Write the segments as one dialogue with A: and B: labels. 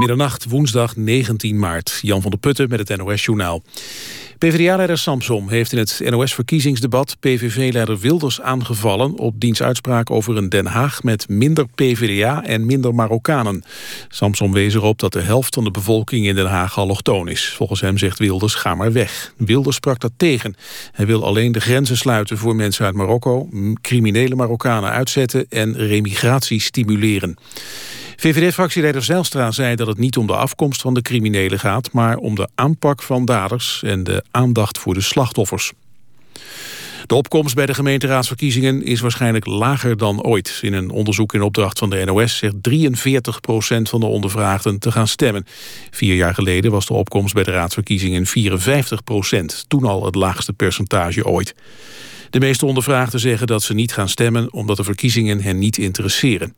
A: Middernacht, woensdag 19 maart. Jan van der Putten met het NOS-journaal. PvdA-leider Samsom heeft in het NOS-verkiezingsdebat PVV-leider Wilders aangevallen op diens uitspraak over een Den Haag met minder PvdA en minder Marokkanen. Samsom wees erop dat de helft van de bevolking in Den Haag allochtoon is. Volgens hem zegt Wilders ga maar weg. Wilders sprak dat tegen. Hij wil alleen de grenzen sluiten voor mensen uit Marokko, criminele Marokkanen uitzetten en remigratie stimuleren. VVD-fractieleider Zijlstra zei dat het niet om de afkomst van de criminelen gaat... maar om de aanpak van daders en de aandacht voor de slachtoffers. De opkomst bij de gemeenteraadsverkiezingen is waarschijnlijk lager dan ooit. In een onderzoek in opdracht van de NOS zegt 43% van de ondervraagden te gaan stemmen. Vier jaar geleden was de opkomst bij de raadsverkiezingen 54% Toen al het laagste percentage ooit. De meeste ondervraagden zeggen dat ze niet gaan stemmen omdat de verkiezingen hen niet interesseren.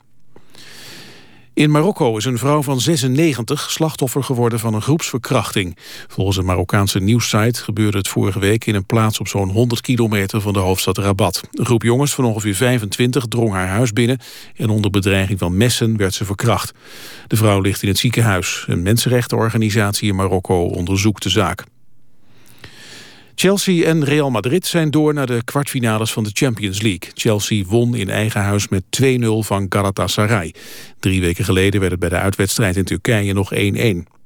A: In Marokko is een vrouw van 96 slachtoffer geworden van een groepsverkrachting. Volgens een Marokkaanse nieuwssite gebeurde het vorige week in een plaats op zo'n 100 kilometer van de hoofdstad Rabat. Een groep jongens van ongeveer 25 drong haar huis binnen en onder bedreiging van messen werd ze verkracht. De vrouw ligt in het ziekenhuis. Een mensenrechtenorganisatie in Marokko onderzoekt de zaak. Chelsea en Real Madrid zijn door naar de kwartfinales van de Champions League. Chelsea won in eigen huis met 2-0 van Galatasaray. Drie weken geleden werd het bij de uitwedstrijd in Turkije nog 1-1.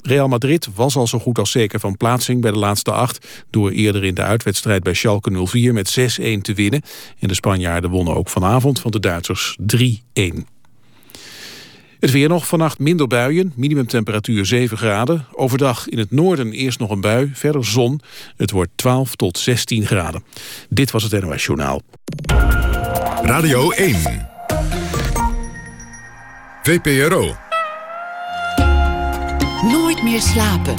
A: Real Madrid was al zo goed als zeker van plaatsing bij de laatste acht... door eerder in de uitwedstrijd bij Schalke 04 met 6-1 te winnen. En de Spanjaarden wonnen ook vanavond van de Duitsers 3-1. Het weer nog, vannacht minder buien, minimumtemperatuur 7 graden. Overdag in het noorden eerst nog een bui, verder zon. Het wordt 12 tot 16 graden. Dit was het NOS Journaal.
B: Radio 1. VPRO.
C: Nooit meer slapen.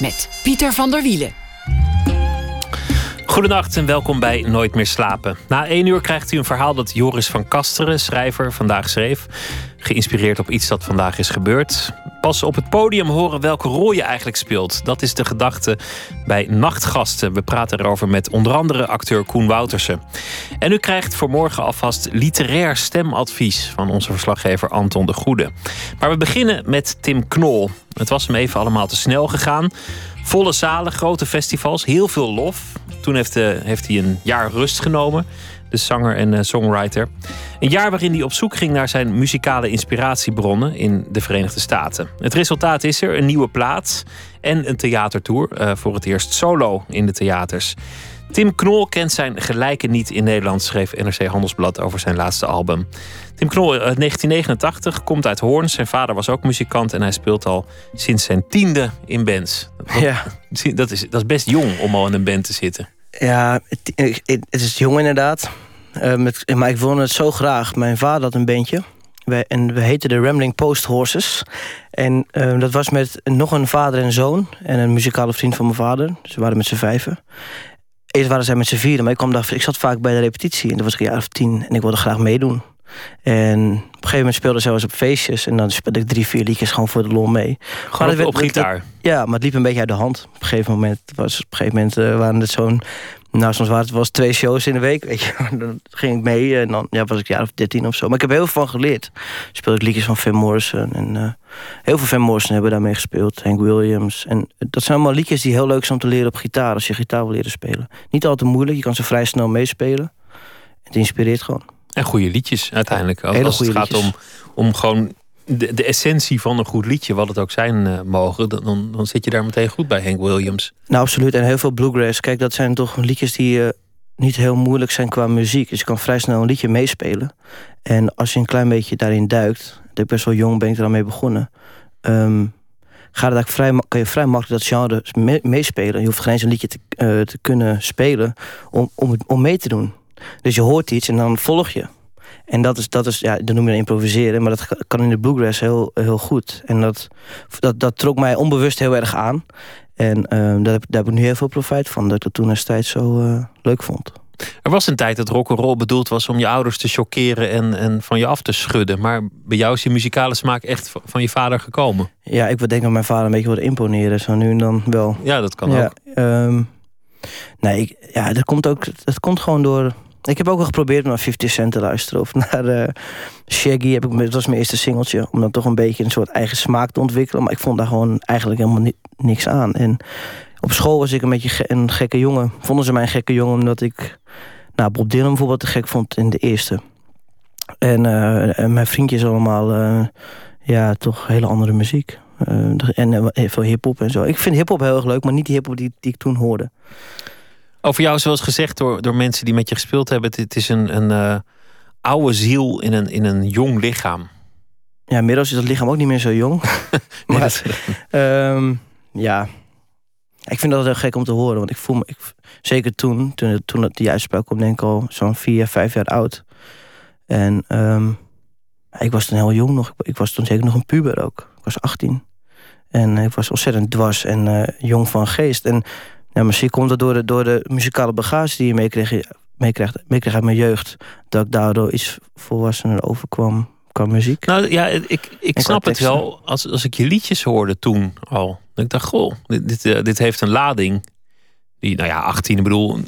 C: Met Pieter van der Wielen.
D: Goedenacht en welkom bij Nooit meer slapen. Na één uur krijgt u een verhaal dat Joris van Kasteren, schrijver, vandaag schreef. Geïnspireerd op iets dat vandaag is gebeurd. Pas op het podium horen welke rol je eigenlijk speelt. Dat is de gedachte bij Nachtgasten. We praten erover met onder andere acteur Koen Woutersen. En u krijgt voor morgen alvast literair stemadvies van onze verslaggever Anton de Goede. Maar we beginnen met Tim Knol. Het was hem even allemaal te snel gegaan. Volle zalen, grote festivals, heel veel lof. Toen heeft, uh, heeft hij een jaar rust genomen, de zanger en uh, songwriter. Een jaar waarin hij op zoek ging naar zijn muzikale inspiratiebronnen in de Verenigde Staten. Het resultaat is er een nieuwe plaat en een theatertour, uh, voor het eerst solo in de theaters. Tim Knol kent zijn gelijke niet in Nederland, schreef NRC Handelsblad over zijn laatste album. Tim Knol, 1989, eh, komt uit Hoorn. Zijn vader was ook muzikant en hij speelt al sinds zijn tiende in bands. Ja. Dat, is, dat is best jong om al in een band te zitten.
E: Ja, het, het is jong inderdaad. Uh, met, maar ik wilde het zo graag. Mijn vader had een bandje. Wij, en we heten de Rambling Post Horses. En uh, dat was met nog een vader en zoon. En een muzikale vriend van mijn vader. Ze waren met z'n vijven. Eerst waren zij met z'n vieren. Maar ik, kwam daar, ik zat vaak bij de repetitie. En dat was ik een jaar of tien. En ik wilde graag meedoen. En op een gegeven moment speelde ze zelfs op feestjes. En dan speelde ik drie, vier liedjes gewoon voor de lol mee.
D: Gewoon op, op gitaar?
E: ja, maar het liep een beetje uit de hand. Op een gegeven moment, was, op een gegeven moment uh, waren het zo'n... Nou, soms waren het was twee shows in de week, weet je. Dan ging ik mee en dan ja, was ik jaar of dertien of zo. Maar ik heb heel veel van geleerd. Speelde ik liedjes van Van Morrison. En uh, heel veel Van Morrison hebben daarmee gespeeld. Hank Williams. En dat zijn allemaal liedjes die heel leuk zijn om te leren op gitaar. Als je gitaar wil leren spelen. Niet altijd moeilijk, je kan ze vrij snel meespelen. Het inspireert gewoon.
D: En goede liedjes uiteindelijk. Hele Als het gaat om, om gewoon de, de essentie van een goed liedje, wat het ook zijn uh, mogen, dan, dan zit je daar meteen goed bij Hank Williams.
E: Nou, absoluut. En heel veel bluegrass. Kijk, dat zijn toch liedjes die uh, niet heel moeilijk zijn qua muziek. Dus je kan vrij snel een liedje meespelen. En als je een klein beetje daarin duikt, dat ik best wel jong ben ik er aan mee begonnen. Gaat het vrij, kan je vrij makkelijk dat genre meespelen. Je hoeft geen eens een liedje te, uh, te kunnen spelen om, om mee te doen. Dus je hoort iets en dan volg je. En dat is, dat is ja, dat noem je improviseren, maar dat kan in de bluegrass heel, heel goed. En dat, dat, dat trok mij onbewust heel erg aan. En uh, daar, heb, daar heb ik nu heel veel profijt van, dat ik dat toen destijds zo uh, leuk vond.
D: Er was een tijd dat rock'n'roll bedoeld was om je ouders te chockeren en, en van je af te schudden. Maar bij jou is je muzikale smaak echt van je vader gekomen.
E: Ja, ik denk dat mijn vader een beetje wilde imponeren, zo nu en dan wel.
D: Ja, dat kan ook.
E: Um, nee, ik, ja, dat komt ook, dat komt gewoon door Ik heb ook al geprobeerd naar 50 Cent te luisteren. Of naar uh, Shaggy. Heb dat was mijn eerste singeltje. Om dan toch een beetje een soort eigen smaak te ontwikkelen. Maar ik vond daar gewoon eigenlijk helemaal niks aan. En op school was ik een beetje een gekke jongen. Vonden ze mij een gekke jongen omdat ik... Nou, Bob Dylan bijvoorbeeld te gek vond in de eerste. En, en mijn vriendjes allemaal... Uh, ja, toch hele andere muziek. en veel hip-hop en zo. Ik vind hip-hop heel erg leuk, maar niet die hip-hop die, die ik toen hoorde.
D: Over jou, zoals gezegd door, door mensen die met je gespeeld hebben, het is een, een uh, oude ziel in een, in een jong lichaam.
E: Ja, inmiddels is dat lichaam ook niet meer zo jong. maar, um, ja, ik vind dat heel gek om te horen. Want ik voel me, ik, zeker toen, toen, toen die uitspraak kwam, denk ik al zo'n vier, vijf jaar oud. En um, ik was toen heel jong nog. Ik, ik, was toen zeker nog een puber ook. Ik was 18. En ik was ontzettend dwars en uh, jong van geest. En ja, misschien komt het door de, door de muzikale bagage die je meekreeg, meekreeg, meekreeg uit mijn jeugd. Dat ik daardoor iets volwassener overkwam qua muziek.
D: Nou ja, ik, ik snap het wel. Als, als ik je liedjes hoorde toen al. Ik dacht, goh, dit, dit, eh, dit heeft een lading. Die, nou ja, 18, ik bedoel,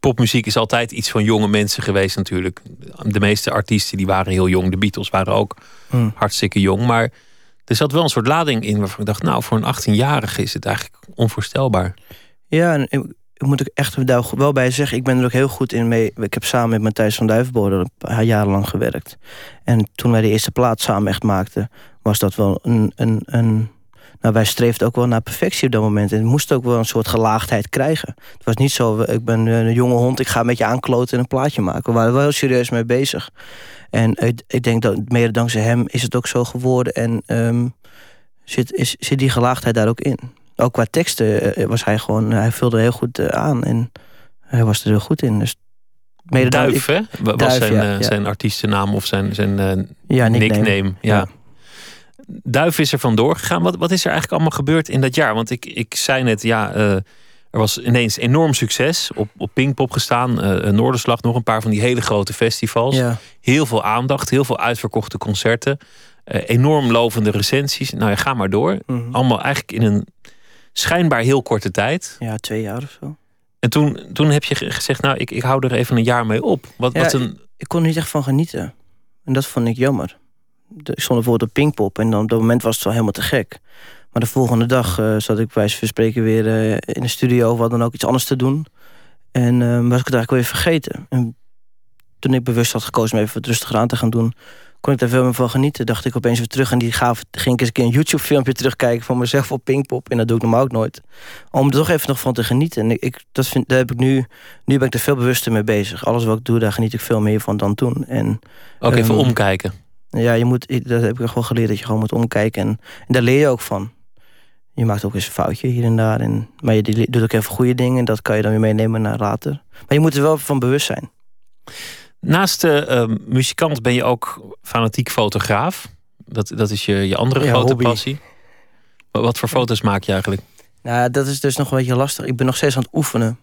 D: popmuziek is altijd iets van jonge mensen geweest natuurlijk. De meeste artiesten die waren heel jong. De Beatles waren ook hmm. hartstikke jong. Maar er zat wel een soort lading in waarvan ik dacht, nou, voor een 18-jarige is het eigenlijk onvoorstelbaar.
E: Ja, en ik, ik moet ook echt wel bij zeggen, ik ben er ook heel goed in mee. Ik heb samen met Matthijs van Duivenbode een paar jaar lang gewerkt. En toen wij de eerste plaat samen echt maakten, was dat wel een. een, een nou, wij streefden ook wel naar perfectie op dat moment. En het moest ook wel een soort gelaagdheid krijgen. Het was niet zo, ik ben een jonge hond, ik ga met je aankloten en een plaatje maken. We waren wel heel serieus mee bezig. En ik, ik denk dat mede dankzij hem is het ook zo geworden. En um, zit, is, zit die gelaagdheid daar ook in ook qua teksten eh, was hij gewoon, hij vulde heel goed eh, aan en hij was er heel goed in. Dus
D: mede Duif, hè? Was zijn, ja, uh, zijn artiestennaam of zijn, zijn ja, nickname. Ja. Duif is er vandoor gegaan. Wat, wat is er eigenlijk allemaal gebeurd in dat jaar? Want ik, ik zei net, ja, er was ineens enorm succes. Op, op Pinkpop gestaan, Noorderslag, nog een paar van die hele grote festivals. Heel veel aandacht, heel veel uitverkochte concerten. enorm lovende recensies. Nou ja, ga maar door. Mhm. Allemaal eigenlijk in een schijnbaar heel korte tijd.
E: Ja, twee jaar of zo.
D: En toen, toen heb je gezegd, nou, ik, ik hou er even een jaar mee op. Wat, wat een...
E: Ik kon er niet echt van genieten. En dat vond ik jammer. Ik stond bijvoorbeeld op Pinkpop en dan op dat moment was het wel helemaal te gek. Maar de volgende dag uh, zat ik bij van spreken weer uh, in de studio... of wat dan ook iets anders te doen. En uh, was ik het eigenlijk weer vergeten. En toen ik bewust had gekozen om even wat rustiger aan te gaan doen kon ik daar veel meer van genieten. Dacht ik opeens weer terug en die gaf, ging ik eens een keer een YouTube-filmpje terugkijken van mezelf op Pinkpop. En dat doe ik normaal ook nooit. Om er toch even nog van te genieten. En ik, dat vind, daar heb ik nu, nu ben ik er veel bewuster mee bezig. Alles wat ik doe, daar geniet ik veel meer van dan toen. En,
D: ook even ehm, omkijken.
E: Ja, je moet, dat heb ik echt wel geleerd, dat je gewoon moet omkijken. En, en daar leer je ook van. Je maakt ook eens een foutje hier en daar. En, maar je doet ook even goede dingen. En dat kan je dan weer meenemen naar later. Maar je moet er wel van bewust zijn.
D: Naast de uh, muzikant ben je ook fanatiek fotograaf. Dat, dat is je, je andere grote passie. Wat voor foto's maak je eigenlijk?
E: Nou, dat is dus nog een beetje lastig. Ik ben nog steeds aan het oefenen.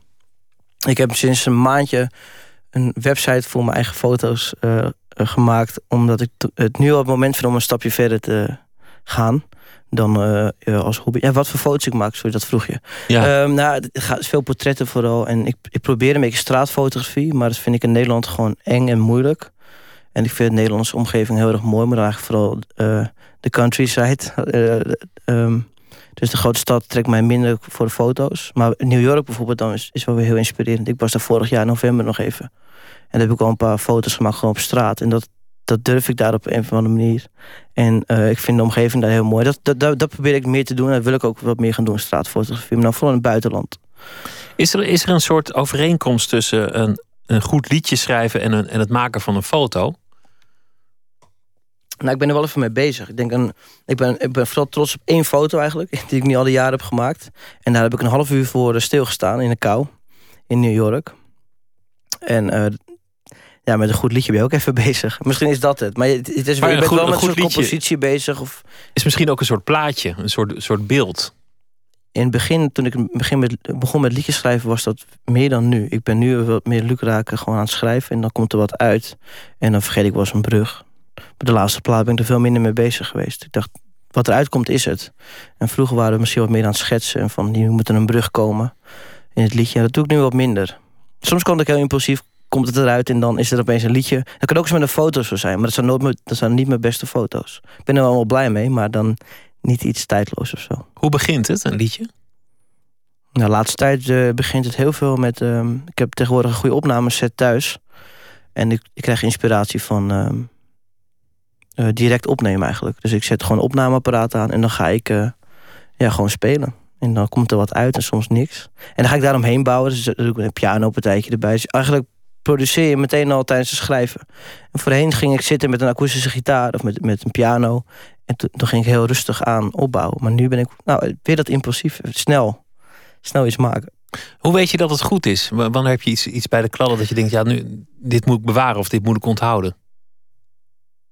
E: Ik heb sinds een maandje een website voor mijn eigen foto's uh, gemaakt. Omdat ik het nu al het moment vind om een stapje verder te gaan dan uh, als hobby. Ja, wat voor foto's ik maak, sorry, dat vroeg je. Ja. Um, nou, het gaat veel portretten vooral. En ik, ik probeer een beetje straatfotografie, maar dat vind ik in Nederland gewoon eng en moeilijk. En ik vind de Nederlandse omgeving heel erg mooi, maar eigenlijk vooral uh, de countryside. um, dus de grote stad trekt mij minder voor de foto's. Maar New York bijvoorbeeld dan is, is wel weer heel inspirerend. Ik was daar vorig jaar in november nog even. En dan heb ik al een paar foto's gemaakt gewoon op straat. En dat, dat durf ik daar op een of andere manier. En uh, ik vind de omgeving daar heel mooi. Dat, dat, dat, dat, probeer ik meer te doen. En dat wil ik ook wat meer gaan doen, straatfotografie. Maar dan vooral in het buitenland.
D: Is er, is er een soort overeenkomst tussen een, een goed liedje schrijven en, een, en het maken van een foto?
E: Nou, ik ben er wel even mee bezig. Ik, denk een, ik, ben, ik ben vooral trots op één foto eigenlijk, die ik nu al die jaren heb gemaakt. En daar heb ik een half uur voor eh, stilgestaan in de kou in New York. En uh, ja, met een goed liedje ben je ook even bezig. Misschien is dat het. Maar het is maar je bent goed, wel met een soort compositie bezig. Of...
D: Is misschien ook een soort plaatje, een soort, soort beeld.
E: In het begin, toen ik begin met, begon met liedjes schrijven, was dat meer dan nu. Ik ben nu wat meer lukraken gewoon aan het schrijven. En dan komt er wat uit. En dan vergeet ik wel eens een brug. Bij de laatste plaat ben ik er veel minder mee bezig geweest. Ik dacht, wat eruit komt is het. En vroeger waren we misschien wat meer aan het schetsen. En van, nu moet er een brug komen in het liedje. En dat doe ik nu wat minder. Soms kan ik heel impulsief komt het eruit en dan is er opeens een liedje. Dat kan ook eens met een foto zo zijn, maar dat zijn, nooit, mijn- dat zijn niet mijn beste foto's. Ik ben er wel blij mee, maar dan niet iets tijdloos of zo.
D: Hoe begint het, een liedje?
E: Nou, de laatste tijd eh, begint het heel veel met... ehm, ik heb tegenwoordig een goede opnameset thuis. En ik, ik krijg inspiratie van ehm, eh, direct opnemen eigenlijk. Dus ik zet gewoon een opnameapparaat aan en dan ga ik eh, ja, gewoon spelen. En dan komt er wat uit en soms niks. En dan ga ik daaromheen bouwen. Dus dan doe ik een pianopartijtje erbij. Dus eigenlijk produceer je meteen al tijdens het schrijven. En voorheen ging ik zitten met een akoestische gitaar of met, met een piano. En toen, toen ging ik heel rustig aan opbouwen. Maar nu ben ik nou, weer dat impulsief, snel. Snel iets maken.
D: Hoe weet je dat het goed is? Wanneer heb je iets, iets bij de kladden dat je denkt, ja, nu, dit moet ik bewaren of dit moet ik onthouden?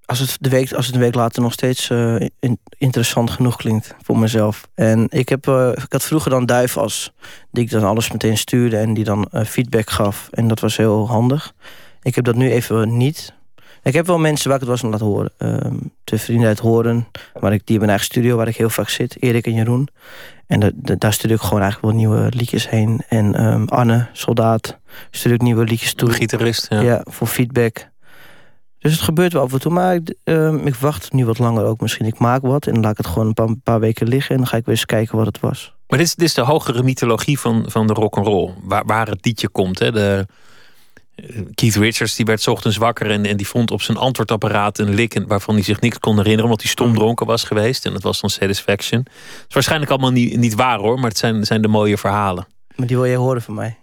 E: Als het, de week, als het een week later nog steeds eh, in- interessant genoeg klinkt voor mezelf. En ik, heb, eh, ik had vroeger dan Duivas, die ik dan alles meteen stuurde en die dan eh, feedback gaf. En dat was heel handig. Ik heb dat nu even niet. Ik heb wel mensen waar ik het was aan laten horen. Ehm twee vrienden uit Horen, waar ik, die hebben een eigen studio waar ik heel vaak zit. Erik en Jeroen. En da- da- daar stuur ik gewoon eigenlijk wel nieuwe liedjes heen. En ehm, Anne, soldaat, stuur ik nieuwe liedjes toe.
D: Gitarist, ja.
E: Ja. voor feedback. Dus het gebeurt wel af en toe. Maar ik, ehm, ik wacht nu wat langer ook misschien. Ik maak wat en dan laat ik het gewoon een paar, paar weken liggen. En dan ga ik weer eens kijken wat het was.
D: Maar dit is, dit is de hogere mythologie van, van de rock'n'roll. Waar, waar het liedje komt. Hè? De, eh, Keith Richards die werd 's ochtends wakker en, en die vond op zijn antwoordapparaat een lik en- waarvan hij zich niks kon herinneren, omdat hij stom dronken was geweest. En dat was dan Satisfaction. Het is waarschijnlijk allemaal niet, niet waar hoor, maar het zijn, zijn de mooie verhalen.
E: Maar die wil jij horen van mij.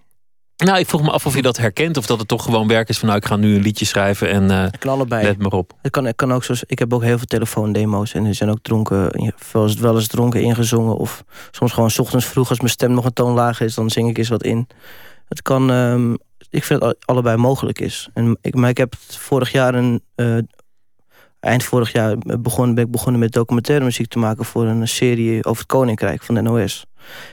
D: Nou, ik vroeg me af of je dat herkent of dat het toch gewoon werk is van nou, ik ga nu een liedje schrijven en eh,
E: Ik kan allebei.
D: let maar op.
E: Het kan, het kan ook zoals, ik heb ook heel veel telefoondemo's. En er zijn ook dronken, wel eens, wel eens dronken ingezongen. Of soms gewoon 's ochtends vroeg als mijn stem nog een toon lager is. Dan zing ik eens wat in. Het kan, ehm, ik vind dat allebei mogelijk is. En ik, maar ik heb vorig jaar een... eh, eind vorig jaar begon, ben ik begonnen met documentaire muziek te maken... voor een serie over het Koninkrijk van de NOS.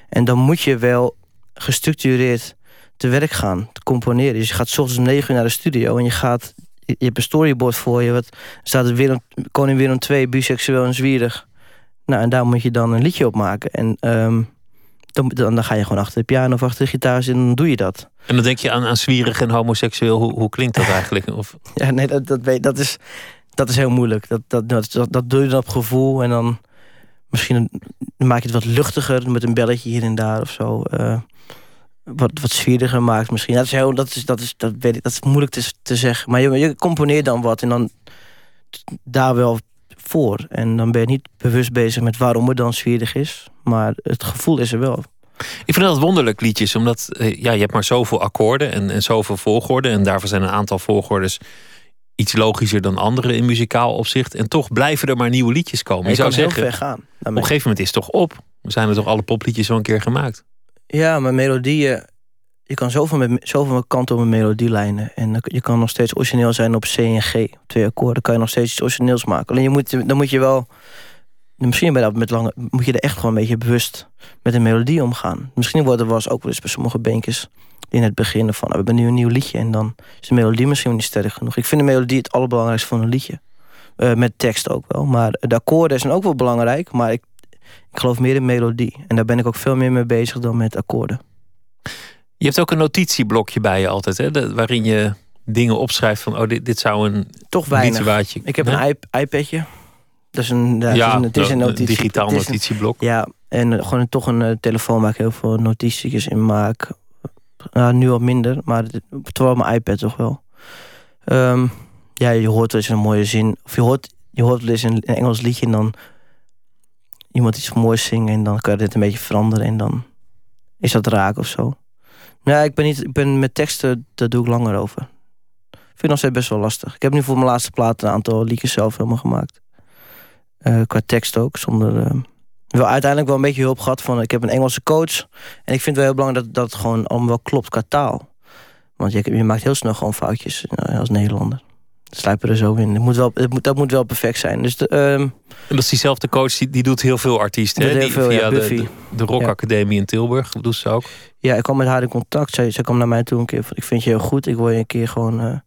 E: En dan moet je wel gestructureerd te werk gaan, te componeren. Dus je gaat 's ochtends om negen uur naar de studio... en je gaat je hebt een storyboard voor je. Wat staat er Willem, koning Willem II, biseksueel en zwierig. Nou, en daar moet je dan een liedje op maken. En ehm, dan, dan, ga je gewoon achter de piano of achter de gitaar zitten en dan doe je dat.
D: En dan denk je aan, aan zwierig en homoseksueel. Hoe, hoe klinkt dat eigenlijk? Of,
E: Ja, nee, dat, dat, weet, dat, is, dat is heel moeilijk. Dat, dat, dat, dat, doe je dan op gevoel en dan misschien maak je het wat luchtiger met een belletje hier en daar of zo. eh, wat, wat maakt misschien. Dat is, heel, dat is, dat is, dat weet ik, dat is moeilijk te, te zeggen. Maar je, je componeert dan wat en dan daar wel voor. En dan ben je niet bewust bezig met waarom het dan zwierig is. Maar het gevoel is er wel.
D: Ik vind dat wonderlijk liedjes, omdat eh, ja, je hebt maar zoveel akkoorden en, en zoveel volgorden. En daarvoor zijn een aantal volgordes iets logischer dan andere in muzikaal opzicht. En toch blijven er maar nieuwe liedjes komen.
E: En
D: Je
E: je
D: zou
E: kan heel
D: zeggen,
E: ver gaan.
D: op een gegeven moment is het toch op. We zijn er toch alle popliedjes wel een keer gemaakt.
E: Ja, maar melodieën... Je kan zoveel, met, zoveel kanten op een melodielijnen. En dan- je kan nog steeds origineel zijn op C en G. Twee akkoorden kan je nog steeds iets origineels maken. Alleen je moet, dan moet je wel... Misschien je dat met lange, moet je er echt gewoon een beetje bewust met een melodie omgaan. Misschien wordt er ook wel eens bij sommige beentjes in het begin van... nou, we hebben nu een nieuw liedje en dan is de melodie misschien niet sterk genoeg. Ik vind de melodie het allerbelangrijkste van een liedje. Eh, met tekst ook wel. Maar de akkoorden zijn ook wel belangrijk. Maar ik, ik geloof meer in melodie. En daar ben ik ook veel meer mee bezig dan met akkoorden.
D: Je hebt ook een notitieblokje bij je altijd, hè? de- waarin je dingen opschrijft van, oh, dit, dit zou een
E: Toch weinig. Ik heb een iP- iPadje. Dat is een, ja,
D: Ja,
E: het is een, het is een
D: een
E: notitie.
D: digitaal
E: het is een-
D: notitieblok.
E: ja, en eh, gewoon toch een eh, telefoon waar ik heel veel notitietjes in maak. Nou, nu wat minder, maar terwijl mijn iPad toch wel. Ehm, ja, je hoort wel eens een mooie zin. Of je hoort, je hoort wel eens een, een Engels liedje en dan iemand iets moois zingen en dan kan dit een beetje veranderen en dan is dat raak of zo. Ja, ik ben, niet, ik ben met teksten, daar doe ik langer over. Ik vind het nog steeds best wel lastig. Ik heb nu voor mijn laatste plaat een aantal liedjes zelf helemaal gemaakt. Eh, qua tekst ook, zonder... eh, wel uiteindelijk wel een beetje hulp gehad van... Ik heb een Engelse coach. En ik vind het wel heel belangrijk dat, dat het gewoon allemaal wel klopt qua taal. Want je, je maakt heel snel gewoon foutjes eh, als Nederlander. Sluipen er zo in. Het moet wel, het moet, dat moet wel perfect zijn. Dus de, ehm,
D: En dat is diezelfde coach, die, die doet heel veel artiesten. Hè? Die,
E: veel, ja,
D: via de, de, de Rock
E: Ja.
D: Academie in Tilburg doet ze ook.
E: ja, ik kwam met haar in contact. Zij, zij kwam naar mij toe een keer van... Ik vind je heel goed. Ik wil je een keer gewoon eh,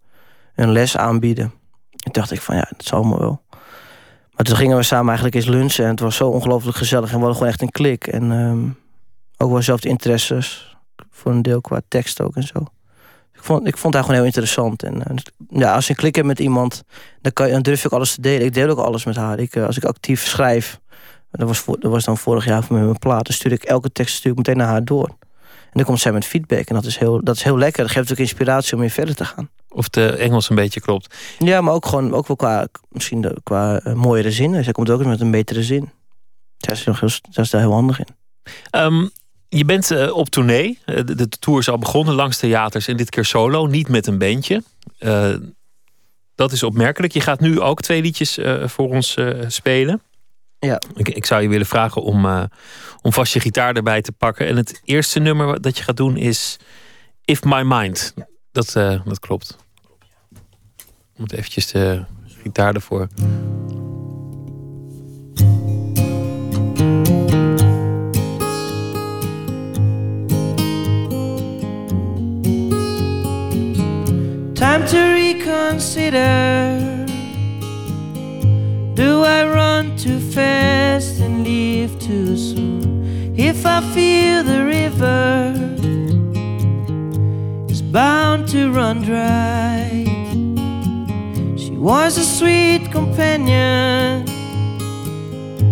E: een les aanbieden. Toen dacht ik van ja, dat zal allemaal wel. Maar toen gingen we samen eigenlijk eens lunchen. En het was zo ongelooflijk gezellig. En we hadden gewoon echt een klik. En ehm, ook wel zelf de interesses. Voor een deel qua tekst ook en zo. Ik vond, ik vond haar gewoon heel interessant. En uh, ja, als je een klik hebt met iemand, dan, kan, dan durf ik alles te delen. Ik deel ook alles met haar. Ik, uh, als ik actief schrijf, dat was, voor, dat was dan vorig jaar voor mijn plaat, dan stuur ik elke tekst stuur ik meteen naar haar door. En dan komt zij met feedback. En dat is heel, dat is heel lekker. Dat geeft ook inspiratie om weer verder te gaan.
D: Of de Engels een beetje klopt.
E: Ja, maar ook gewoon ook wel qua, misschien de, qua uh, mooiere zinnen. Zij komt ook eens met een betere zin. Zij is, nog heel, zij is daar heel handig in.
D: Um, je bent uh, op tournee. Uh, de, de, tour is al begonnen langs theaters. En dit keer solo, niet met een bandje. dat is opmerkelijk. Je gaat nu ook twee liedjes voor ons spelen.
E: Ja.
D: Ik, ik, zou je willen vragen om, om vast je gitaar erbij te pakken. En het eerste nummer dat je gaat doen is If My Mind. Dat, dat klopt. Ik moet eventjes de gitaar ervoor.
F: Time to reconsider. Do I run too fast and leave too soon? If I feel the river is bound to run dry, she was a sweet companion.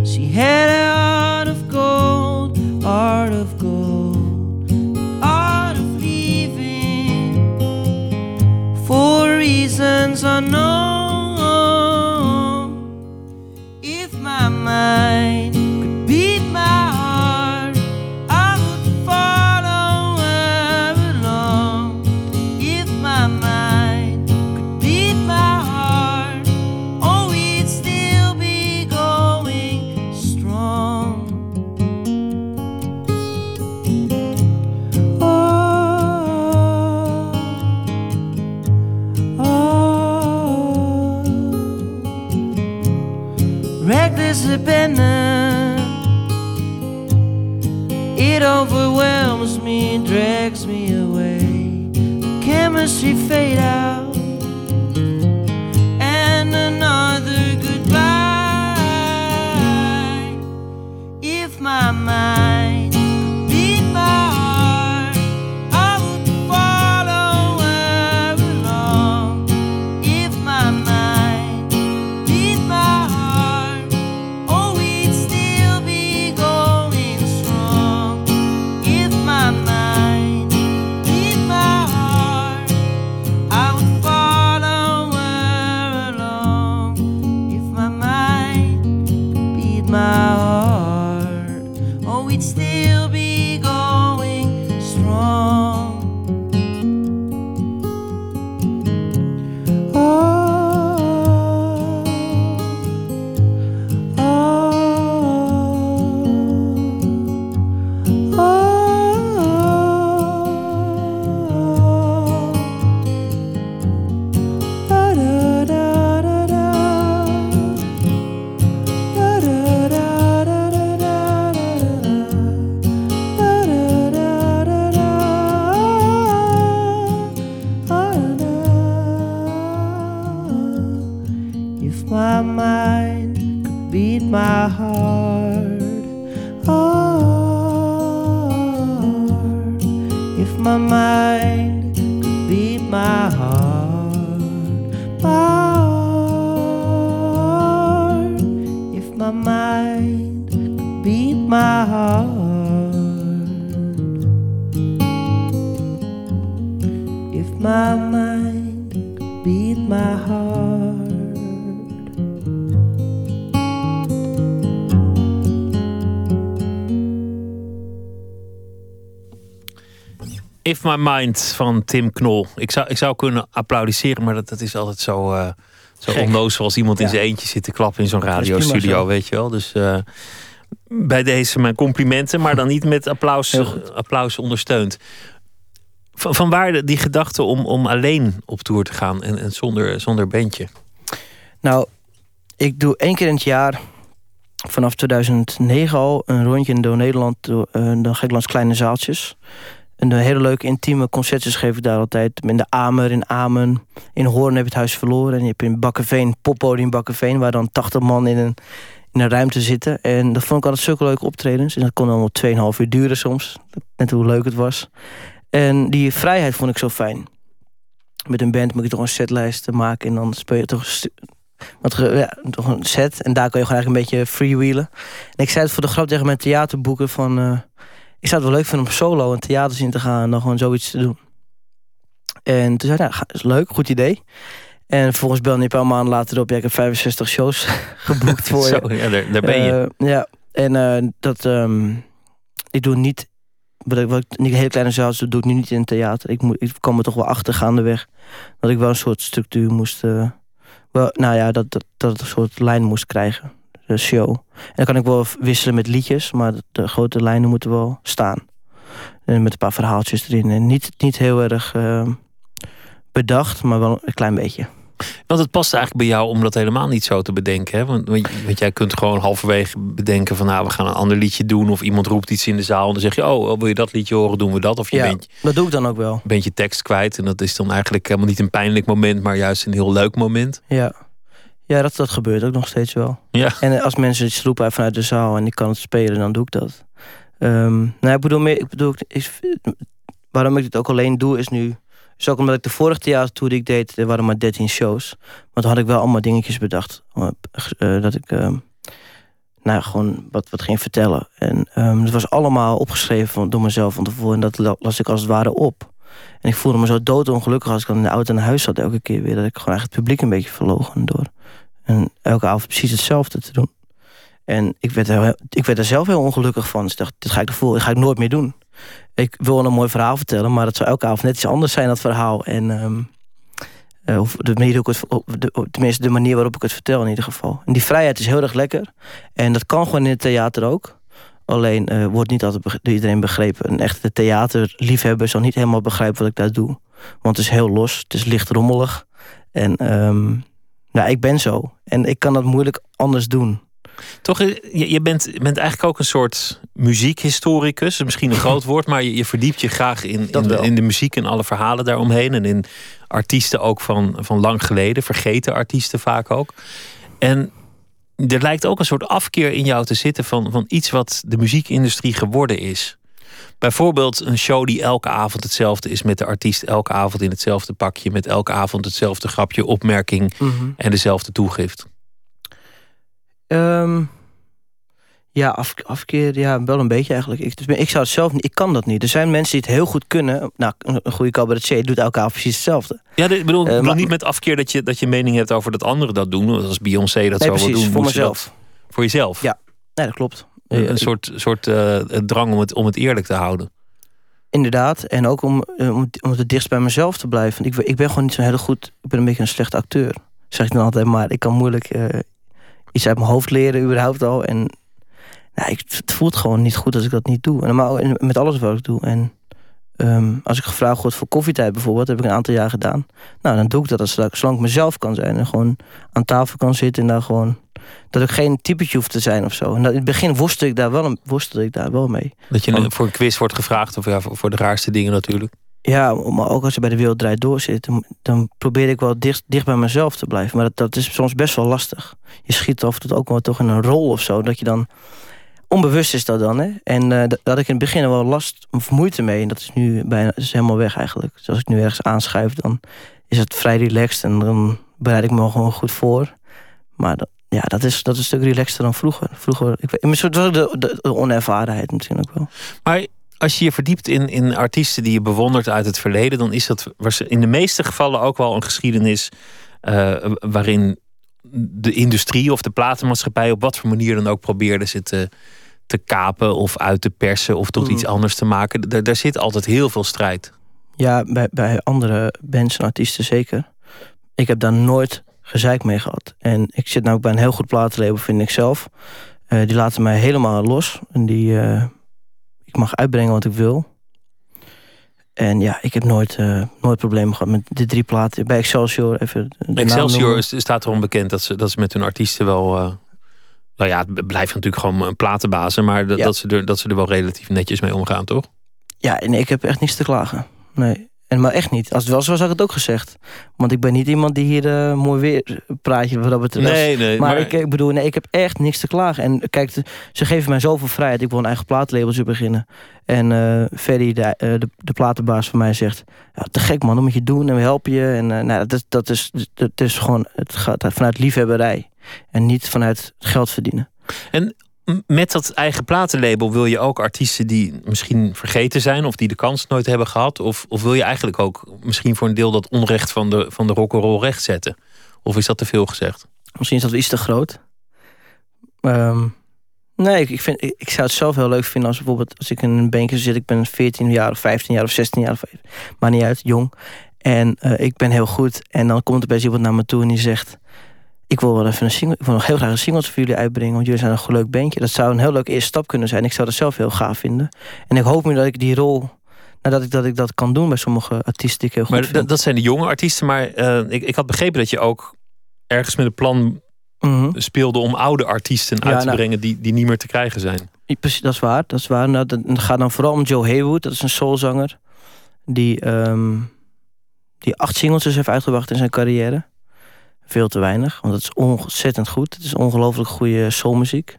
F: She had a heart of gold, heart of gold, reasons unknown. If my mind It overwhelms me, drags me away. The chemistry fade out, My Mind
D: van Tim Knol. Ik zou, ik zou kunnen applaudisseren, maar dat, dat is altijd zo, uh, zo onnozel als iemand in zijn eentje zit te klappen in zo'n radiostudio, weet je wel. Dus eh, bij deze mijn complimenten, maar dan niet met applaus, applaus ondersteund. Van, van waar de- die gedachte om, om alleen op tour te gaan en, en zonder, zonder bandje?
E: Nou, ik doe één keer in het jaar, vanaf 2009 al, een rondje in door Nederland. Door, eh, dan ga ik langs kleine zaaltjes. En de hele leuke intieme concertjes geef ik daar altijd. In de Amer, in Amen. In Hoorn heb je het huis verloren. En je hebt in Bakkenveen, poppodium Bakkenveen... waar dan 80 man in een, in een ruimte zitten. En dat vond ik altijd zulke leuke optredens. En dat kon allemaal 2,5 uur duren soms. Net hoe leuk het was. En die vrijheid vond ik zo fijn. met een band moet je toch een setlijst maken en dan speel je toch een, ja, toch een set. En daar kan je gewoon eigenlijk een beetje freewheelen. En ik zei het voor de grap tegen mijn theaterboeken van... eh, ik zou het wel leuk vinden om solo een theaters in te gaan en dan gewoon zoiets te doen. En toen zei hij, nou, is leuk, goed idee. En vervolgens belde hij een paar maanden later op, ja, ik heb 65 shows geboekt voor je.
D: Zo, ja, daar, daar ben je.
E: Eh, ja, en eh, dat... ehm, ik doe niet... Wat ik, wat ik niet hele kleine zaaltjes doe, doe ik nu niet in het theater. Ik, moet, ik kwam er toch wel achter gaandeweg. Dat ik wel een soort structuur moest... eh, wel, nou ja, dat, dat, dat het een soort lijn moest krijgen. De show. En dan kan ik wel wisselen met liedjes, maar de, grote lijnen moeten wel staan. En met een paar verhaaltjes erin. En niet, niet heel erg eh, bedacht, maar wel een klein beetje.
D: Want het past eigenlijk bij jou om dat helemaal niet zo te bedenken. Hè? Want, want want jij kunt gewoon halverwege bedenken van... nou, we gaan een ander liedje doen. Of iemand roept iets in de zaal. En dan zeg je, oh, wil je dat liedje horen, doen we dat. Of je
E: Ja,
D: bent,
E: dat doe ik dan ook wel.
D: bent je tekst kwijt. En dat is dan eigenlijk helemaal niet een pijnlijk moment... maar juist een heel leuk moment.
E: Ja, ja dat, dat gebeurt ook nog steeds wel.
D: Ja.
E: En als mensen iets roepen vanuit de zaal en ik kan het spelen, dan doe ik dat. Ehm nou, ik bedoel, meer, ik bedoel waarom ik dit ook alleen doe, is nu. Is ook omdat ik de vorige theatertour die ik deed, er waren maar 13 shows. Maar toen had ik wel allemaal dingetjes bedacht. eh, eh, dat ik ehm, nou, gewoon wat, wat ging vertellen. En ehm het was allemaal opgeschreven door mezelf van tevoren. En dat la- las ik als het ware op. En ik voelde me zo doodongelukkig als ik dan in de auto naar huis zat elke keer weer. Dat ik gewoon eigenlijk het publiek een beetje verlogen door. En elke avond precies hetzelfde te doen. En ik werd, er, ik werd er zelf heel ongelukkig van. Dus ik dacht, dit ga ik dit ga ik nooit meer doen. Ik wil een mooi verhaal vertellen, maar het zou elke avond net iets anders zijn, dat verhaal. En ehm, eh, of de manier de, tenminste de manier waarop ik het vertel in ieder geval. En die vrijheid is heel erg lekker. En dat kan gewoon in het theater ook. Alleen eh, wordt niet altijd door iedereen begrepen. Een echte theaterliefhebber zal niet helemaal begrijpen wat ik daar doe. Want het is heel los, het is licht rommelig. En ehm, nou, ik ben zo. En ik kan dat moeilijk anders doen.
D: Toch, eh, je, je bent, bent eigenlijk ook een soort muziekhistoricus. Misschien een groot woord, maar je, je verdiept je graag in, de, in de muziek en alle verhalen daaromheen. En in artiesten ook van, van lang geleden, vergeten artiesten vaak ook. En er lijkt ook een soort afkeer in jou te zitten van, van iets wat de muziekindustrie geworden is. Bijvoorbeeld een show die elke avond hetzelfde is met de artiest, elke avond in hetzelfde pakje, met elke avond hetzelfde grapje, opmerking en dezelfde toegift.
E: Ehm, ja, af, afkeer, ja, wel een beetje eigenlijk. Ik, dus ik zou het zelf niet, ik kan dat niet. Er zijn mensen die het heel goed kunnen. Nou, een goede cabaretier doet elke avond precies hetzelfde.
D: Ja, ik bedoel,
E: Eh,
D: bedoel
E: maar-
D: niet met afkeer dat je, dat je mening hebt over dat anderen dat doen. Als Beyoncé dat
E: Nee,
D: zo wil
E: precies,
D: doen,
E: voor mezelf.
D: voor jezelf.
E: Ja. Nee, dat klopt.
D: Een, een soort, soort eh, drang om het, om het eerlijk te houden.
E: Inderdaad. En ook om, eh, om, om het dichtst bij mezelf te blijven. Want Ik, ik ben gewoon niet zo heel goed. Ik ben een beetje een slechte acteur. Zeg ik dan altijd. Maar ik kan moeilijk eh, iets uit mijn hoofd leren, überhaupt al. En nou, ik, het voelt gewoon niet goed als ik dat niet doe. En en met alles wat ik doe. En ehm, als ik gevraagd word voor koffietijd bijvoorbeeld, heb ik een aantal jaar gedaan. Nou, dan doe ik dat als, zolang ik mezelf kan zijn. En gewoon aan tafel kan zitten en daar gewoon. Dat ik geen typetje hoef te zijn of zo. En dat, in het begin worstelde ik daar wel, worstelde ik daar wel mee.
D: Dat je een- voor een quiz wordt gevraagd, of ja, voor, voor de raarste dingen natuurlijk.
E: Ja, maar ook als je bij de wereld draait door zit, dan, dan probeer ik wel dicht, dicht bij mezelf te blijven. Maar dat, dat is soms best wel lastig. Je schiet af en toe ook wel toch in een rol of zo, dat je dan onbewust is dat dan. Hè? En eh, dat had ik in het begin wel last of moeite mee. En dat is nu bijna is helemaal weg eigenlijk. Dus als ik nu ergens aanschuif, dan is het vrij relaxed en dan bereid ik me gewoon goed voor. Maar ja, dat is, dat is een stuk relaxter dan vroeger. Vroeger, ik weet, de, onervarenheid misschien ook wel.
D: Maar als je je verdiept in, in artiesten die je bewondert uit het verleden, dan is dat in de meeste gevallen ook wel een geschiedenis eh, waarin de industrie of de platenmaatschappij op wat voor manier dan ook probeerde ze te, te kapen of uit te persen of tot
E: Mm.
D: iets anders te maken. Daar, daar zit altijd heel veel strijd.
E: Ja, bij, bij andere bands en artiesten zeker. Ik heb daar nooit gezeik mee gehad. En ik zit nou ook bij een heel goed platenlabel, vind ik zelf. Eh, die laten mij helemaal los. En die, eh, ik mag uitbrengen wat ik wil. En ja, ik heb nooit, eh, nooit problemen gehad met de drie platen. Bij Excelsior even
D: Excelsior staat erom bekend dat ze, dat ze met hun artiesten wel. Eh, nou ja, het blijft natuurlijk gewoon een platenbazen, maar dat,
E: Ja.
D: dat, ze er, dat ze er wel relatief netjes mee omgaan, toch?
E: Ja, en ik heb echt niets te klagen. Nee. En maar echt niet. Als het wel zo was, had ik het ook gezegd. Want ik ben niet iemand die hier uh, mooi weer praatje wat dat betreft.
D: Nee, nee.
E: Maar, Ik, ik, bedoel, nee, ik heb echt niks te klagen. En kijk, ze geven mij zoveel vrijheid. Ik wil een eigen plaatlabeltje beginnen. En uh, Ferry, de, uh, de, de, platenbaas van mij, zegt... Ja, te gek man, dat moet je doen en we helpen je. En nou, dat, dat, is, dat is gewoon... Het gaat vanuit liefhebberij. En niet vanuit geld verdienen.
D: En met dat eigen platenlabel wil je ook artiesten die misschien vergeten zijn of die de kans nooit hebben gehad? Of, of wil je eigenlijk ook misschien voor een deel dat onrecht van de, van de rock'n'roll rechtzetten? Of is dat te veel gezegd?
E: Misschien is dat iets te groot. Um, nee, ik, vind, ik, ik, zou het zelf heel leuk vinden als bijvoorbeeld als ik in een bankje zit, ik ben 14 jaar of 15 jaar of 16 jaar, of, maar niet uit, jong. En uh, ik ben heel goed. En dan komt er best iemand naar me toe en die zegt ik wil wel even een single, ik wil nog heel graag een singeltje voor jullie uitbrengen, want jullie zijn een leuk bandje. Dat zou een heel leuk eerste stap kunnen zijn. Ik zou dat zelf heel gaaf vinden. En ik hoop nu dat ik die rol, nadat ik dat, ik dat kan doen bij sommige artiesten die ik heel goed
D: maar Dat zijn de jonge artiesten, maar uh, ik, ik had begrepen dat je ook ergens met een plan mm speelde om oude artiesten uit te nou, brengen die, die niet meer te krijgen zijn.
E: Precies, dat is waar. Dat is waar. Nou, dat gaat dan vooral om Joe Haywood, dat is een soulzanger. Die, um, die acht singles heeft uitgebracht in zijn carrière veel te weinig. Want het is ontzettend goed. Het is ongelooflijk goede soulmuziek.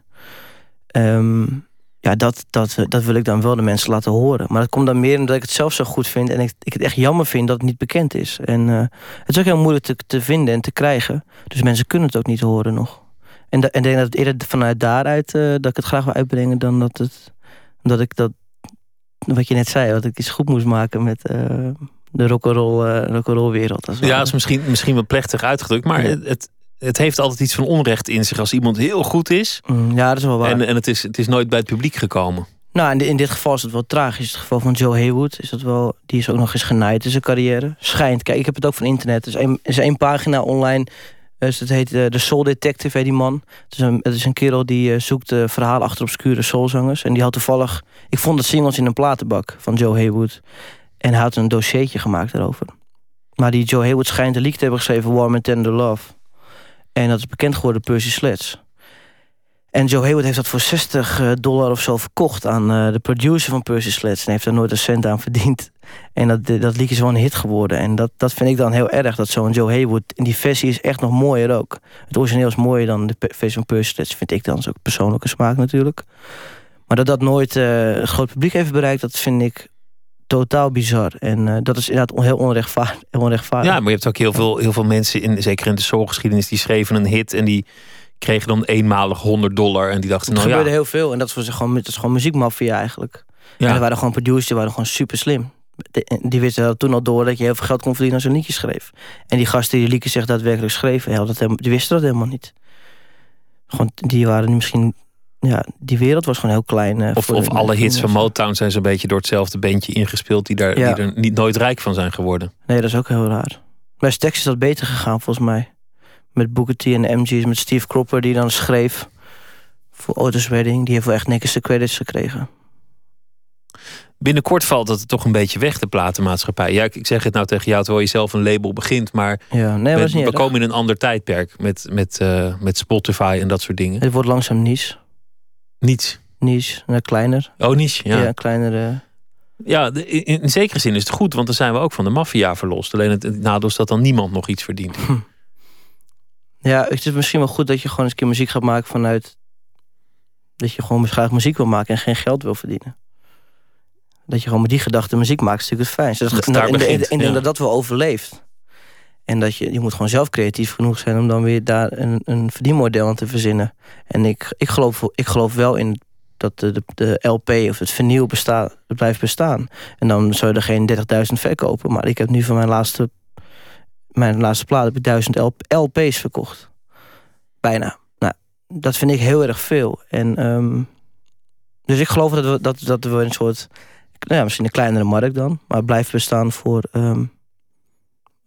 E: Um, ja, dat, dat, dat wil ik dan wel de mensen laten horen. Maar dat komt dan meer omdat ik het zelf zo goed vind... en ik, ik het echt jammer vind dat het niet bekend is. En uh, het is ook heel moeilijk te, te vinden en te krijgen. Dus mensen kunnen het ook niet horen nog. En, ik denk dat het eerder vanuit daaruit... Uh, dat ik het graag wil uitbrengen dan dat, het, dat ik dat... wat je net zei, dat ik iets goed moest maken met... de rock'n'roll uh, wereld.
D: ja, dat is misschien, misschien wel plechtig uitgedrukt, maar het, het heeft altijd iets van onrecht in zich als iemand heel goed is.
E: Mm, ja, dat is wel waar.
D: En, en het, is, het is nooit bij het publiek gekomen.
E: Nou, in, in dit geval is het wel tragisch. In het geval van Joe Haywood is dat wel. Die is ook nog eens genaaid in zijn carrière. Schijnt. Kijk, ik heb het ook van internet. Er is één, is één pagina online. Dus het heet uh, de Soul Detective, die man. Het is een, het is een kerel die uh, zoekt uh, verhalen achter obscure soulzangers. En die had toevallig... Ik vond het singles in een platenbak van Joe Haywood. En hij had een dossiertje gemaakt daarover. Maar die Joe Haywood schijnt een lied te hebben geschreven... Warm and Tender Love. En dat is bekend geworden Percy Sledge. En Joe Haywood heeft dat voor 60 eh, dollar of zo verkocht... aan uh, de producer van Percy Sledge. En heeft daar nooit een cent aan verdiend. En dat, dat liedje is wel een hit geworden. En dat, dat vind ik dan heel erg, dat zo'n Joe Haywood... in die versie is echt nog mooier ook. Het origineel is mooier dan de versie van Percy Sledge... vind ik dan. zo persoonlijke smaak natuurlijk. Maar dat dat nooit uh, groot publiek heeft bereikt... dat vind ik totaal bizar. En uh, dat is inderdaad heel onrechtvaardig, onrechtvaardig.
D: Ja, maar je hebt ook heel veel, heel veel mensen, in, zeker in de soulgeschiedenis, die schreven een hit en die kregen dan eenmalig 100 dollar. En die dachten,
E: nou
D: ja.
E: gebeurde heel veel. En dat was gewoon, dat is gewoon muziekmafia eigenlijk. Ja. En er waren gewoon producers, die waren gewoon super slim. Die wisten toen al door dat je heel veel geld kon verdienen als je een liedje schreef. En die gasten die liedjes zich daadwerkelijk schreven, die wisten dat helemaal niet. Gewoon, die waren misschien ja, die wereld was gewoon heel klein. Uh,
D: of, of alle hits van Motown zijn zo'n beetje door hetzelfde bandje ingespeeld... Die, daar, die er niet nooit rijk van zijn geworden.
E: Nee, dat is ook heel raar. Bij Stax is dat beter gegaan volgens mij. Met Booker T en de MG's, met Steve Cropper die dan schreef... voor Otis Redding. Die heeft wel echt niks de credits gekregen.
D: Binnenkort valt het toch een beetje weg, de platenmaatschappij. Ja, ik zeg het nou tegen jou terwijl je zelf een label begint, maar
E: ja, nee,
D: we, we komen in een ander tijdperk met, met, uh, met Spotify en dat soort dingen.
E: Het wordt langzaam niche.
D: Niets.
E: Niche, nou, kleiner.
D: Oh, niche, ja.
E: Ja, kleinere.
D: Ja, in, in, zekere zin is het goed, want dan zijn we ook van de maffia verlost. Alleen het, het nadeel is dat dan niemand nog iets verdient. Hm.
E: Ja, het is misschien wel goed dat je gewoon eens een keer muziek gaat maken vanuit... dat je gewoon graag muziek wil maken en geen geld wil verdienen. Dat je gewoon met die gedachte muziek maakt, is natuurlijk het fijnste.
D: Dat, dat, daar begint,
E: en, dat dat wel overleeft. En dat je, je moet gewoon zelf creatief genoeg zijn om dan weer daar een, een verdienmodel aan te verzinnen. En ik, ik, geloof, ik geloof wel in dat de, de, de LP of het vernieuw bestaat, blijft bestaan. En dan zou je er geen 30.000 verkopen. Maar ik heb nu van mijn laatste, mijn laatste plaat heb ik 1000 LP's verkocht. Bijna. Nou, dat vind ik heel erg veel. En, um, dus ik geloof dat we, dat, dat we een soort, nou ja, misschien een kleinere markt dan, maar blijft bestaan voor um,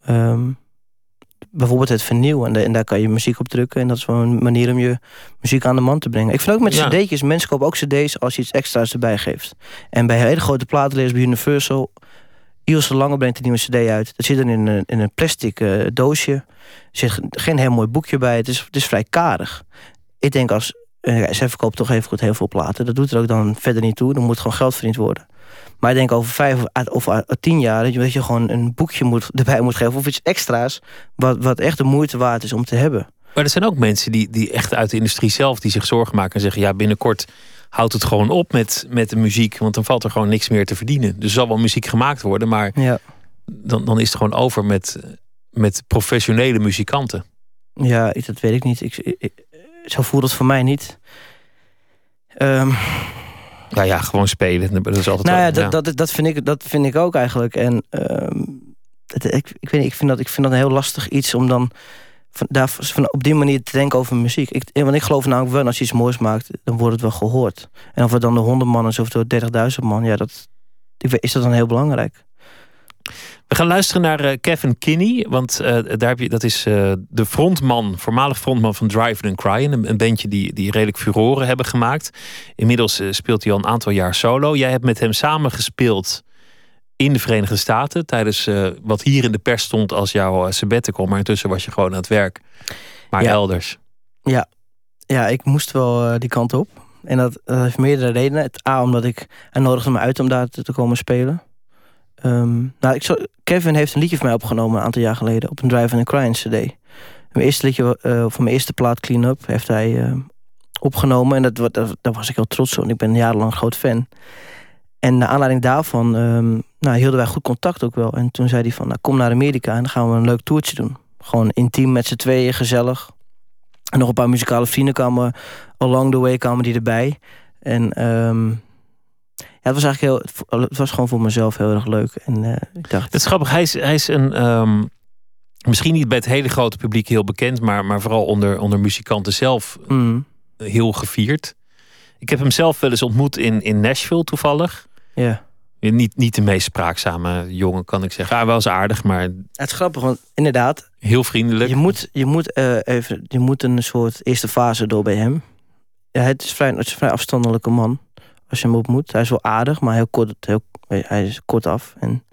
E: um, bijvoorbeeld het vernieuwen. En, daar kan je muziek op drukken. En dat is wel een manier om je muziek aan de man te brengen. Ik vind ook met cd'tjes, mensen kopen ook cd's als je iets extra's erbij geeft. En bij hele grote platenlezers bij Universal... Iels Lange brengt een nieuwe cd uit. Dat zit er in een, in een plastic uh, doosje. Er zit geen heel mooi boekje bij. Het is, het is vrij karig. Ik denk als... Uh, zij verkoopt toch even goed heel veel platen. Dat doet er ook dan verder niet toe. Er moet gewoon geld verdiend worden. Maar ik denk over vijf of of tien jaar dat je, dat je gewoon een boekje moet, erbij moet geven of iets extra's, wat, wat echt de moeite waard is om te hebben.
D: Maar er zijn ook mensen die, die echt uit de industrie zelf die zich zorgen maken en zeggen: ja, binnenkort houdt het gewoon op met, met de muziek, want dan valt er gewoon niks meer te verdienen. Dus er zal wel muziek gemaakt worden, maar
E: Ja,
D: dan, dan is het gewoon over met, met professionele muzikanten.
E: ja dat weet ik niet. Ik, ik- ik- zo voelt het voor mij niet. Ehm,
D: Ja, ja, gewoon spelen. Dat is altijd
E: nou ja, dat, dat, dat, vind ik, dat vind ik ook eigenlijk. En ehm, het- ik, ik, weet niet, ik, vind dat, ik vind dat een heel lastig iets om dan van, daar, van op die manier te denken over muziek. Ik, want ik geloof namelijk wel, als je iets moois maakt, dan wordt het wel gehoord. En of het dan de 100 man is of de 30.000 man, ja, dat, ik weet- is dat dan heel belangrijk.
D: We gaan luisteren naar eh, Kevin Kinney. Want eh, daar heb je, dat is eh, de frontman, voormalig frontman van Drive and Crying. Een, een bandje die, die redelijk furoren hebben gemaakt. Inmiddels speelt hij al een aantal jaar solo. Jij hebt met hem samen gespeeld in de Verenigde Staten. Tijdens wat hier in de pers stond als jouw sabbatical. Maar intussen was je gewoon aan het werk. Maar
E: Ja.
D: elders.
E: Ja, ik moest wel die kant op. En dat, dat heeft meerdere redenen. Het A, omdat ik... Hij nodigde me uit om daar te, te komen spelen. Ehm, nou, ik Kevin heeft een liedje van mij opgenomen een aantal jaar geleden... op een Drive and Crying cd. Mijn eerste liedje eh van mijn eerste plaat Clean Up heeft hij eh, opgenomen. En dat, dat, daar was ik heel trots op. Ik ben jarenlang groot fan. En naar aanleiding daarvan ehm, nou, hielden wij goed contact ook wel. En toen zei hij van, nou, kom naar Amerika en dan gaan we een leuk toertje doen. Gewoon intiem met z'n tweeën, gezellig. En nog een paar muzikale vrienden kwamen along the way kwamen die erbij. En ehm, ja, het was eigenlijk heel, het was gewoon voor mezelf heel erg leuk. En eh, ik dacht,
D: Het is grappig. Hij is, hij is een. ehm, misschien niet bij het hele grote publiek heel bekend. Maar, maar vooral onder, onder muzikanten zelf
E: mm,
D: heel gevierd. Ik heb hem zelf wel eens ontmoet in, in Nashville toevallig.
E: ja.
D: Niet, niet de meest spraakzame jongen, kan ik zeggen. Hij was aardig, maar
E: Het is grappig, want inderdaad,
D: heel vriendelijk.
E: je moet, je, moet, eh, even, je moet een soort eerste fase door bij hem. Ja, het, is vrij, het is een vrij afstandelijke man als je hem ontmoet. Hij is wel aardig, maar heel kort, heel, hij is kort af. En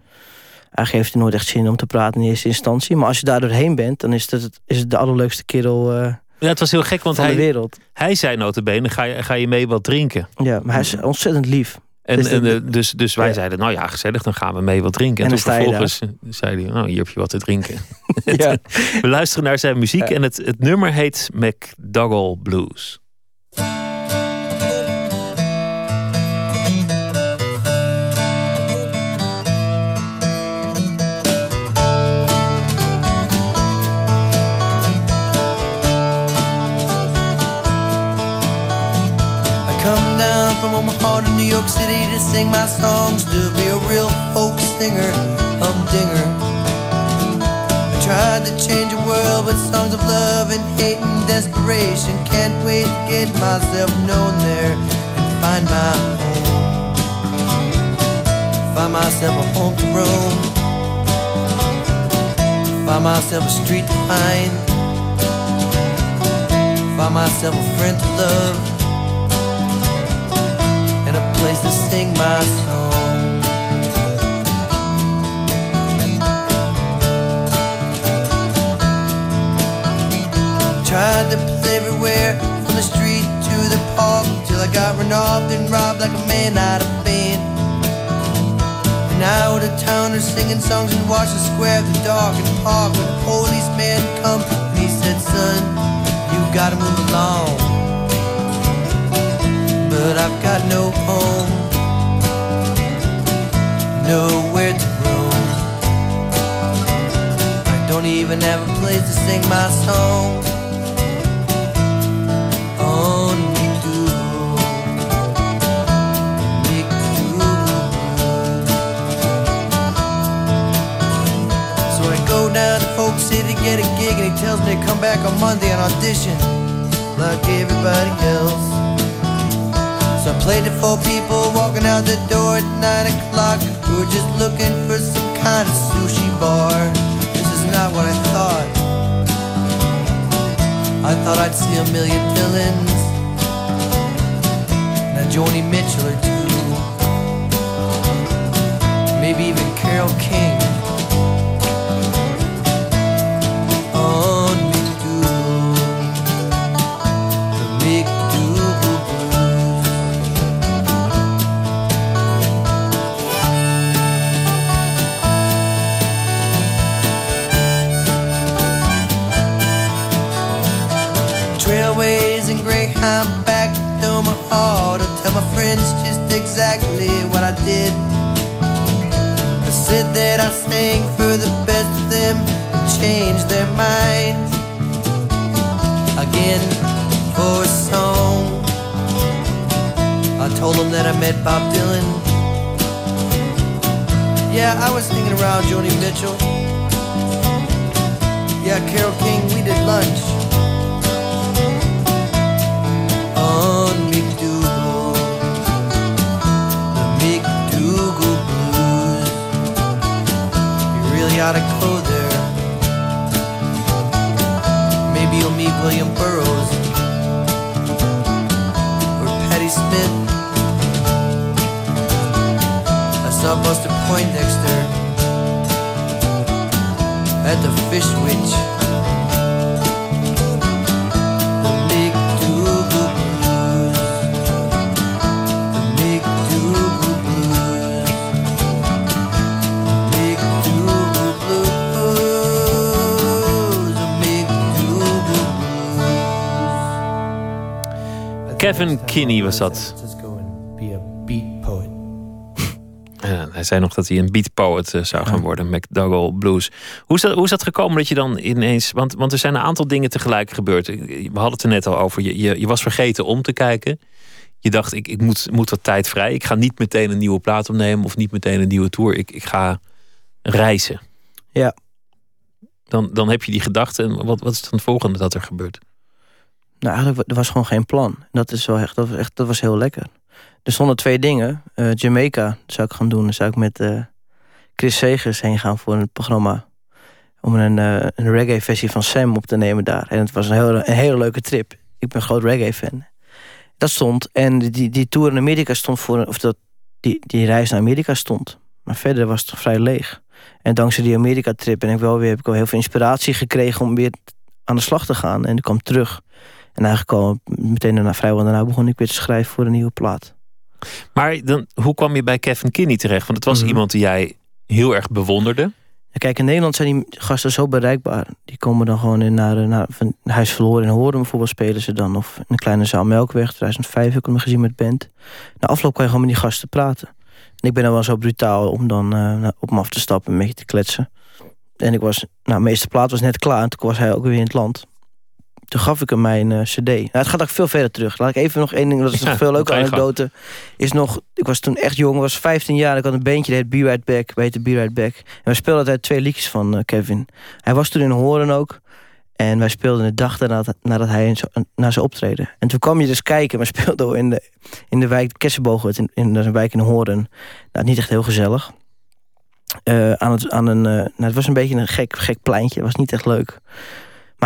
E: eigenlijk heeft hij nooit echt zin om te praten in eerste instantie. Maar als je daar doorheen bent, dan is het, is het de allerleukste kerel eh,
D: Ja, het was heel gek, want
E: van de
D: hij,
E: wereld.
D: hij zei notabene, ga je, ga je mee wat drinken?
E: Ja, maar hij is ontzettend lief.
D: En,
E: Dus
D: en,
E: de-
D: eh, dus, dus wij
E: Ja.
D: zeiden, nou ja, gezellig, dan gaan we mee wat drinken. En,
E: En
D: toen vervolgens zei hij, nou, hier heb je wat te drinken.
E: Ja.
D: We luisteren naar zijn muziek en het, het nummer heet McDougall Blues.
G: From Omaha to New York City to sing my songs, to be a real folk singer, humdinger. I tried to change the world with songs of love and hate and desperation. Can't wait to get myself known there and find my home. Find myself a home to roam. Find myself a street to find. Find myself a friend to love place to sing my song. Tried to play everywhere, from the street to the park, till I got run off and robbed like a man out of bed. And out of towners singing songs in Washington Square, the dark and park, when the policeman come and he said, "Son, you gotta move along." but I've got no home, nowhere to roam. I don't even have a place to sing my song. On McDougal, McDougal. So I go down to Folk City, get a gig, and he tells me to come back on Monday and audition like everybody else. So I played it for people walking out the door at 9 o'clock who were just looking for some kind of sushi bar. This is not what I thought. I thought I'd see a million villains a Joni Mitchell or two. Maybe even Carol King. Exactly what I did. I said that I sang for the best of them changed their minds again for a song. I told them that I met Bob Dylan. Yeah, I was hanging around Joni Mitchell. Yeah, Carol King, we did lunch To go there. Maybe you'll meet William Burroughs or Patti Smith. I saw Buster Poindexter at the Fish Witch.
D: Kevin Kinney was dat. Ja, hij zei nog dat hij een beat poet eh, zou gaan worden, McDougall Blues. Hoe is, dat, hoe is dat gekomen dat je dan ineens... Want, want er zijn een aantal dingen tegelijk gebeurd. We hadden het er net al over. Je, je, je was vergeten om te kijken. Je dacht, ik, ik moet, moet wat tijd vrij. Ik ga niet meteen een nieuwe plaat opnemen... of niet meteen een nieuwe tour. Ik, ik ga reizen.
E: Ja.
D: Dan, dan heb je die gedachte. En wat, wat is dan het volgende dat er gebeurt?
E: Nou, eigenlijk, er was gewoon geen plan. En Dat, is wel echt, dat, was echt, dat was heel lekker. Er stonden twee dingen. Eh, Jamaica zou ik gaan doen. Dan zou ik met eh, Chris Segers heen gaan voor een programma. Om een, eh, een reggae-versie van Sam op te nemen daar. En het was een hele, een hele leuke trip. Ik ben een groot reggae-fan. Dat stond. En die, die tour in Amerika stond voor... Of dat, die, die reis naar Amerika stond. Maar verder was het vrij leeg. En dankzij die Amerika-trip ben ik wel weer, heb ik wel heel veel inspiratie gekregen... om weer aan de slag te gaan. En ik kwam terug. En eigenlijk al meteen daarna, vrijwel daarna begon ik weer te schrijven voor een nieuwe plaat.
D: Maar dan, hoe kwam je bij Kevin Kinney terecht? Want het was
E: Mhm.
D: iemand die jij heel erg bewonderde.
E: Kijk, in Nederland zijn die gasten zo bereikbaar. Die komen dan gewoon in naar, eh, naar van Huis Verloren in Horen bijvoorbeeld spelen ze dan. Of in een kleine zaal Melkweg, 2005 heb ik hem gezien met band. Na afloop kan je gewoon met die gasten praten. En ik ben dan wel zo brutaal om dan eh, op hem af te stappen en een beetje te kletsen. En ik was, nou, de meeste plaat was net klaar en toen was hij ook weer in het land. Toen gaf ik hem mijn eh, cd. Nou, het gaat ook veel verder terug. Laat ik even nog één ding, dat is
D: Ja,
E: nog veel leuke anekdote. Is nog, ik was toen echt jong, was 15 jaar. Ik had een bandje, dat heet Be Right Back. We heette Be Right Back. En wij speelden altijd twee liedjes van eh, Kevin. Hij was toen in Horen ook. En wij speelden de dag daarna, nadat hij naar zijn optreden. En toen kwam je dus kijken. We speelden in de, in de wijk Kessenbogen, in, in, dat is een wijk in Horen. Nou, niet echt heel gezellig. Eh, aan het, aan een, nou, het was een beetje een gek, gek pleintje. Het was niet echt leuk.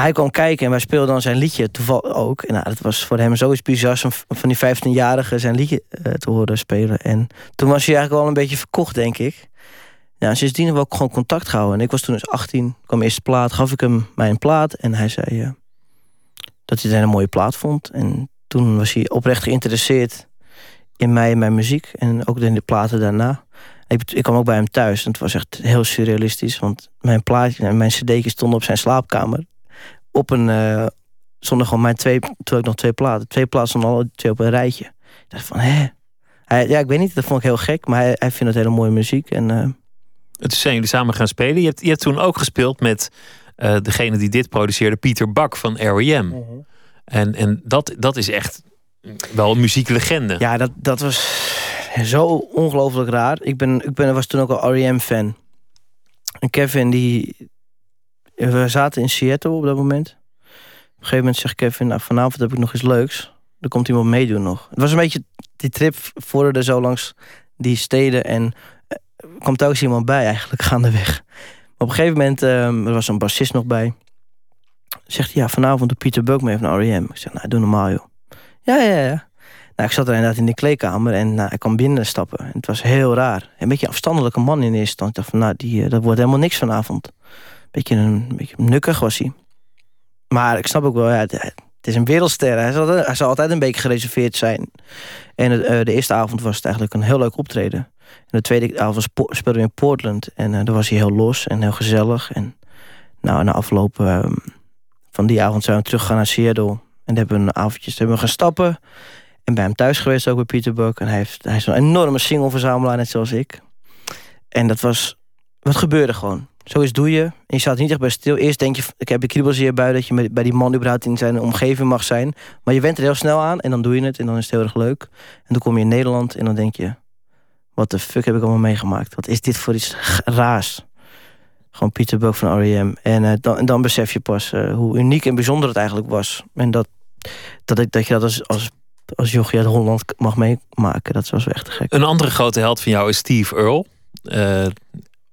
E: Hij kwam kijken en wij speelden dan zijn liedje toevallig ook. En nou, dat was voor hem zoiets bizars om van die 15-jarige zijn liedje eh, te horen spelen. En toen was hij eigenlijk wel een beetje verkocht, denk ik. En sindsdien hebben we ook gewoon contact gehouden. En ik was toen dus 18, kwam eerste plaat, gaf ik hem mijn plaat. En hij zei eh, dat hij het een mooie plaat vond. En toen was hij oprecht geïnteresseerd in mij en mijn muziek. En ook in de platen daarna. Ik, ik kwam ook bij hem thuis en het was echt heel surrealistisch. Want mijn plaatje en mijn cd'tje stonden op zijn slaapkamer. Op een... eh stonden gewoon mijn twee... Toen ik nog twee platen. Twee platen stonden alle twee op een rijtje. Ik dacht van, hè? Hij, ja, ik weet niet, dat vond ik heel gek. Maar hij, hij vindt het hele mooie muziek. En eh,
D: Het zijn jullie samen gaan spelen. Je hebt, je hebt toen ook gespeeld met eh, degene die dit produceerde, Pieter Bak van R.E.M. En, en dat, dat is echt wel een muzieklegende.
E: Ja, dat, dat was zo ongelooflijk raar. Ik, ben, ik ben, was toen ook al R.E.M.-fan. En Kevin, die... We zaten in Seattle op dat moment. Op een gegeven moment zegt Kevin... Nou, vanavond heb ik nog iets leuks. Er komt iemand meedoen nog. Het was een beetje... Die trip vorderde zo langs die steden... en eh, er kwam telkens iemand bij eigenlijk gaandeweg. Maar op een gegeven moment... ehm, er was een bassist nog bij. Zegt hij, ja, vanavond doet Pieter Buck mee van R.E.M. Ik zeg, nou, doe normaal, joh. Ja, ja, ja. Nou, ik zat er inderdaad in de kleedkamer en nou, ik kwam binnenstappen. En het was heel raar. Een beetje afstandelijke man in eerste instantie. Ik dacht van, nou, die, eh, dat wordt helemaal niks vanavond. Beetje een, beetje nukkig was hij. Maar ik snap ook wel, ja, het, is een wereldster. Hij zal, hij zal altijd een beetje gereserveerd zijn. En eh, de eerste avond was het eigenlijk een heel leuk optreden. En de tweede avond speelden we in Portland. En uh, daar was hij heel los en heel gezellig. En nou, na afloop uh, van die avond zijn we teruggegaan naar Seattle. En hebben we een avondjes hebben we gaan stappen. En bij hem thuis geweest ook bij Pieter Buck. En hij, heeft, hij is een enorme single-verzamelaar, net zoals ik. En dat was... Wat gebeurde gewoon? Zoiets doe je. En je staat niet echt bij stil. Eerst denk je, ik heb de kriebels in je dat je bij die man überhaupt in zijn omgeving mag zijn. Maar je went er heel snel aan en dan doe je het. En dan is het heel erg leuk. En dan kom je in Nederland en dan denk je... wat de fuck heb ik allemaal meegemaakt? Wat is dit voor iets raars? Gewoon Pieter Buck van R.E.M. En, eh, dan, en dan besef je pas eh, hoe uniek en bijzonder het eigenlijk was. En dat, dat, ik, dat je dat als, als, als jochie uit Holland mag meemaken... dat was wel echt gek.
D: Een andere grote held van jou is Steve Earle. Eh,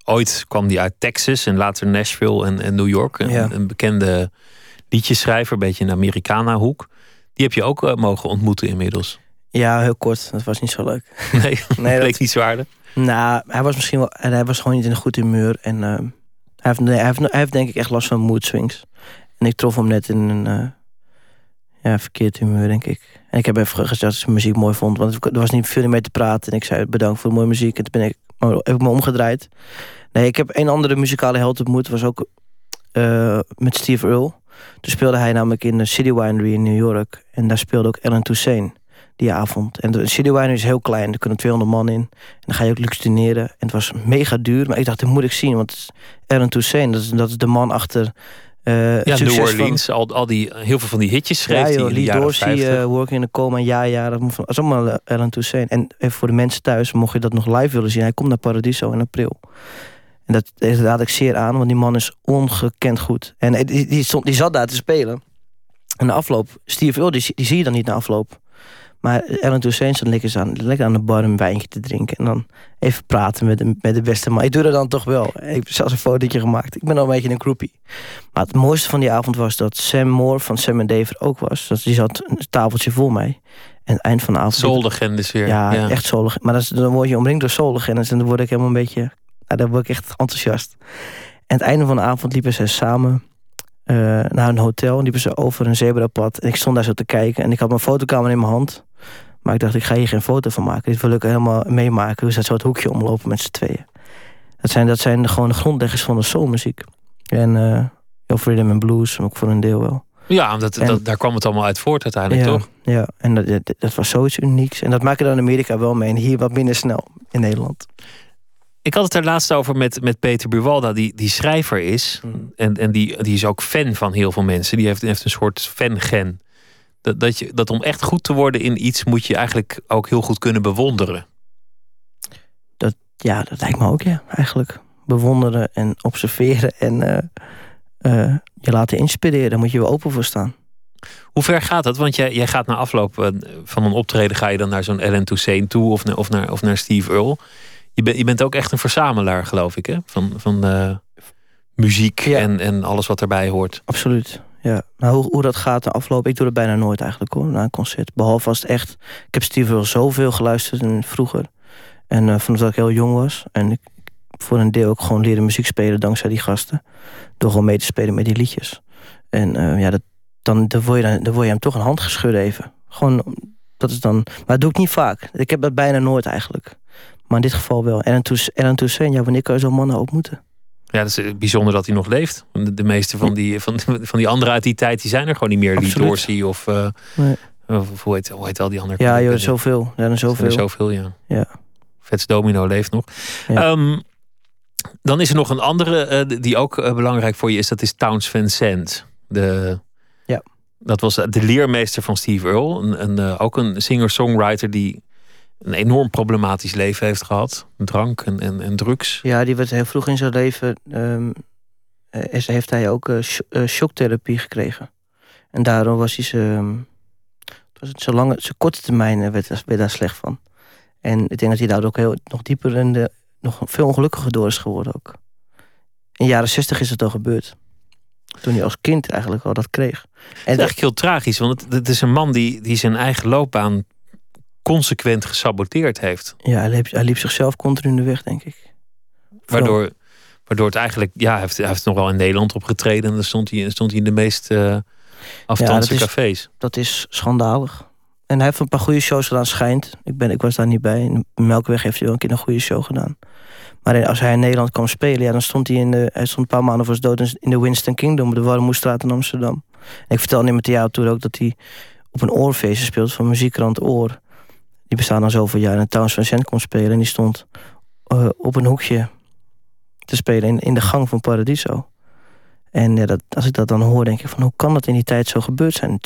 D: ooit kwam die uit Texas en later Nashville en, en New York. Een,
E: Ja.
D: een bekende liedjeschrijver, een beetje in de Americana-hoek. Die heb je ook eh, mogen ontmoeten inmiddels.
E: Ja, heel kort. Dat was niet zo leuk.
D: Nee,
E: Nee, dat-
D: leek niet zo aardig.
E: Nou, hij was misschien wel... Hij was gewoon niet in een goed humeur. En eh, hij, heeft, nee, hij, heeft, hij heeft denk ik echt last van mood swings. En ik trof hem net in een... eh, ja, verkeerd humeur, denk ik. En ik heb even gezegd dat ik zijn muziek mooi vond. Want er was niet veel meer te praten. En ik zei bedankt voor de mooie muziek. En toen ben ik, heb ik me omgedraaid. Nee, ik heb een andere muzikale held ontmoet. was ook eh, met Steve Earle. Toen speelde hij namelijk in de City Winery in New York. En daar speelde ook Ellen Toussaint die avond. En de City Winery is heel klein. Er kunnen 200 man in. En dan ga je ook luxe dineren. En het was mega duur. Maar ik dacht, dat moet ik zien. Want Ellen Toussaint, dat is, dat is de man achter... eh
D: Ja, New
E: van-
D: Orleans, al, al die, heel veel van die hitjes schreef
E: ja, joh,
D: in de
E: Lee
D: jaren
E: Dorsey,
D: 50.
E: eh, Working in the Coma, ja, ja, dat, van, is allemaal Ellen Toussaint. En even voor de mensen thuis, mocht je dat nog live willen zien, hij komt naar Paradiso in april. En dat, dat raad ik zeer aan, want die man is ongekend goed. En die, die, stond, die zat daar te spelen. En de afloop, Steve Earle, die, die zie je dan niet na afloop. Maar Ellen Toussaint stond lekker aan, lekker aan de bar een wijntje te drinken. En dan even praten met de, met de beste man. Ik doe dat dan toch wel. Ik heb zelfs een fotootje gemaakt. Ik ben al een beetje een groepie. Maar het mooiste van die avond was dat Sam Moore van Sam en Dave er ook was. Dat die zat een tafeltje voor mij. En het eind van de avond...
D: Soul-legendes weer.
E: Ja,
D: Ja.
E: echt soul Maar dat is, dan word je omringd door soul-legendes. En dan word ik helemaal een beetje... Nou, dan word ik echt enthousiast. En het einde van de avond liepen ze samen eh, naar een hotel. En liepen ze over een zebrapad. En ik stond daar zo te kijken. En ik had mijn fotocamera in mijn hand. Maar ik dacht, ik ga hier geen foto van maken. Dit wil ik helemaal meemaken. Hoe ze zo het hoekje omlopen met z'n tweeën. Dat zijn, dat zijn gewoon de grondleggers van de soulmuziek. En eh heel veel rhythm and blues, ook voor een deel wel.
D: Ja, dat,
E: En-
D: dat, daar kwam het allemaal uit voort uiteindelijk,
E: ja,
D: toch?
E: Ja, en dat, dat, dat was zoiets unieks. En dat maak je dan in Amerika wel mee. En hier wat minder snel in Nederland.
D: Ik had het er laatst over met, met Peter Buwalda, die, die schrijver is.
E: Mm.
D: En, en die, die is ook fan van heel veel mensen. Die heeft, heeft een soort fan-gen. Dat, dat, je, dat om echt goed te worden in iets moet je eigenlijk ook heel goed kunnen bewonderen.
E: Ja, dat lijkt me ook, ja, eigenlijk. Bewonderen en observeren en eh, eh, je laten inspireren. Daar moet je wel open voor staan.
D: Hoe ver gaat dat? Want jij, jij gaat na afloop eh, van een optreden... ga je dan naar zo'n Ellen Toussaint toe of, naar- of, naar, of naar Steve Earle. Je, bent je bent ook echt een verzamelaar, geloof ik, hè? Van, van eh, muziek
E: Ja.
D: en, en alles wat erbij hoort.
E: Absoluut, ja. Nou, hoe, hoe dat gaat de afloop, ik doe dat bijna nooit eigenlijk hoor, na een concert. Behalve als het echt... Ik heb Steve Earle zoveel geluisterd en vroeger. En eh vanaf dat ik heel jong was. En ik voor een deel ook gewoon leren muziek spelen dankzij die gasten. Door gewoon mee te spelen met die liedjes. En eh, ja, dat, dan, dan, word je, dan, dan word je hem toch een hand geschud even. Gewoon, dat is dan... Maar dat doe ik niet vaak. Ik heb dat bijna nooit eigenlijk. Maar in dit geval wel. En Ellen Toussaint, ja, wanneer kan je zo'n mannen ontmoeten?
D: Ja, dat is eh, bijzonder dat hij nog leeft. De, de meeste van die, van, van die anderen uit die tijd... die zijn er gewoon niet meer.
E: Absoluut.
D: Dorsey of... eh,
E: Nee.
D: of hoe, heet, hoe heet al die andere...
E: Ja, joh, zoveel. Ja,
D: zijn
E: zoveel.
D: er zoveel, ja.
E: Ja.
D: Vets Domino leeft nog.
E: Ja.
D: Ehm, dan is er nog een andere eh, die ook belangrijk voor je is. Dat is Towns Van Sant. De,
E: Ja.
D: Dat was de leermeester van Steve Earle. Een, een, ook een singer-songwriter die een enorm problematisch leven heeft gehad. Drank en, en, en drugs.
E: Ja, die werd heel vroeg in zijn leven. ehm, is- heeft hij ook eh, sh- eh, shocktherapie gekregen. En daarom was hij zijn. was het zo lange, zijn korte termijn werd, werd daar slecht van. En ik denk dat hij daar ook heel, nog dieper in de. nog veel ongelukkiger door is geworden ook. In de jaren zestig is het al gebeurd. Toen hij als kind eigenlijk al dat kreeg.
D: Het is
E: En dat,
D: eigenlijk heel tragisch, want het, het is een man die, die zijn eigen loopbaan consequent gesaboteerd heeft.
E: ja, hij liep, hij liep zichzelf continu in de weg, denk ik.
D: Waardoor, waardoor het eigenlijk, ja, hij heeft, hij heeft nog wel in Nederland opgetreden. En dan stond hij, stond hij in de meest afstandse
E: is-
D: cafés.
E: dat is schandalig. En hij heeft een paar goede shows gedaan, schijnt. Ik, ben, ik was daar niet bij. In Melkweg heeft hij wel een keer een goede show gedaan. Maar als hij in Nederland kwam spelen, ja, dan stond hij in de. Hij stond een paar maanden voor zijn dood in de Winston Kingdom, de Warmoestraat in Amsterdam. En ik vertelde in mijn theater ook dat hij op een oorfeestje speelt van muziekkrant Oor. Die bestaan al zoveel jaar. En Towns van Zandt kon spelen. En die stond uh, op een hoekje te spelen in, in de gang van Paradiso. En ja, dat, als ik dat dan hoor, denk ik van hoe kan dat in die tijd zo gebeurd zijn?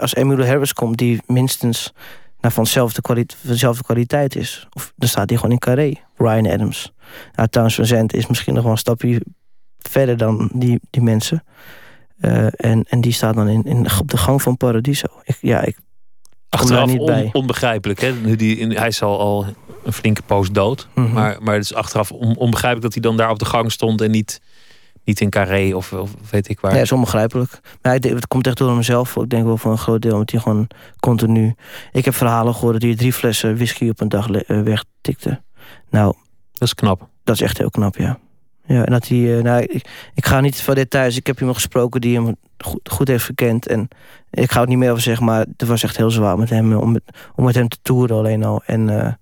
E: Als Emilio Harris komt, die minstens nou, van, dezelfde kwaliteit, dezelfde kwaliteit is. Of dan staat hij gewoon in Carré. Ryan Adams. Nou, Towns van Zandt is misschien nog wel een stapje verder dan die, die mensen. En, en die staat dan in, in, op de gang van Paradiso. Ik, ja, ik
D: Achteraf niet on, bij. onbegrijpelijk. Hè? Nu die, hij is al, al een flinke poos dood. Mm -hmm. Maar, maar het is achteraf on, onbegrijpelijk dat hij dan daar op de gang stond en niet, niet in Carré of, of weet ik waar.
E: Ja, het is onbegrijpelijk. Maar ik, het komt echt door hemzelf. Ik denk wel voor een groot deel, omdat hij gewoon continu. Ik heb verhalen gehoord dat hij drie flessen whisky op een dag wegtikte. Nou,
D: dat is knap.
E: Dat is echt heel knap, ja. Ja, en dat hij, nou, ik, ik ga niet van details. Ik heb iemand gesproken die hem goed, goed heeft gekend. En ik ga het niet meer over zeggen, maar het was echt heel zwaar met hem. Om met, om met hem te toeren alleen al. En uh,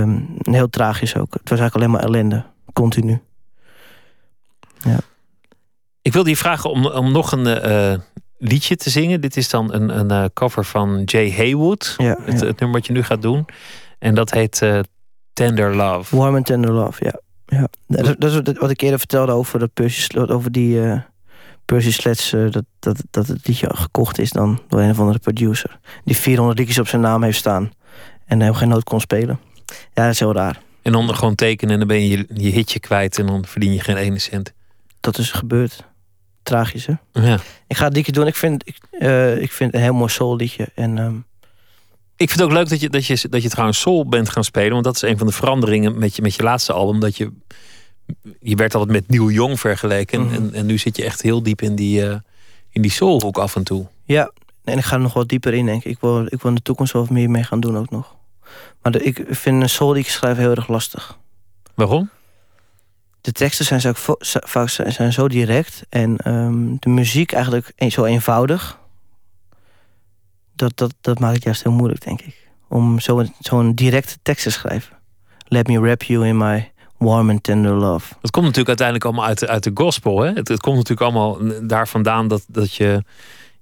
E: um, heel tragisch ook. Het was eigenlijk alleen maar ellende. Continu. Ja.
D: Ik wilde je vragen om, om nog een uh, liedje te zingen. Dit is dan een, een uh, cover van Jay Haywood.
E: Ja,
D: het,
E: ja.
D: het, nummer wat je nu gaat doen. En dat heet Tender Love.
E: Warm and Tender Love, ja. Ja. Dat, dat is wat ik eerder vertelde over, dat Percy, over die uh, Percy. Uh, dat, dat, dat het liedje gekocht is dan door een of andere producer. Die 400 liedjes op zijn naam heeft staan. En hem geen noot kon spelen. Ja, dat is heel raar.
D: En dan gewoon tekenen en dan ben je je hitje kwijt. En dan verdien je geen ene cent.
E: Dat is gebeurd. Tragisch, hè?
D: Ja.
E: Ik ga het liedje doen. Ik vind, ik, uh, ik vind een heel mooi soul liedje. En... Um,
D: ik vind het ook leuk dat je, dat, je, dat je trouwens soul bent gaan spelen. Want dat is een van de veranderingen met je, met je laatste album. Dat je, je werd altijd met Nieuw Jong vergeleken. Mm -hmm. en, en nu zit je echt heel diep in die, uh, in die soulhoek af en toe.
E: Ja, en ik ga er nog wat dieper in, denk ik. Ik wil, ik wil in de toekomst wel meer mee gaan doen ook nog. Maar de, ik vind een soul die ik schrijf heel erg lastig.
D: Waarom?
E: De teksten zijn zo, vaak zijn zo direct. En um, de muziek eigenlijk zo eenvoudig dat, dat, dat maakt het juist heel moeilijk, denk ik. Om zo'n zo directe tekst te schrijven. Let me wrap you in my warm and tender love.
D: Het komt natuurlijk uiteindelijk allemaal uit de, uit de gospel. Hè? Het, het komt natuurlijk allemaal daar vandaan dat, dat je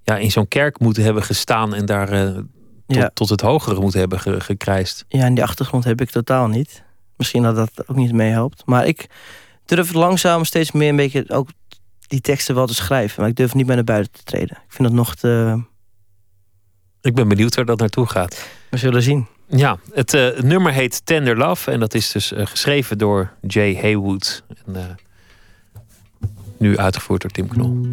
D: ja, in zo'n kerk moet hebben gestaan en daar uh, tot, ja. tot het hogere moet hebben ge, gekrijsd.
E: Ja, en die achtergrond heb ik totaal niet. Misschien dat dat ook niet meehelpt. Maar ik durf langzaam steeds meer een beetje ook die teksten wel te schrijven. Maar ik durf niet meer naar buiten te treden. Ik vind dat nog te
D: ik ben benieuwd waar dat naartoe gaat.
E: We zullen zien.
D: Ja, het, uh, het nummer heet Tender Love. En dat is dus uh, geschreven door Jay Haywood. En uh, nu uitgevoerd door Tim Knol.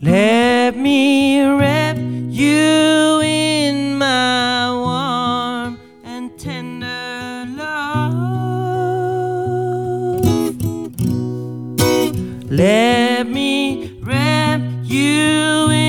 F: Let me wrap you in my warm and tender love. Let me you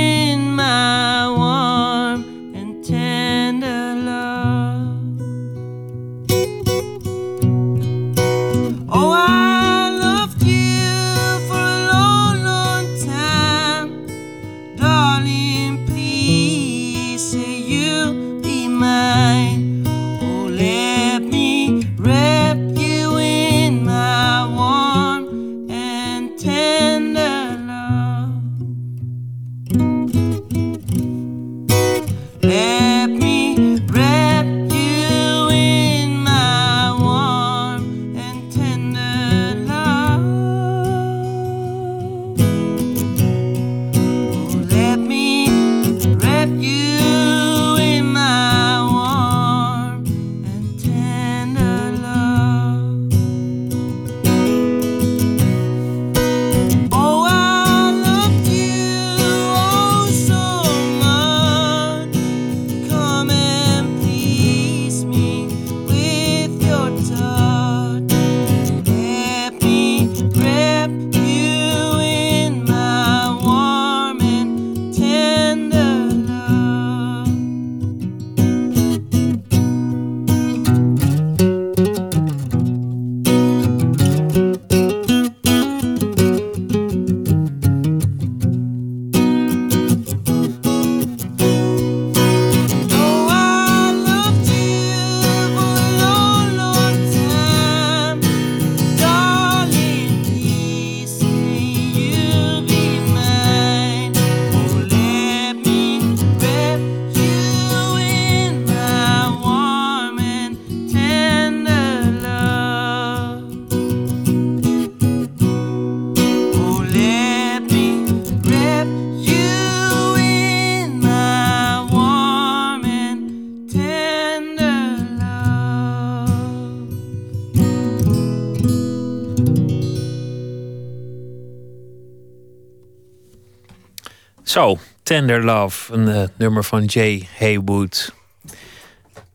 D: Zo, Tender Love, een uh, nummer van Jay Haywood.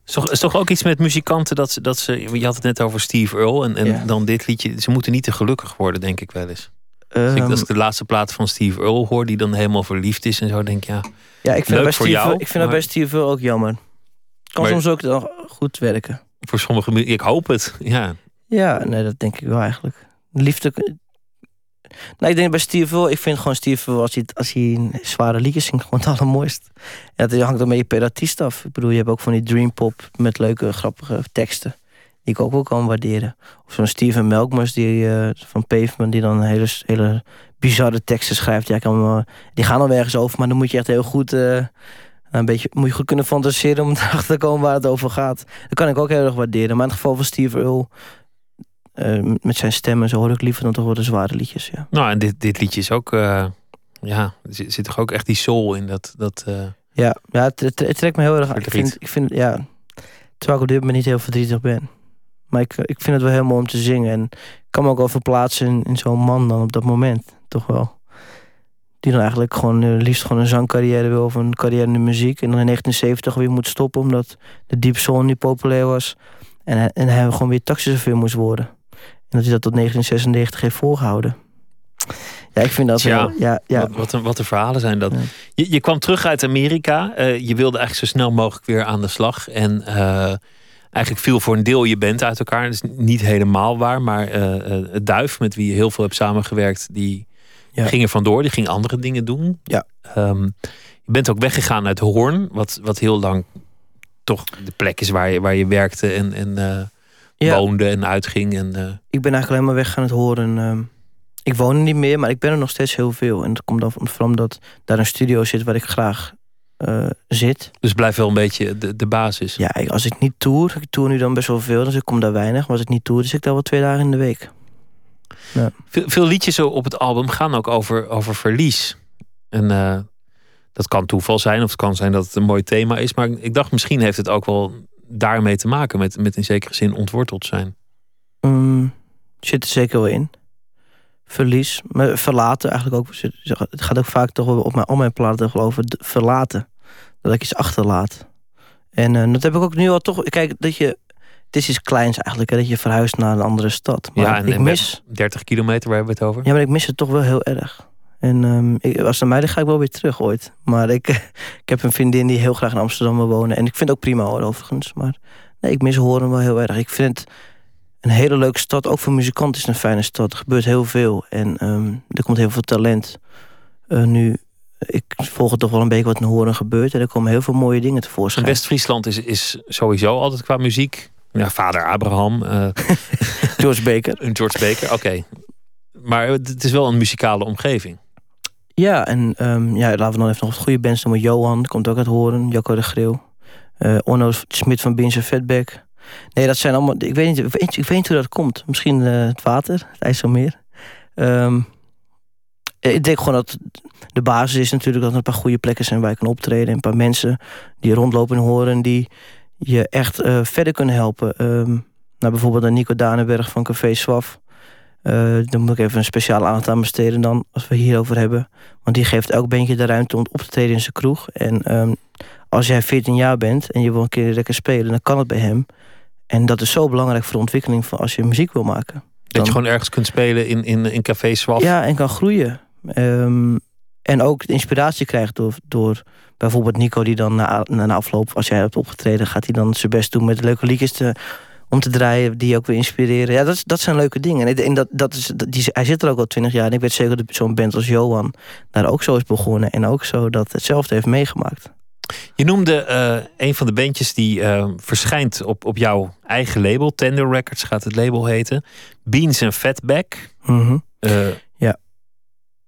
D: Is toch, is toch ook iets met muzikanten dat ze, dat ze. Je had het net over Steve Earle en, en
E: Ja.
D: dan dit liedje. Ze moeten niet te gelukkig worden, denk ik wel eens. Als ik,
E: Ehm,
D: als ik de laatste plaat van Steve Earle hoor, die dan helemaal verliefd is en zo, denk ik ja.
E: ja, ik vind,
D: leuk
E: dat bij
D: voor
E: Steve,
D: jou,
E: ik vind dat
D: maar-
E: bij Steve ook jammer. Kan
D: Maar-
E: soms ook nog goed werken.
D: Voor sommige ik hoop het. Ja,
E: Ja, nee, dat denk ik wel eigenlijk. Liefde. Nou, ik denk bij Steve ik vind gewoon Steve als hij, als hij zware liedjes zingt, gewoon het allermooist. En dat hangt ook beetje per artiest af. Ik bedoel, je hebt ook van die dream pop met leuke, grappige teksten. Die ik ook wel kan waarderen. Of zo'n Steven Melkmus die, eh, van Pavement, die dan hele, hele bizarre teksten schrijft. Ja, die gaan al ergens over, maar dan moet je echt heel goed. eh, een beetje, moet je goed kunnen fantaseren om erachter te komen waar het over gaat. Dat kan ik ook heel erg waarderen. Maar in het geval van Steve Earle, eh, met zijn stem en zo hoor ik liever dan toch wel de zware liedjes. Ja.
D: nou en dit, dit liedje is ook. eh, ja, er zit, zit toch ook echt die soul in dat. dat eh,
E: Ja, ja het, trekt me heel erg aan. Ik vind, ik vind, ja, terwijl ik op dit moment niet heel verdrietig ben. Maar ik, ik vind het wel heel mooi om te zingen. En ik kan me ook wel verplaatsen in, in zo'n man dan op dat moment. Toch wel. Die dan eigenlijk gewoon eh, liefst gewoon een zangcarrière wil of een carrière in de muziek. En dan in 1970 weer moet stoppen omdat de Deep Soul niet populair was. En hij, en hij gewoon weer taxichauffeur moest worden. En dat hij dat tot 1996 heeft volgehouden. Ja, ik vind dat
D: Tja,
E: wel... Ja, ja,
D: Wat, wat, een, wat de verhalen zijn dat.
E: Ja.
D: Je, je kwam terug uit Amerika. eh, je wilde eigenlijk zo snel mogelijk weer aan de slag. En eh, eigenlijk viel voor een deel je band uit elkaar. Dat is niet helemaal waar. Maar eh, het Duif, met wie je heel veel hebt samengewerkt, die
E: Ja.
D: ging er vandoor. Die ging andere dingen doen.
E: Ja.
D: Ehm, je bent ook weggegaan uit Hoorn. Wat, wat heel lang toch de plek is waar je, waar je werkte en, en
E: ja.
D: woonde en uitging. En, eh,
E: Ik ben eigenlijk alleen maar weg gaan het horen. ehm, ik woon er niet meer, maar ik ben er nog steeds heel veel. En dat komt dan van- vooral omdat daar een studio zit waar ik graag eh, zit.
D: dus blijf wel een beetje de, de basis.
E: Ja, ik- als ik niet tour, ik tour nu dan best wel veel, dus ik kom daar weinig. Maar als ik niet tour, dan zit ik daar wel twee dagen in de week.
D: Veel, veel liedjes op het album gaan ook over, over verlies. En eh, dat kan toeval zijn, of het kan zijn dat het een mooi thema is. Maar ik dacht, misschien heeft het ook wel daarmee te maken. Met, met in zekere zin ontworteld zijn.
E: Mm, zit er zeker wel in. Verlies, maar verlaten eigenlijk ook. Het gaat ook vaak toch op mijn, al mijn platen over de- verlaten. Dat ik iets achterlaat. En eh, dat heb ik ook nu al toch. Kijk, dat je. Het is iets kleins eigenlijk, hè, dat je verhuist naar een andere stad. Maar
D: Ja, en-
E: ik mis.
D: 30 kilometer, waar hebben we het over?
E: Ja, maar ik mis het toch wel heel erg. En ehm, ik, als het aan mij ligt, ga ik wel weer terug ooit. Maar ik, ik heb een vriendin die heel graag in Amsterdam wil wonen. En ik vind het ook prima hoor, overigens. Maar nee, ik mis Horen wel heel erg. Ik vind het een hele leuke stad. Ook voor muzikanten is het een fijne stad. Er gebeurt heel veel. En ehm, er komt heel veel talent. Eh, nu, ik volg het toch wel een beetje wat in Horen gebeurt. En er komen heel veel mooie dingen
D: En
E: tevoorschijn.
D: West-Friesland is, is sowieso altijd qua muziek. Ja, vader Abraham, eh,
E: George Baker.
D: George Baker, oké. Maar het is wel een muzikale omgeving.
E: Ja, en ehm, ja, laten we dan even nog wat goede bands noemen. Johan, komt ook uit Horen. Jacco de Grill. eh Onno Smit van Beans en Fatback. Nee, dat zijn allemaal... Ik weet niet, ik weet, niet hoe dat komt. Misschien eh, het water, het IJsselmeer. Ehm, ik denk gewoon dat de basis is natuurlijk dat er een paar goede plekken zijn waar je kan optreden. En een paar mensen die rondlopen en horen die je echt eh, verder kunnen helpen. Ehm, nou, bijvoorbeeld aan Nico Danenberg van Café Swaf. Eh dan moet ik even een speciale aandacht aan besteden dan, als we hierover hebben. Want die geeft elk bandje de ruimte om op te treden in zijn kroeg. En ehm, als jij 14 jaar bent en je wil een keer lekker spelen, dan kan het bij hem. En dat is zo belangrijk voor de ontwikkeling van als je muziek wil maken.
D: Dat
E: Dan-
D: je gewoon ergens kunt spelen in, in, in Café Swaf.
E: Ja, en kan groeien. Ehm, en ook inspiratie krijgt door, door bijvoorbeeld Nico, die dan na, na na afloop, als jij hebt opgetreden, gaat hij dan zijn best doen met leuke liedjes te, om te draaien, die ook weer inspireren. Ja, dat, dat zijn leuke dingen. En, dat, dat is, die, hij zit er ook al twintig jaar. En ik weet zeker dat zo'n band als Johan daar ook zo is begonnen. En ook zo dat hetzelfde heeft meegemaakt.
D: Je noemde eh, een van de bandjes die eh, verschijnt op, op jouw eigen label. Tender Records gaat het label heten. Beans en Fatback. Eh,
E: Ja.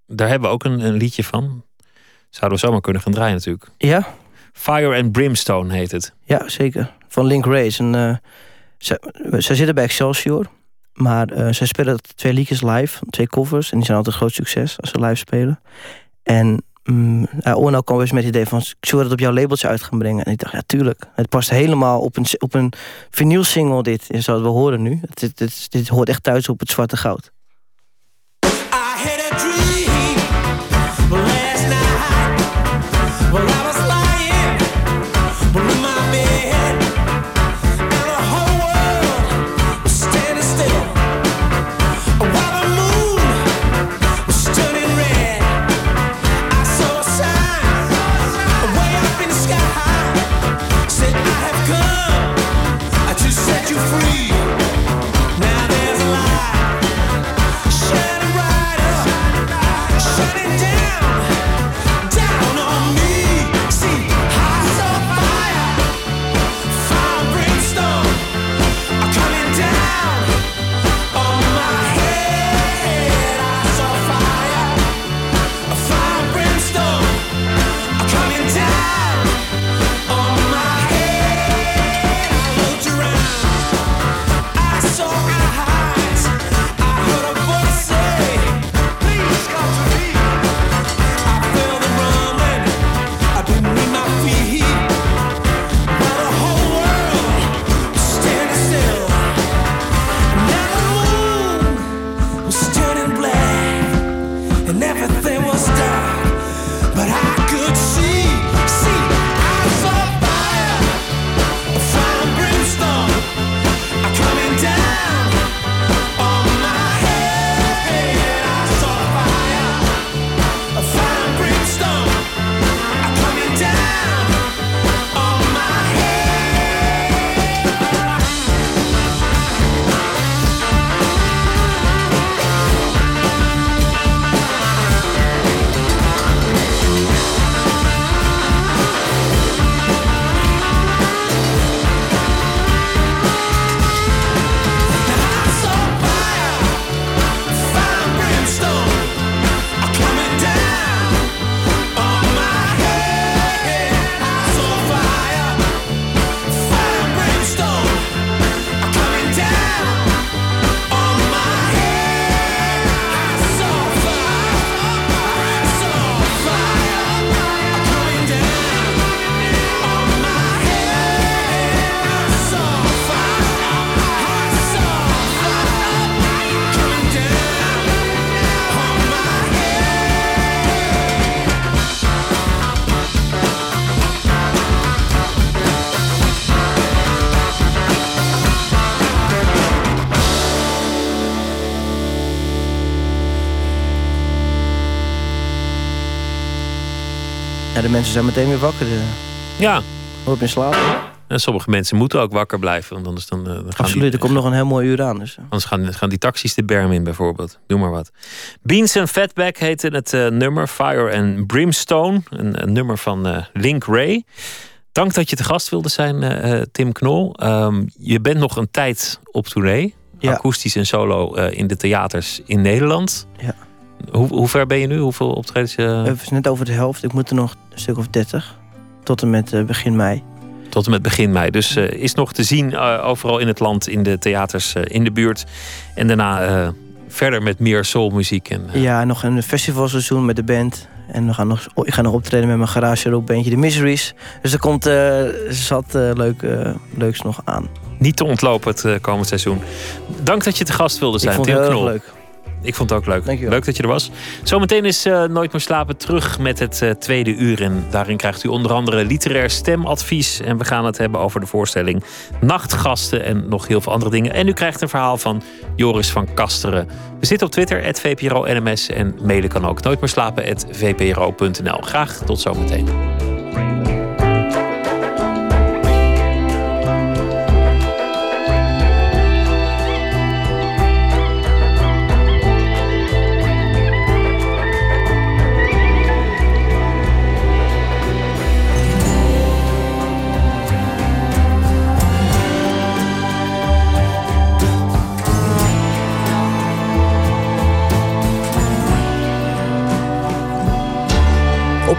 D: Daar hebben we ook een, een liedje van. Zouden we zomaar kunnen gaan draaien natuurlijk.
E: Ja,
D: Fire and Brimstone heet het.
E: Ja, zeker. Van Link Race. En, zij, zij zitten bij Excelsior. Maar eh, zij spelen twee liedjes live. Twee covers. En die zijn altijd een groot succes als ze live spelen. En mm, Orno kwam eens met het idee van... ik zou dat op jouw labeltje uit gaan brengen. En ik dacht, ja, tuurlijk. Het past helemaal op een, op een vinyl single dit. Het wel horen nu. Dit, dit, dit hoort echt thuis op het zwarte goud. Mensen zijn meteen weer wakker. eh.
D: Ja,
E: Nooit meer slapen.
D: en sommige mensen moeten ook wakker blijven. Want anders dan, eh, dan gaan
E: Absoluut, er
D: die,
E: komt nog een heel mooi uur aan. Dus. eh.
D: Anders gaan, gaan die taxis de berm in bijvoorbeeld. Noem maar wat. Beans and Fatback heette het nummer. Fire and Brimstone. Een, een nummer van Link Ray. Dank dat je te gast wilde zijn, Tim Knol. Ehm, je bent nog een tijd op tournee.
E: Ja.
D: Akoestisch en solo in de theaters in Nederland.
E: Ja.
D: Hoe, hoe ver ben je nu? Hoeveel optredens? eh,
E: Het is net over de helft. Ik moet er nog een stuk of 30. Tot en met eh, begin mei.
D: Tot en met begin mei. Dus eh, is nog te zien eh, overal in het land, in de theaters eh, in de buurt. En daarna eh, verder met meer soulmuziek. En, eh,
E: Ja, nog een festivalseizoen met de band. En we gaan nog, ik ga nog optreden met mijn garage rockbandje The Miseries. Dus er komt eh, zat eh, leuk, eh, leuks nog aan.
D: Niet te ontlopen het eh, komend seizoen. Dank dat je te gast wilde zijn,
E: ik vond het heel erg leuk.
D: Ik vond het ook leuk.
E: Dankjewel.
D: Leuk dat je er was. Zometeen is eh, Nooit meer slapen terug met het eh, tweede uur. En daarin krijgt u onder andere literair stemadvies. En we gaan het hebben over de voorstelling Nachtgasten en nog heel veel andere dingen. En u krijgt een verhaal van Joris van Kasteren. We zitten op Twitter, @vpro_nms En mailen kan ook nooit meer slapen, @vpro.nl. Graag tot zometeen.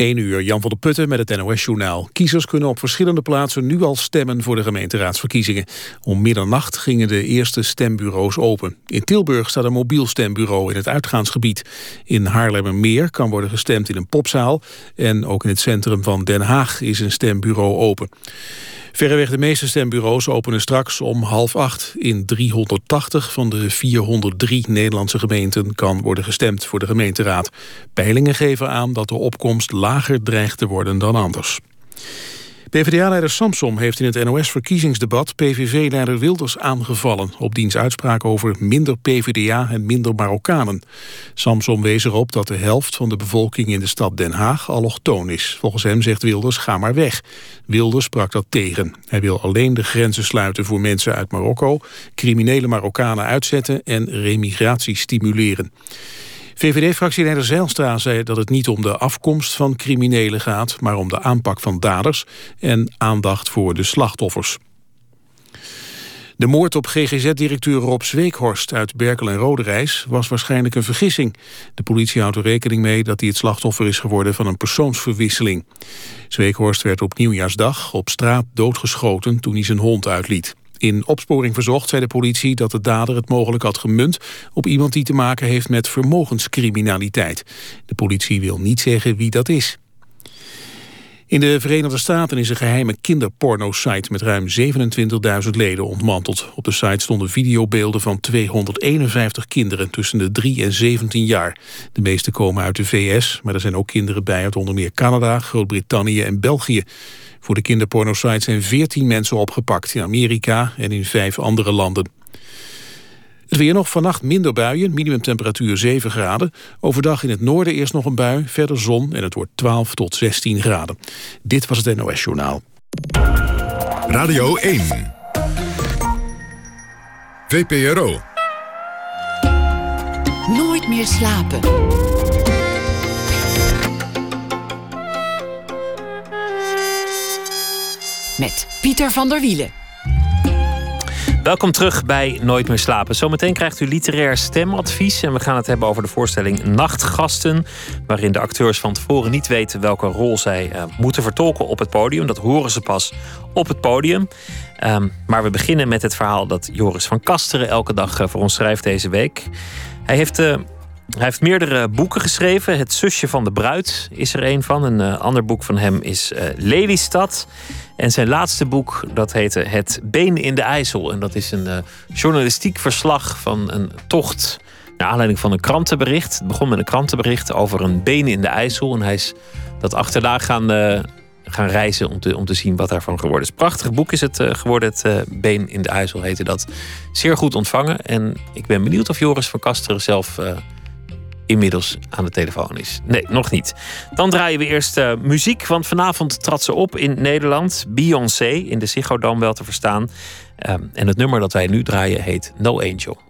A: 1 uur, Jan van der Putten met het NOS-journaal. Kiezers kunnen op verschillende plaatsen nu al stemmen voor de gemeenteraadsverkiezingen. Om middernacht gingen de eerste stembureaus open. In Tilburg staat een mobiel stembureau in het uitgaansgebied. In Haarlemmermeer kan worden gestemd in een popzaal. En ook in het centrum van Den Haag is een stembureau open. Verreweg de meeste stembureaus openen straks om half acht. In 380 van de 403 Nederlandse gemeenten kan worden gestemd voor de gemeenteraad. Peilingen geven aan dat de opkomst dreigt te worden dan anders. PvdA-leider Samsom heeft in het NOS-verkiezingsdebat PVV-leider Wilders aangevallen op diens uitspraak over minder PvdA en minder Marokkanen. Samsom wees erop dat de helft van de bevolking in de stad Den Haag allochtoon is. Volgens hem zegt Wilders ga maar weg. Wilders sprak dat tegen. Hij wil alleen de grenzen sluiten voor mensen uit Marokko, criminele Marokkanen uitzetten en remigratie stimuleren. VVD-fractieleider Zijlstra zei dat het niet om de afkomst van criminelen gaat... maar om de aanpak van daders en aandacht voor de slachtoffers. De moord op GGZ-directeur Rob Zweekhorst uit Berkel en Roderijs was waarschijnlijk een vergissing. De politie houdt er rekening mee dat hij het slachtoffer is geworden van een persoonsverwisseling. Zweekhorst werd op nieuwjaarsdag op straat doodgeschoten toen hij zijn hond uitliet. In opsporing verzocht zei de politie dat de dader het mogelijk had gemunt op iemand die te maken heeft met vermogenscriminaliteit. De politie wil niet zeggen wie dat is. In de Verenigde Staten is een geheime kinderporno-site met ruim 27.000 leden ontmanteld. Op de site stonden videobeelden van 251 kinderen tussen de 3 en 17 jaar. De meeste komen uit de VS, maar er zijn ook kinderen bij uit onder meer Canada, Groot-Brittannië en België. Voor de kinderporno-site zijn 14 mensen opgepakt in Amerika en in vijf andere landen. Het weer nog vannacht minder buien, minimumtemperatuur 7 graden. Overdag in het noorden eerst nog een bui, verder zon en het wordt 12 tot 16 graden. Dit was het NOS Journaal.
B: Radio 1. VPRO.
C: Nooit meer slapen. Met Pieter van der Wielen.
D: Welkom terug bij Nooit meer slapen. Zometeen krijgt u literair stemadvies. En we gaan het hebben over de voorstelling Nachtgasten. Waarin de acteurs van tevoren niet weten welke rol zij eh, moeten vertolken op het podium. Dat horen ze pas op het podium. Ehm, maar we beginnen met het verhaal dat Joris van Kasteren elke dag eh, voor ons schrijft deze week. Hij heeft. eh, hij heeft meerdere boeken geschreven. Het zusje van de bruid is er een van. Een eh, ander boek van hem is eh, Lelystad. En zijn laatste boek, dat heette Het Been in de IJssel. En dat is een eh, journalistiek verslag van een tocht Naar aanleiding van een krantenbericht. Het begon met een krantenbericht over een been in de IJssel. En hij is dat achterna gaan, gaan reizen om te, om te zien wat daarvan geworden is. Prachtig boek is het geworden. Het Been in de IJssel heette dat. Zeer goed ontvangen. En ik ben benieuwd of Joris van Kasteren zelf inmiddels aan de telefoon is. Nee, nog niet. Dan draaien we eerst muziek. Want vanavond trad ze op in Nederland. Beyoncé in de Ziggo wel te verstaan. Um, en het nummer dat wij nu draaien heet No Angel.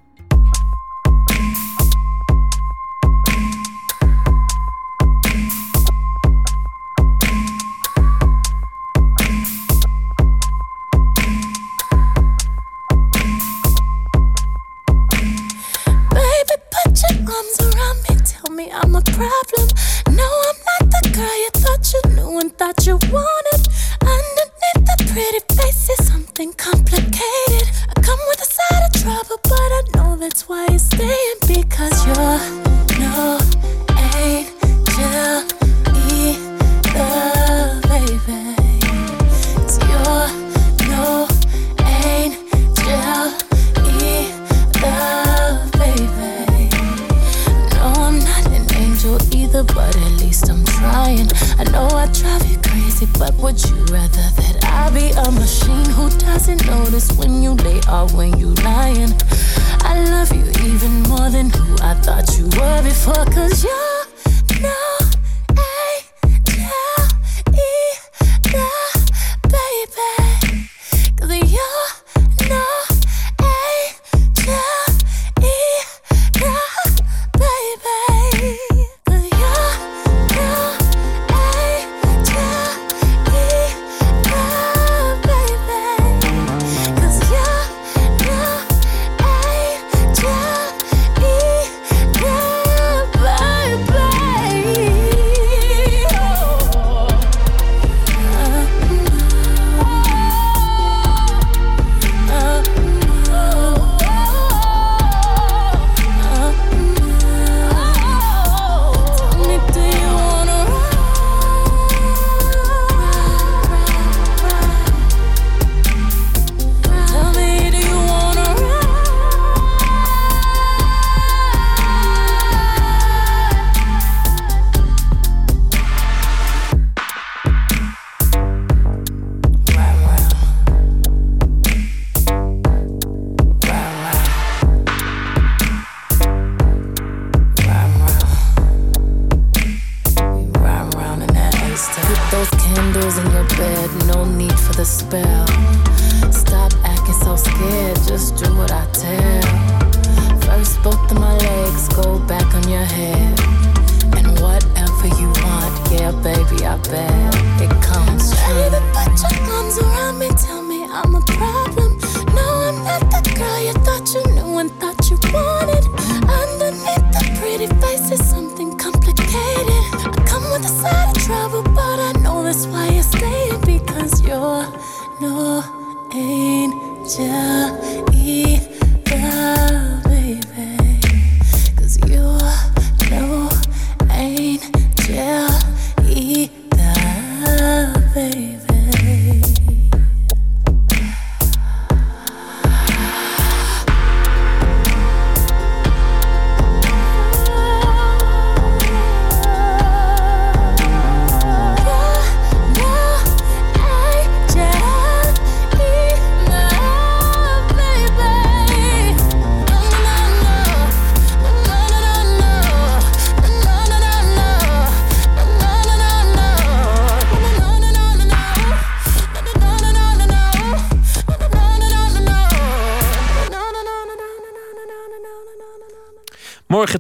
H: Problem.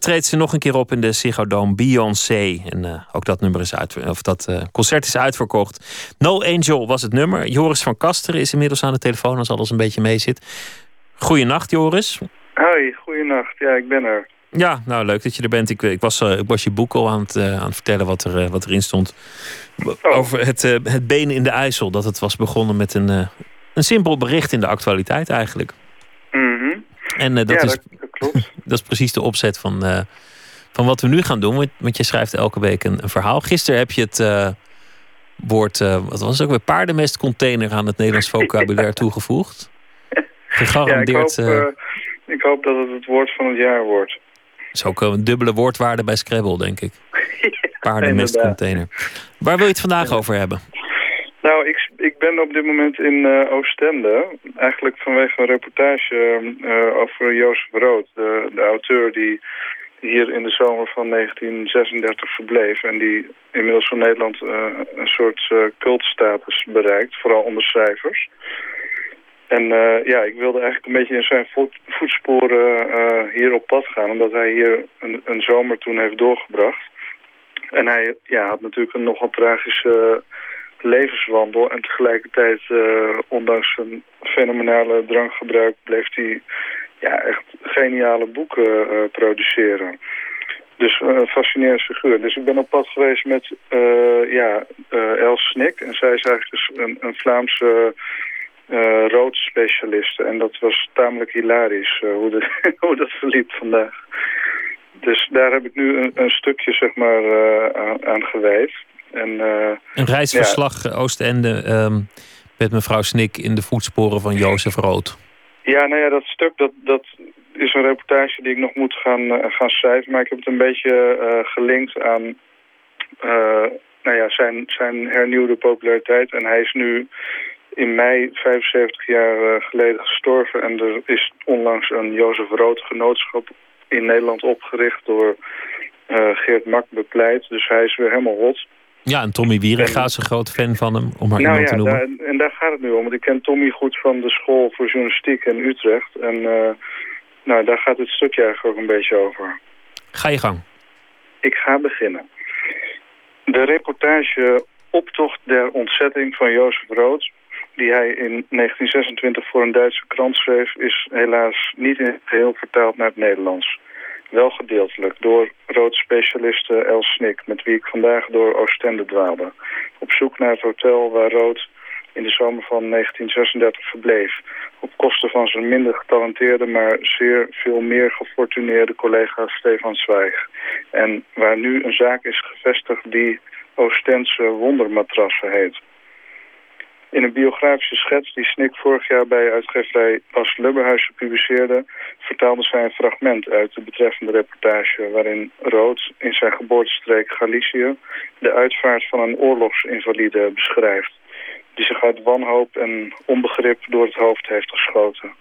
D: Morgen treedt ze nog een keer op in de Ziggo Dome Beyoncé. En eh, ook dat nummer is uit, of dat eh, concert is uitverkocht. No Angel was het nummer. Joris van Kasteren is inmiddels aan de telefoon als alles een beetje mee zit. Goeienacht, Joris.
I: Hoi, goeienacht. Ja, ik ben er.
D: Ja, nou leuk dat je er bent. Ik, ik, was, eh, ik was je boek al aan het, eh, aan het vertellen wat, er, eh, wat erin stond. Over het, eh, het benen in de IJssel. Dat het was begonnen met een, eh, een simpel bericht in de actualiteit eigenlijk.
I: Mhm.
D: En eh, dat,
I: ja,
D: is,
I: dat klopt.
D: dat is precies de opzet van, eh, van wat we nu gaan doen. Want, je schrijft elke week een, een verhaal. Gisteren heb je het eh, woord, eh, wat was het ook weer, paardenmestcontainer aan het Nederlands vocabulaire toegevoegd.
I: ja, ik hoop,
D: Gegarandeerd.
I: ik hoop dat het het woord van het jaar wordt.
D: is ook een dubbele woordwaarde bij Scrabble, denk ik. Paardenmestcontainer. Waar wil je het vandaag over hebben?
I: Nou, ik, ik ben op dit moment in uh, Oostende. Eigenlijk vanwege een reportage uh, over Jozef Rood, de, de auteur die hier in de zomer van 1936 verbleef... en die inmiddels van Nederland uh, een soort cultstatus bereikt, vooral onder schrijvers. En ja, ik wilde eigenlijk een beetje in zijn voet, voetsporen hier op pad gaan... omdat hij hier een, een, zomer toen heeft doorgebracht. En hij ja, had natuurlijk een nogal tragische levenswandel... en tegelijkertijd, ondanks zijn fenomenale drankgebruik... bleef hij ja, echt geniale boeken uh, produceren. Dus uh, een fascinerende figuur. Dus ik ben op pad geweest met uh, ja, Els Snik. En zij is eigenlijk dus een, een Vlaamse roodspecialiste. En dat was tamelijk hilarisch hoe, de, hoe dat verliep vandaag. Dus daar heb ik nu een, een stukje zeg maar, aan, aan, gewijd. En,
D: een reisverslag ja. Oostende um, met mevrouw Snik in de voetsporen van Jozef Rood.
I: Ja, nou ja, dat stuk dat, dat is een reportage die ik nog moet gaan, uh, gaan schrijven. Maar ik heb het een beetje gelinkt aan nou ja, zijn, zijn hernieuwde populariteit. En hij is nu in mei 75 jaar geleden gestorven. En er is onlangs een Jozef Rood genootschap in Nederland opgericht door Geert Mak bepleit. Dus hij is weer helemaal hot.
D: Ja, en Tommy Wieringa is een groot fan van hem, om maar nou iemand
I: ja,
D: te noemen.
I: Daar, en daar gaat het nu om. Want ik ken Tommy goed van de school voor journalistiek in Utrecht. En uh, nou, daar gaat het stukje eigenlijk ook een beetje over.
D: Ga je gang.
I: Ik ga beginnen. De reportage Optocht der ontzetting van Jozef Rood... die hij in 1926 voor een Duitse krant schreef... is helaas niet in het geheel vertaald naar het Nederlands. Wel gedeeltelijk door roodspecialiste Els Snik... met wie ik vandaag door Oostende dwaalde. Op zoek naar het hotel waar Rood in de zomer van 1936 verbleef. Op kosten van zijn minder getalenteerde, maar zeer veel meer gefortuneerde collega Stefan Zwijg. En waar nu een zaak is gevestigd die Oostense wondermatrassen heet. In een biografische schets die Snik vorig jaar bij uitgeverij Bas Lubberhuis publiceerde... vertaalde zij een fragment uit de betreffende reportage... waarin Rood in zijn geboortestreek Galicië de uitvaart van een oorlogsinvalide beschrijft... die zich uit wanhoop en onbegrip door het hoofd heeft geschoten.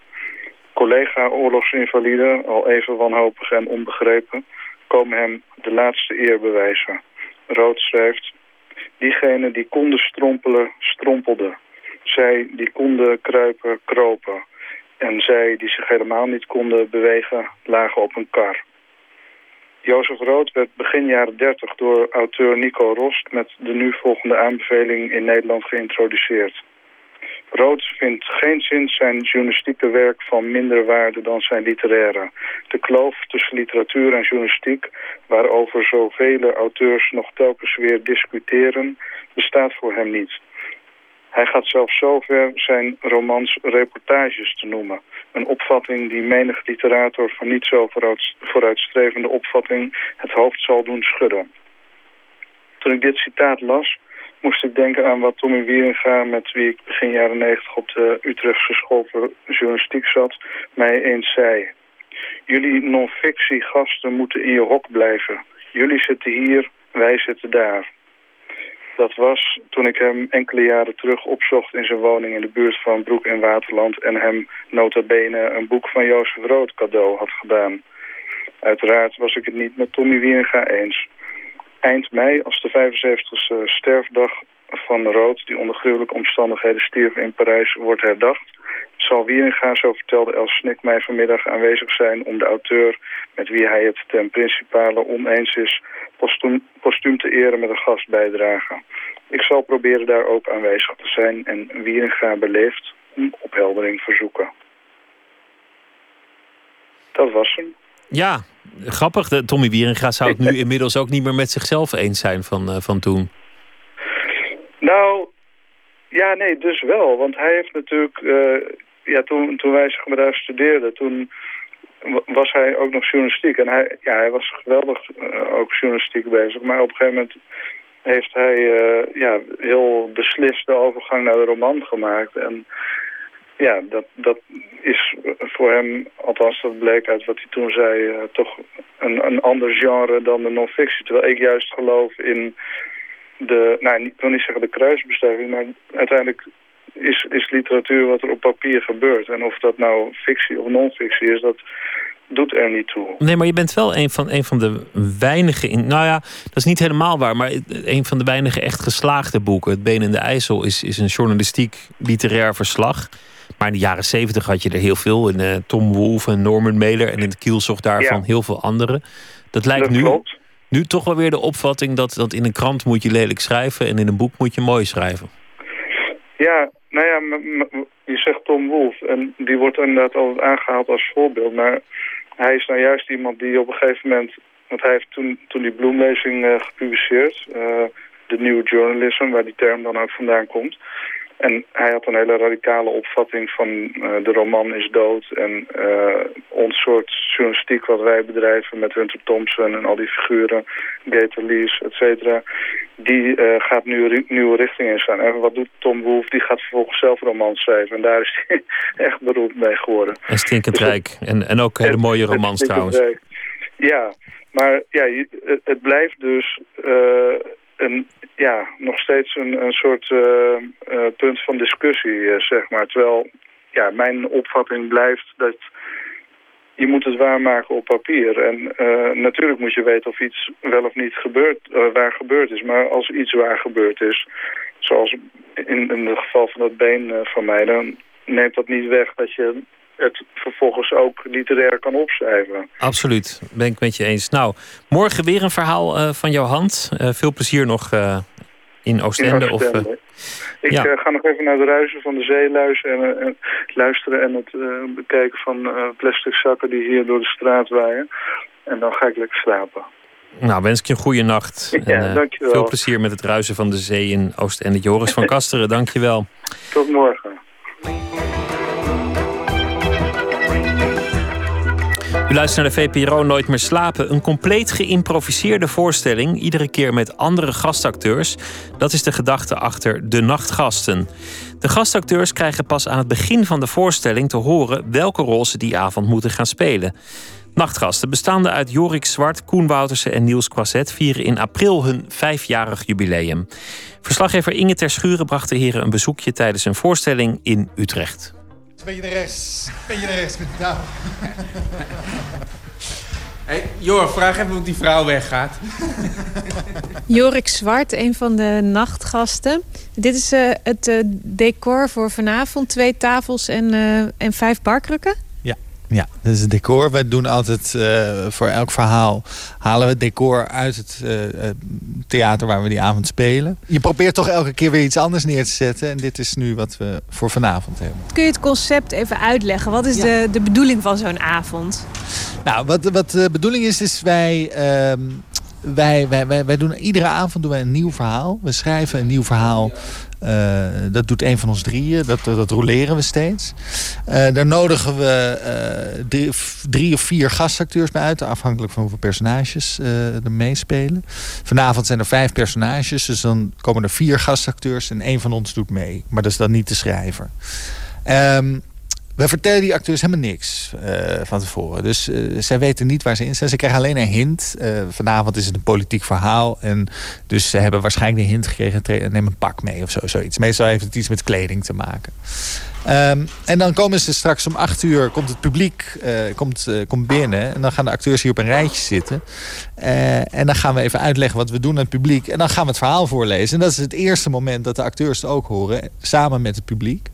I: Collega-oorlogsinvaliden, al even wanhopig en onbegrepen... komen hem de laatste eer bewijzen. Rood schrijft... Diegenen die konden strompelen, strompelden. Zij die konden kruipen, kropen. En zij die zich helemaal niet konden bewegen, lagen op een kar. Jozef Rood werd begin jaren 30 door auteur Nico Rost... met de nu volgende aanbeveling in Nederland geïntroduceerd. Rood vindt geen zin zijn journalistieke werk van minder waarde dan zijn literaire. De kloof tussen literatuur en journalistiek, waarover zoveel auteurs nog telkens weer discussiëren, bestaat voor hem niet. Hij gaat zelfs zover zijn romans reportages te noemen. Een opvatting die menig literator van niet zo vooruitstrevende opvatting het hoofd zal doen schudden. Toen ik dit citaat las, moest ik denken aan wat Tommy Wieringa, met wie ik begin jaren negentig op de Utrechtse school voor journalistiek zat, mij eens zei. Jullie non-fictie gasten moeten in je hok blijven. Jullie zitten hier, wij zitten daar. Dat was toen ik hem enkele jaren terug opzocht in zijn woning in de buurt van Broek en Waterland... en hem nota bene een boek van Jozef Rood cadeau had gedaan. Uiteraard was ik het niet met Tommy Wieringa eens eind mei, als de 75e sterfdag van Rood, die onder gruwelijke omstandigheden stierf in Parijs, wordt herdacht, zal Wieringa, zo vertelde Els Snik mij vanmiddag aanwezig zijn om de auteur met wie hij het ten principale oneens is, postuum, postuum te eren met een gastbijdrage. Ik zal proberen daar ook aanwezig te zijn en Wieringa beleefd om opheldering verzoeken. Dat was hem.
D: Ja, grappig. De Tommy Wieringa zou het nu inmiddels ook niet meer met zichzelf eens zijn van, uh, van toen.
I: Nou, ja, nee, dus wel. Want hij heeft natuurlijk, uh, ja, toen, toen wij zeg maar, daar studeerden, toen was hij ook nog journalistiek. En hij, ja, hij was geweldig uh, ook journalistiek bezig. Maar op een gegeven moment heeft hij ja, heel beslist de overgang naar de roman gemaakt. En ja, dat, dat is voor hem, althans dat bleek uit wat hij toen zei, uh, toch een, een ander genre dan de non-fictie. Terwijl ik juist geloof in de, nou ik wil niet zeggen de kruisbestuiving, maar uiteindelijk is, is literatuur wat er op papier gebeurt. En of dat nou fictie of non-fictie is, dat doet er niet toe.
D: Nee, maar je bent wel een van, een van de weinige... In, nou ja, dat is niet helemaal waar... maar een van de weinige echt geslaagde boeken. Het Been in de IJssel is, is een journalistiek literair verslag. Maar in de jaren zeventig had je er heel veel. In uh, Tom Wolfe en Norman Mailer... en in het kielzocht daarvan heel veel andere. Dat lijkt
I: dat
D: nu,
I: klopt.
D: nu toch wel weer de opvatting... Dat, dat in een krant moet je lelijk schrijven... en in een boek moet je mooi schrijven.
I: Ja, nou ja, je zegt Tom Wolfe. En die wordt inderdaad altijd aangehaald als voorbeeld. Maar hij is nou juist iemand die op een gegeven moment... Want hij heeft toen, toen die bloemlezing uh, gepubliceerd... Uh, de New Journalism, waar die term dan ook vandaan komt... En hij had een hele radicale opvatting van uh, de roman is dood. En uh, ons soort journalistiek wat wij bedrijven met Hunter Thompson en al die figuren, Gator Lees, et cetera. Die uh, gaat nu nieuwe richting in staan. En wat doet Tom Wolfe? Die gaat vervolgens zelf romans schrijven. En daar is hij echt beroemd mee geworden.
D: En stinkend dus rijk. En, en ook hele mooie romans trouwens.
I: Rijk. Ja, maar ja, het, het blijft dus een, ja, nog steeds een, een soort uh, uh, punt van discussie, uh, zeg maar. Terwijl ja, mijn opvatting blijft dat je moet het waarmaken op papier. En natuurlijk moet je weten of iets wel of niet gebeurt, waar gebeurd is. Maar als iets waar gebeurd is, zoals in, in het geval van dat been van mij... dan neemt dat niet weg dat je het vervolgens ook literair kan opschrijven.
D: Absoluut, ben ik met je eens. Nou, morgen weer een verhaal uh, van jouw hand. Uh, veel plezier nog uh, in Oostende.
I: In Oostende. Of, ik ja. ga nog even naar de ruizen van de zee luisteren en, en luisteren en het bekijken van plastic zakken die hier door de straat waaien. En dan ga ik lekker slapen.
D: Nou, wens ik je een goede nacht.
I: Ja, en, dankjewel.
D: Veel plezier met het ruisen van de zee in Oostende. Joris van Kasteren, dankjewel.
I: Tot morgen.
D: U luistert naar de VPRO Nooit meer slapen. Een compleet geïmproviseerde voorstelling, iedere keer met andere gastacteurs. Dat is de gedachte achter De Nachtgasten. De gastacteurs krijgen pas aan het begin van de voorstelling te horen welke rol ze die avond moeten gaan spelen. Nachtgasten, bestaande uit Jorik Zwart, Koen Woutersen en Niels Quasset, vieren in april hun vijfjarig jubileum. Verslaggever Inge Terschuren bracht de heren een bezoekje tijdens een voorstelling in Utrecht.
J: Een beetje naar rechts. Een beetje naar rechts. Nou.
K: Hey, Jor, vraag even of die vrouw weggaat.
L: Jorik Zwart, een van de nachtgasten. Dit is uh, het uh, decor voor vanavond. Twee tafels en, uh, en vijf barkrukken.
J: Ja, dat is het decor. We doen altijd uh, voor elk verhaal halen we het decor uit het uh, theater waar we die avond spelen. Je probeert toch elke keer weer iets anders neer te zetten. En dit is nu wat we voor vanavond hebben.
L: Kun je het concept even uitleggen? Wat is ja. de, de bedoeling van zo'n avond?
J: Nou, wat, wat de bedoeling is, is wij... Uh, wij, wij, wij, wij, doen iedere avond doen wij een nieuw verhaal. We schrijven een nieuw verhaal uh, dat doet een van ons drieën. Dat, dat roleren we steeds. Uh, daar nodigen we drie, drie, of vier gastacteurs bij uit. Afhankelijk van hoeveel personages er meespelen. Vanavond zijn er vijf personages. Dus dan komen er vier gastacteurs en één van ons doet mee. Maar dat is dan niet de schrijver. Um, we vertellen die acteurs helemaal niks uh, van tevoren. Dus uh, zij weten niet waar ze in zijn. Ze krijgen alleen een hint. Uh, vanavond is het een politiek verhaal. En dus ze hebben waarschijnlijk een hint gekregen. Neem een pak mee of zo, zoiets. Meestal heeft het iets met kleding te maken. Um, en dan komen ze straks om acht uur, komt het publiek komt, komt binnen. En dan gaan de acteurs hier op een rijtje zitten. en dan gaan we even uitleggen wat we doen aan het publiek. En dan gaan we het verhaal voorlezen. En dat is het eerste moment dat de acteurs het ook horen. Samen met het publiek.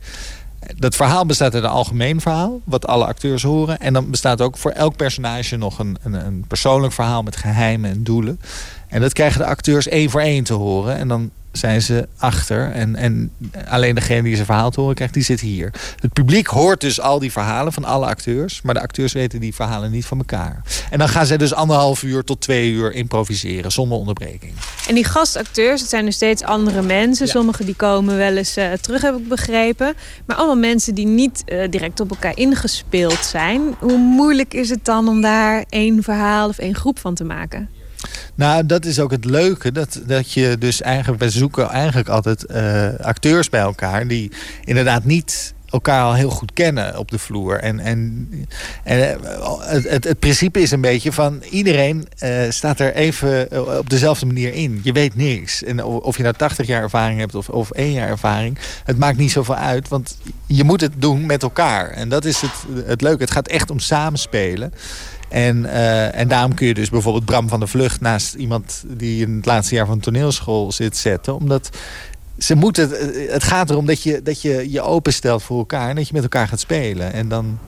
J: Dat verhaal bestaat uit een algemeen verhaal, wat alle acteurs horen. En dan bestaat ook voor elk personage nog een, een, een persoonlijk verhaal met geheimen en doelen. En dat krijgen de acteurs één voor één te horen. En dan zijn ze achter. En, en alleen degene die zijn verhaal te horen krijgt, die zit hier. Het publiek hoort dus al die verhalen van alle acteurs. Maar de acteurs weten die verhalen niet van elkaar. En dan gaan zij dus anderhalf uur tot twee uur improviseren zonder onderbreking.
L: En die gastacteurs, het zijn dus steeds andere mensen. Ja. Sommigen die komen wel eens uh, terug, heb ik begrepen. Maar allemaal mensen die niet uh, direct op elkaar ingespeeld zijn. Hoe moeilijk is het dan om daar één verhaal of één groep van te maken?
J: Nou, dat is ook het leuke. Dat, dat je dus eigenlijk, we zoeken eigenlijk altijd uh, acteurs bij elkaar die inderdaad niet elkaar al heel goed kennen op de vloer. En, en, en eh, het, het, principe is een beetje van iedereen uh, staat er even eh, op dezelfde manier in. Je weet niks. En of je nou 80 jaar ervaring hebt of, of één jaar ervaring, het maakt niet zoveel uit. Want je moet het doen met elkaar. En dat is het, het leuke. Het gaat echt om samenspelen. En, uh, en daarom kun je dus bijvoorbeeld Bram van der Vlucht... naast iemand die in het laatste jaar van toneelschool zit zetten. Omdat ze moeten, het gaat erom dat je, dat je je openstelt voor elkaar... en dat je met elkaar gaat spelen. En dan,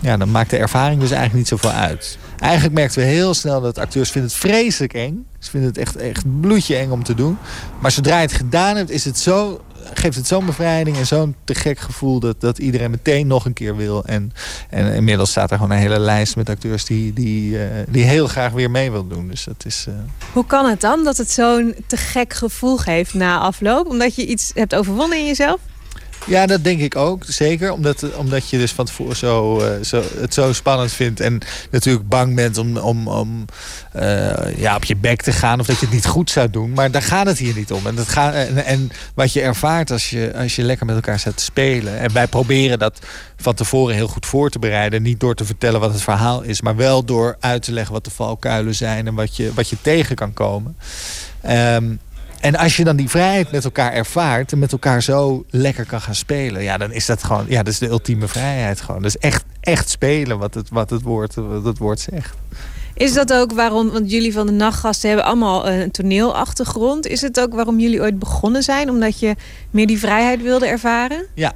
J: ja, dan maakt de ervaring dus eigenlijk niet zoveel uit. Eigenlijk merkten we heel snel dat acteurs vinden het vreselijk eng. Ze vinden het echt, echt bloedje eng om te doen. Maar zodra je het gedaan hebt, is het zo geeft het zo'n bevrijding en zo'n te gek gevoel... Dat, dat iedereen meteen nog een keer wil. En, en inmiddels staat er gewoon een hele lijst met acteurs... die, die, uh, die heel graag weer mee wil doen. Dus dat is... Uh...
L: Hoe kan het dan dat het zo'n te gek gevoel geeft na afloop? Omdat je iets hebt overwonnen in jezelf?
J: Ja, dat denk ik ook. Zeker. Omdat, omdat je dus van tevoren zo, uh, zo, het zo spannend vindt. En natuurlijk bang bent om, om, om uh, ja, op je bek te gaan. Of dat je het niet goed zou doen. Maar daar gaat het hier niet om. En, dat gaat, en, en wat je ervaart als je, als je lekker met elkaar staat te spelen. En wij proberen dat van tevoren heel goed voor te bereiden. Niet door te vertellen wat het verhaal is. Maar wel door uit te leggen wat de valkuilen zijn. En wat je, wat je tegen kan komen. Um, en als je dan die vrijheid met elkaar ervaart en met elkaar zo lekker kan gaan spelen, ja, dan is dat gewoon, ja, dat is de ultieme vrijheid gewoon. Dus echt, echt spelen wat het, wat het, woord, wat het woord zegt.
L: Is dat ook waarom, want jullie van de nachtgasten hebben allemaal een toneelachtergrond. Is het ook waarom jullie ooit begonnen zijn? Omdat je meer die vrijheid wilde ervaren?
J: Ja,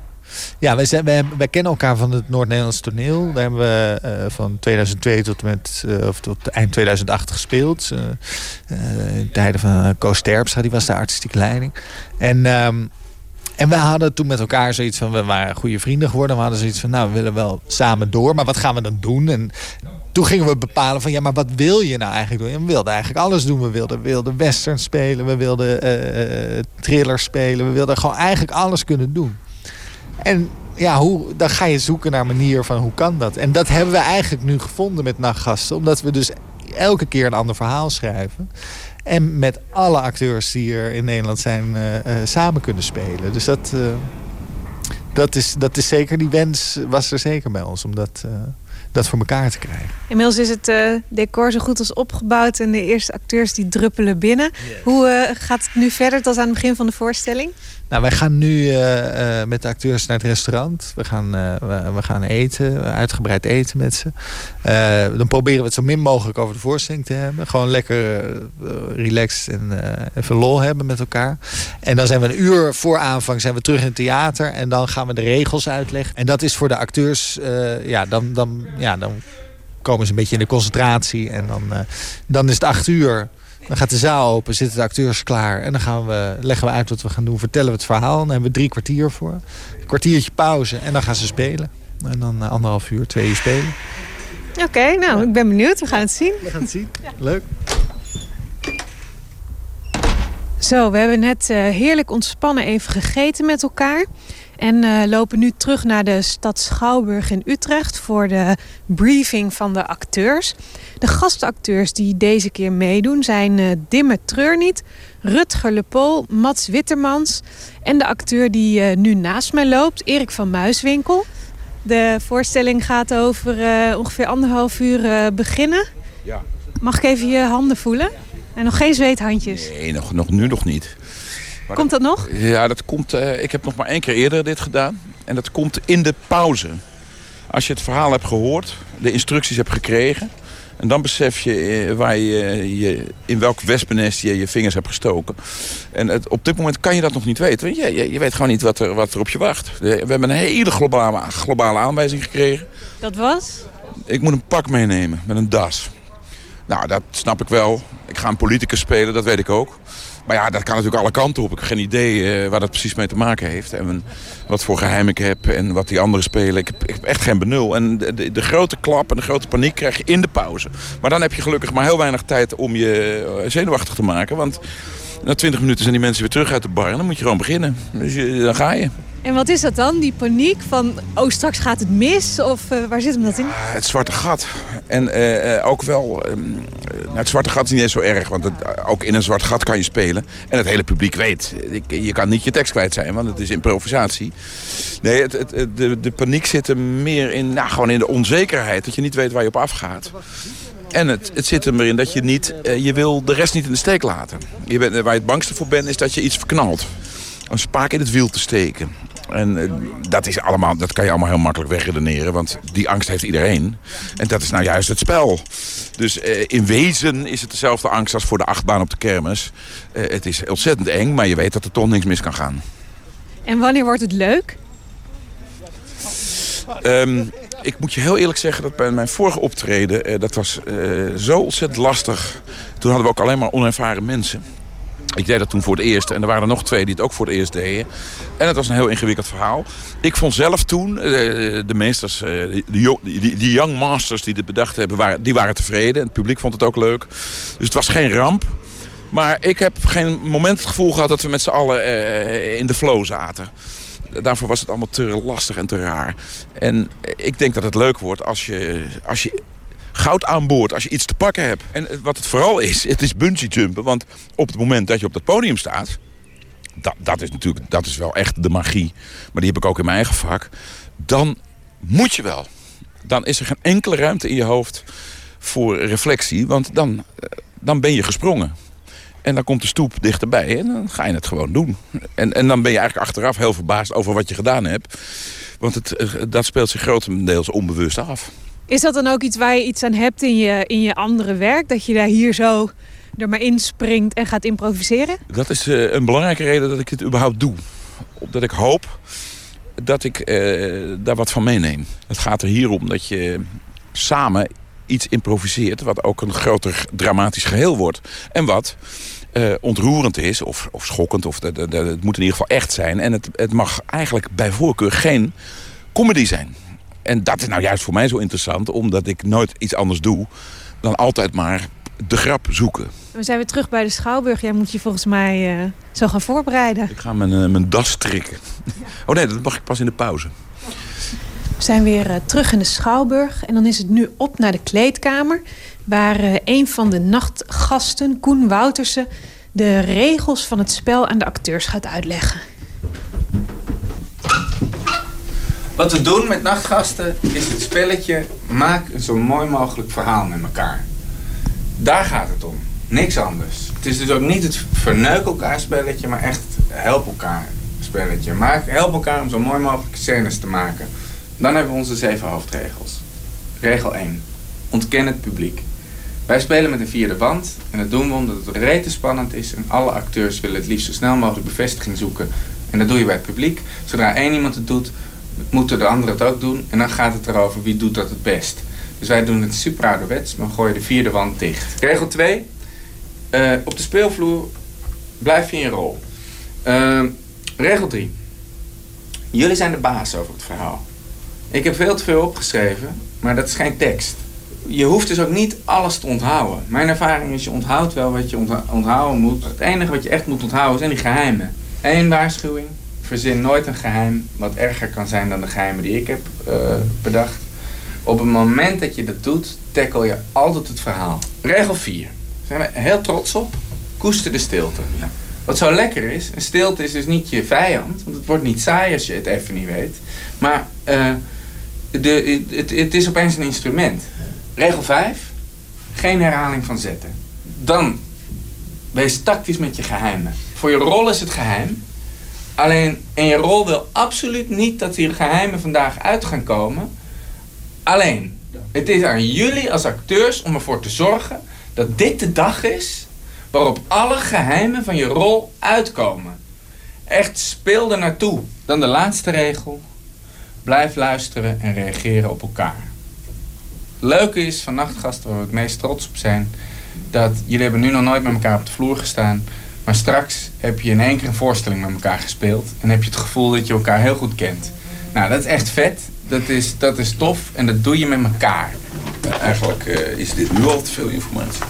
J: ja, wij, zijn, wij, kennen elkaar van het Noord-Nederlands toneel. Daar hebben we uh, van 2002 tot, met, uh, of tot eind 2008 gespeeld. Uh, in tijden van Koos Terpstra, die was de artistieke leiding. En, um, en we hadden toen met elkaar zoiets van... we waren goede vrienden geworden. We hadden zoiets van, nou, we willen wel samen door. Maar wat gaan we dan doen? En toen gingen we bepalen van, ja, maar wat wil je nou eigenlijk doen? En we wilden eigenlijk alles doen. We wilden, we wilden western spelen, we wilden thrillers spelen. We wilden gewoon eigenlijk alles kunnen doen. En ja, hoe, dan ga je zoeken naar een manier van hoe kan dat. En dat hebben we eigenlijk nu gevonden met Nachtgasten. Omdat we dus elke keer een ander verhaal schrijven. En met alle acteurs die er in Nederland zijn uh, uh, samen kunnen spelen. Dus dat, uh, dat, is, dat is zeker, die wens was er zeker bij ons. Om dat, dat voor elkaar te krijgen.
L: Inmiddels is het decor zo goed als opgebouwd. En de eerste acteurs die druppelen binnen. Hoe gaat het nu verder tot aan het begin van de voorstelling?
J: Nou, wij gaan nu uh, uh, met de acteurs naar het restaurant. We gaan, we, we, gaan eten, uitgebreid eten met ze. dan proberen we het zo min mogelijk over de voorstelling te hebben. Gewoon lekker relaxed en even lol hebben met elkaar. En dan zijn we een uur voor aanvang zijn we terug in het theater. En dan gaan we de regels uitleggen. En dat is voor de acteurs, ja, dan, dan, ja, dan komen ze een beetje in de concentratie. En dan, dan is het acht uur. Dan gaat de zaal open, zitten de acteurs klaar. En dan gaan we, leggen we uit wat we gaan doen. Vertellen we het verhaal. Dan hebben we drie kwartier voor. Een kwartiertje pauze. En dan gaan ze spelen. En dan anderhalf uur, twee uur spelen.
L: Oké, okay, nou, ik ben benieuwd. We gaan het zien.
J: We gaan het zien. Leuk.
L: Zo, we hebben net uh, heerlijk ontspannen even gegeten met elkaar. En uh, lopen nu terug naar de stad Schouwburg in Utrecht voor de briefing van de acteurs. De gastacteurs die deze keer meedoen zijn uh, Dimme Treurniet, Rutger Lepol, Mats Wittermans en de acteur die uh, nu naast mij loopt, Erik van Muiswinkel. De voorstelling gaat over ongeveer anderhalf uur beginnen.
M: Ja.
L: Mag ik even je handen voelen? En nog geen zweethandjes?
M: Nee, nog, nog, nu nog niet.
L: Maar komt dat nog?
M: Ja, dat komt, uh, ik heb nog maar één keer eerder dit gedaan. En dat komt in de pauze. Als je het verhaal hebt gehoord, de instructies hebt gekregen... en dan besef je, uh, waar je, je, in welk wespennest je je vingers hebt gestoken. En het, op dit moment kan je dat nog niet weten. Je, je, je weet gewoon niet wat er, wat er op je wacht. We hebben een hele globale, globale aanwijzing gekregen.
L: Dat was?
M: Ik moet een pak meenemen met een das. Nou, dat snap ik wel. Ik ga een politicus spelen, dat weet ik ook. Maar ja, dat kan natuurlijk alle kanten op. Ik heb geen idee uh, waar dat precies mee te maken heeft. En wat voor geheim ik heb en wat die anderen spelen. Ik heb, ik heb echt geen benul. En de, de, de, grote klap en de grote paniek krijg je in de pauze. Maar dan heb je gelukkig maar heel weinig tijd om je zenuwachtig te maken. Want na 20 minuten zijn die mensen weer terug uit de bar. En dan moet je gewoon beginnen. Dus je, dan ga je.
L: En wat is dat dan, die paniek van... oh, straks gaat het mis? Of uh, waar zit hem dat in?
M: Het zwarte gat. En uh, ook wel... Um, het zwarte gat is niet eens zo erg. Want het, ook in een zwart gat kan je spelen. En het hele publiek weet. Je kan niet je tekst kwijt zijn, want het is improvisatie. Nee, het, het, de, de paniek zit er meer in, nou, gewoon in de onzekerheid. Dat je niet weet waar je op afgaat. En het, het zit er in dat je niet... Je wil de rest niet in de steek laten. Je bent, waar je het bangste voor bent, is dat je iets verknalt. Een spaak in het wiel te steken. En uh, dat, is allemaal, dat kan je allemaal heel makkelijk wegredeneren. Want die angst heeft iedereen. En dat is nou juist het spel. Dus uh, in wezen is het dezelfde angst als voor de achtbaan op de kermis. het is ontzettend eng, maar je weet dat er toch niks mis kan gaan.
L: En wanneer wordt het leuk?
M: Um, ik moet je heel eerlijk zeggen dat bij mijn vorige optreden... Uh, dat was zo ontzettend lastig. Toen hadden we ook alleen maar onervaren mensen. Ik deed dat toen voor het eerst. En er waren er nog twee die het ook voor het eerst deden. En het was een heel ingewikkeld verhaal. Ik vond zelf toen, uh, de meesters, de, die, young masters die dit bedacht hebben... Waren, die waren tevreden. En het publiek vond het ook leuk. Dus het was geen ramp. Maar ik heb geen moment het gevoel gehad dat we met z'n allen in de flow zaten daarvoor was het allemaal te lastig en te raar. En ik denk dat het leuk wordt als je, als je goud aan boord, als je iets te pakken hebt. En wat het vooral is, het is bungee jumpen. Want op het moment dat je op dat podium staat... Dat, dat is natuurlijk dat is wel echt de magie. Maar die heb ik ook in mijn eigen vak. Dan moet je wel. Dan is er geen enkele ruimte in je hoofd voor reflectie. Want dan, dan ben je gesprongen. En dan komt de stoep dichterbij en dan ga je het gewoon doen. En, en dan ben je eigenlijk achteraf heel verbaasd over wat je gedaan hebt. Want het, eh, dat speelt zich grotendeels onbewust af.
L: Is dat dan ook iets waar je iets aan hebt in je, in je andere werk? Dat je daar hier zo er maar inspringt en gaat improviseren?
M: Dat is uh, een belangrijke reden dat ik dit überhaupt doe. Omdat ik hoop dat ik uh, daar wat van meeneem. Het gaat er hier om dat je samen iets improviseert... wat ook een groter dramatisch geheel wordt. En wat uh, ontroerend is, of, of schokkend, of de, het moet in ieder geval echt zijn. En het, het mag eigenlijk bij voorkeur geen comedy zijn. En dat is nou juist voor mij zo interessant... omdat ik nooit iets anders doe dan altijd maar de grap zoeken.
L: We zijn weer terug bij de Schouwburg. Jij moet je volgens mij uh, zo gaan voorbereiden.
M: Ik ga mijn, uh, mijn das strikken. Oh nee, dat mag ik pas in de pauze.
L: We zijn weer uh, terug in de Schouwburg. En dan is het nu op naar de kleedkamer. Waar een van de nachtgasten, Koen Woutersen... de regels van het spel aan de acteurs gaat uitleggen.
K: Wat we doen met nachtgasten is het spelletje... maak een zo mooi mogelijk verhaal met elkaar. Daar gaat het om. Niks anders. Het is dus ook niet het verneuk elkaar spelletje... maar echt help elkaar spelletje. Maak, help elkaar om zo mooi mogelijk scènes te maken... Dan hebben we onze zeven hoofdregels. Regel 1. Ontken het publiek. Wij spelen met een vierde band en dat doen we omdat het rete spannend is en alle acteurs willen het liefst zo snel mogelijk bevestiging zoeken. En dat doe je bij het publiek. Zodra één iemand het doet, moeten de anderen het ook doen en dan gaat het erover wie doet dat het best. Dus wij doen het super ouderwets, maar gooien de vierde wand dicht. Regel 2. Uh, op de speelvloer blijf je in je rol. Uh, regel 3. Jullie zijn de baas over het verhaal. Ik heb veel te veel opgeschreven, maar dat is geen tekst. Je hoeft dus ook niet alles te onthouden. Mijn ervaring is, je onthoudt wel wat je onthouden moet. Het enige wat je echt moet onthouden zijn die geheimen. Eén waarschuwing, verzin nooit een geheim wat erger kan zijn dan de geheimen die ik heb uh, bedacht. Op het moment dat je dat doet, tackle je altijd het verhaal. Regel 4. Daar zijn we heel trots op. Koester de stilte. Ja. Wat zo lekker is, een stilte is dus niet je vijand. Want het wordt niet saai als je het even niet weet. Maar... Uh, de, het, het is opeens een instrument. Regel 5. Geen herhaling van zetten. Dan wees tactisch met je geheimen. Voor je rol is het geheim. Alleen, en je rol wil absoluut niet dat die geheimen vandaag uit gaan komen. Alleen, het is aan jullie als acteurs om ervoor te zorgen dat dit de dag is waarop alle geheimen van je rol uitkomen. Echt speel er naartoe. Dan de laatste regel. Blijf luisteren en reageren op elkaar. Leuke is van Nachtgasten, waar we het meest trots op zijn... dat jullie hebben nu nog nooit met elkaar op de vloer gestaan... maar straks heb je in één keer een voorstelling met elkaar gespeeld... en heb je het gevoel dat je elkaar heel goed kent. Nou, dat is echt vet. Dat is, dat is tof en dat doe je met elkaar.
M: Eigenlijk uh, is dit nu al te veel informatie.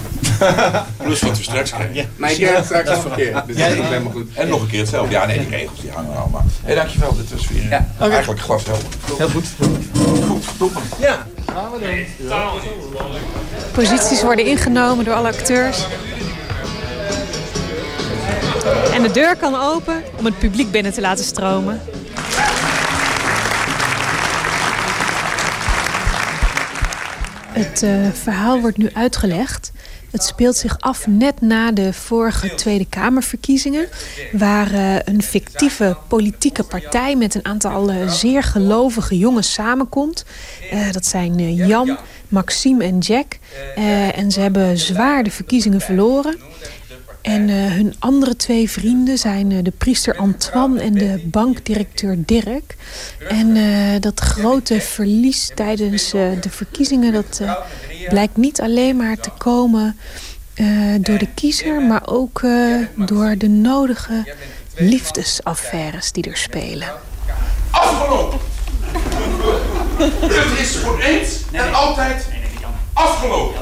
N: Plus wat we straks krijgen.
K: Maar ik straks verkeerd. Dus
N: Ja,
K: ik ben maar goed.
N: En nog een keer hetzelfde. Ja, nee, die regels die hangen allemaal. Hé, hey, dankjewel. Dit was weer eh, eigenlijk glashelder.
J: Heel goed.
N: Goed, verdomme.
J: Ja.
L: Posities worden ingenomen door alle acteurs. En de deur kan open om het publiek binnen te laten stromen. Het eh, verhaal wordt nu uitgelegd. Het speelt zich af net na de vorige Tweede Kamerverkiezingen... waar eh, een fictieve politieke partij met een aantal eh, zeer gelovige jongens samenkomt. Dat zijn Jan, Maxime en Jack. En ze hebben zwaar de verkiezingen verloren. En eh, hun andere twee vrienden zijn eh, de priester Antoine en de bankdirecteur Dirk. En eh, dat grote verlies tijdens de verkiezingen... dat blijkt niet alleen maar te komen door de kiezer... maar ook door de nodige liefdesaffaires die er spelen.
N: Afgelopen! Het is voor eens en altijd afgelopen.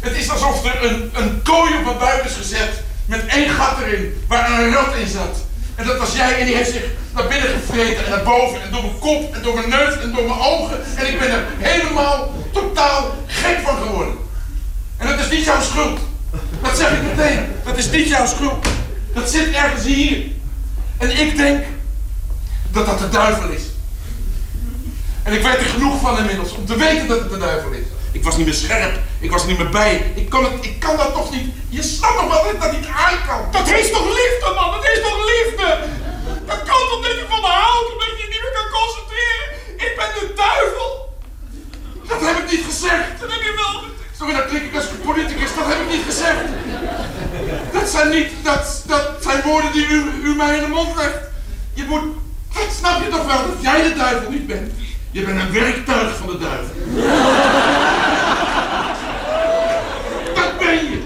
N: Het is alsof er een, een kooi op mijn buik is gezet met één gat erin waar een rat in zat. En dat was jij en die heeft zich naar binnen gevreten en naar boven en door mijn kop en door mijn neus en door mijn ogen. En ik ben er helemaal totaal gek van geworden. En dat is niet jouw schuld. Dat zeg ik meteen. Dat is niet jouw schuld. Dat zit ergens hier. En ik denk dat dat de duivel is. En ik weet er genoeg van inmiddels om te weten dat het de duivel is. Ik was niet meer scherp. Ik was niet meer bij. Ik kan, het, ik kan dat toch niet. Je snapt toch wel dat ik dat niet aan kan. Dat is toch liefde, man? Dat is toch liefde? Dat kan toch dat je van me houdt omdat je niet meer kan concentreren? Ik ben de duivel. Dat heb ik niet gezegd. Dat heb je wel. Sorry, dat klink ik als een politicus. Dat heb ik niet gezegd. Dat zijn niet... Dat, dat zijn woorden die u, u mij in de mond legt. Je moet... Dat snap je toch wel dat jij de duivel niet bent? Je bent een werktuig van de duivel. Dat ben je.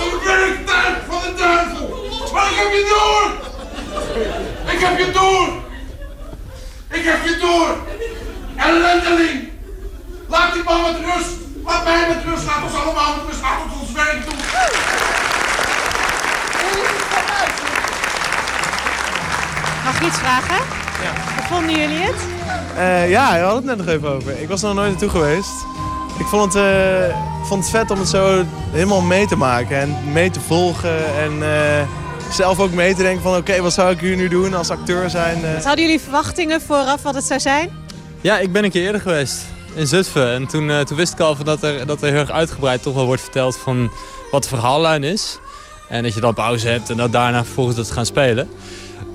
N: Een werktuig van de duivel. Maar ik heb je door. Ik heb je door. Ik heb je door. Ellendeling. Laat die man met rust. Laat mij met rust. Laat ons allemaal met rust. Laat ons ons werk doen.
L: Mag ik iets vragen? Ja. Hoe vonden jullie het?
O: Eh, ja, we hadden het net nog even over. Ik was er nog nooit naartoe geweest. Ik vond het, eh, vond het vet om het zo helemaal mee te maken en mee te volgen. En eh, zelf ook mee te denken van oké, wat zou ik hier nu doen als acteur zijn. eh.
L: Hadden jullie verwachtingen vooraf wat het zou zijn?
P: Ja, ik ben een keer eerder geweest in Zutphen. En toen, eh, toen wist ik al van dat, er, dat er heel erg uitgebreid toch wel wordt verteld van wat de verhaallijn is. En dat je dan pauze hebt en dat daarna vervolgens dat gaan spelen.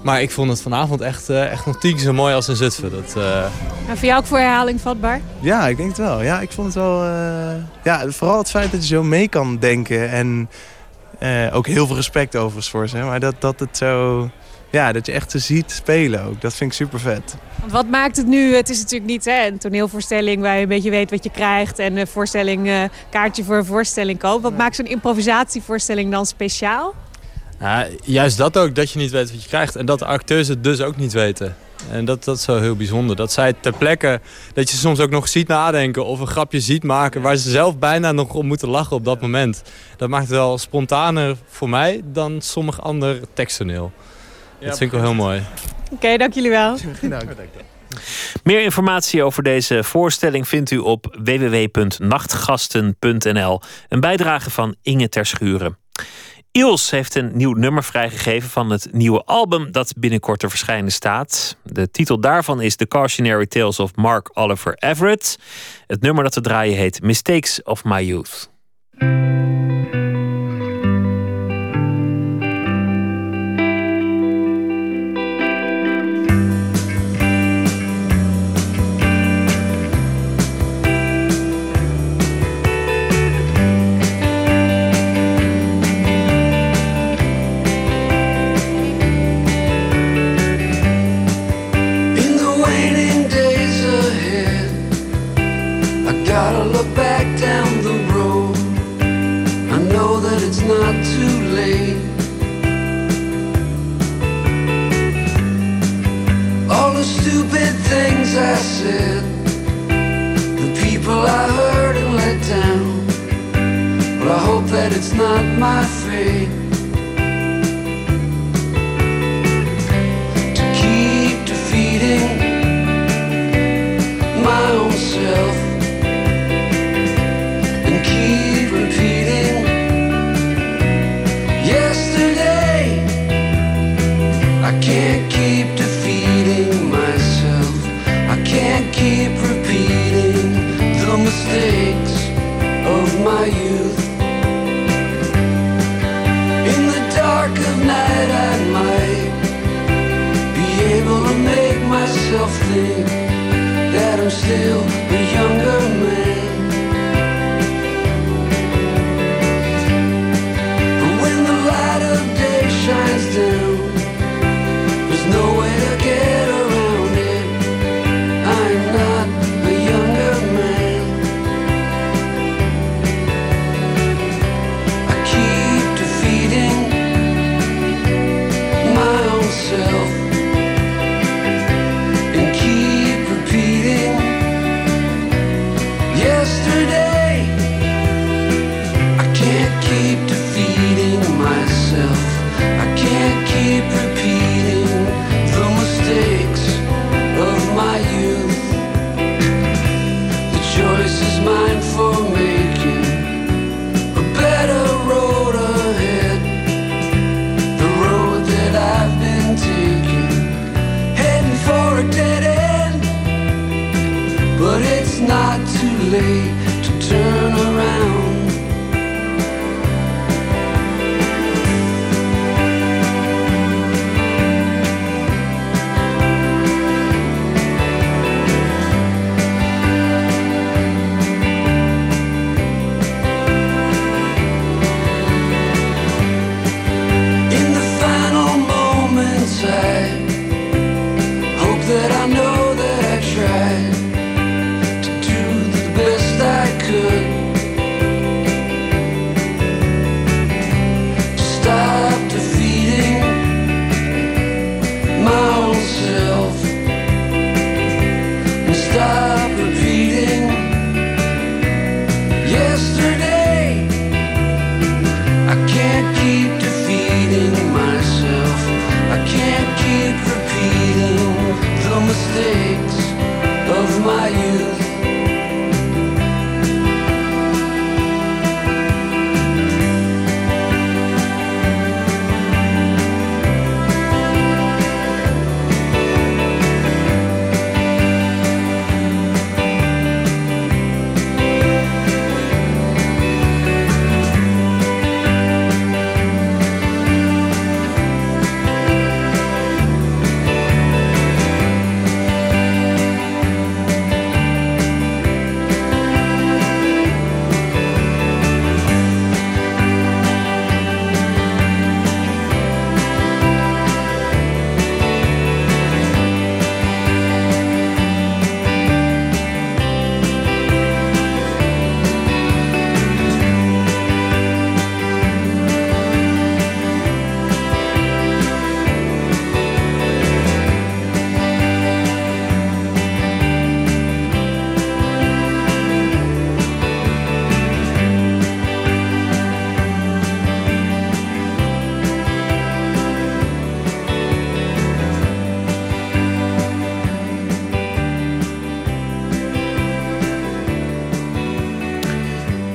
P: Maar ik vond het vanavond echt, eh, echt nog tien keer zo mooi als in Zutphen. Dat, eh,
L: En voor jou ook voor herhaling vatbaar?
O: Ja, ik denk het wel. Ja, ik vond het wel. eh, ja, vooral het feit dat je zo mee kan denken. En eh, ook heel veel respect overigens voor ze. Maar dat, dat het zo. Ja, dat je echt ze ziet spelen ook. Dat vind ik super vet.
L: Want wat maakt het nu? Het is natuurlijk niet hè, een toneelvoorstelling waar je een beetje weet wat je krijgt. En een voorstelling, eh, kaartje voor een voorstelling koopt. Wat maakt zo'n improvisatievoorstelling dan speciaal?
P: Ja, juist dat ook, dat je niet weet wat je krijgt. En dat de acteurs het dus ook niet weten. En dat, dat is wel heel bijzonder. Dat zij ter plekke, dat je soms ook nog ziet nadenken of een grapje ziet maken... waar ze zelf bijna nog om moeten lachen op dat moment. Dat maakt het wel spontaner voor mij dan sommig ander teksttoneel. dat vind ik wel heel mooi.
L: Oké, dank jullie wel.
D: Meer informatie over deze voorstelling vindt u op www.nachtgasten.nl. Een bijdrage van Inge Terschuren. Iels heeft een nieuw nummer vrijgegeven van het nieuwe album dat binnenkort te verschijnen staat. De titel daarvan is The Cautionary Tales of Mark Oliver Everett. Het nummer dat we draaien heet Mistakes of My Youth.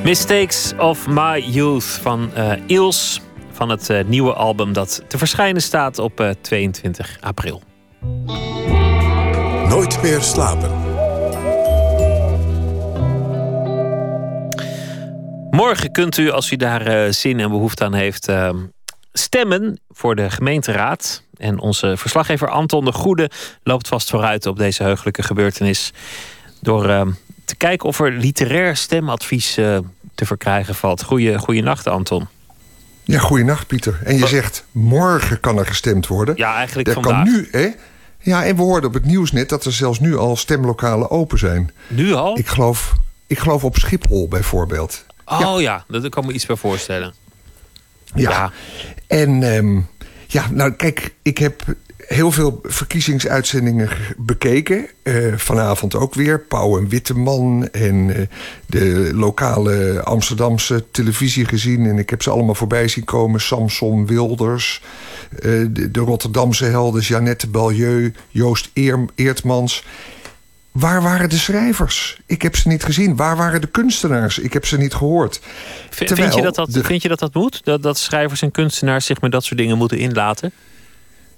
Q: Mistakes of My Youth
D: van eh Iels. Van het eh, nieuwe album dat te verschijnen staat op eh, 22 april.
B: Nooit meer slapen.
D: Morgen kunt u, als u daar eh, zin en behoefte aan heeft, eh, stemmen voor de gemeenteraad. En onze verslaggever Anton de Goede loopt vast vooruit op deze heugelijke gebeurtenis. Door eh, te kijken of er literair stemadvies eh, te verkrijgen valt. Goeie, Anton.
R: Ja, goeienacht Pieter. En je zegt, morgen kan er gestemd worden.
D: Ja, eigenlijk
R: er
D: vandaag.
R: kan nu, hè? Ja, en we hoorden op het nieuws net dat er zelfs nu al stemlokalen open zijn.
D: Nu al?
R: Ik geloof, ik geloof op Schiphol bijvoorbeeld.
D: Oh ja, dat kan me iets bij voorstellen.
R: Ja. En ehm, ja, nou kijk, ik heb heel veel verkiezingsuitzendingen ge- bekeken. Eh, vanavond ook weer. Pauw en Witteman en eh, de lokale Amsterdamse televisie gezien. En ik heb ze allemaal voorbij zien komen. Samson Wilders, eh, de, de Rotterdamse helden Jeannette Balieu, Joost Eer, Eertmans. Waar waren de schrijvers? Ik heb ze niet gezien. Waar waren de kunstenaars? Ik heb ze niet gehoord.
D: Vind
R: Terwijl
D: je, dat dat,
R: de-
D: vind je dat dat moet? Dat, dat schrijvers en kunstenaars zich met dat soort dingen moeten inlaten?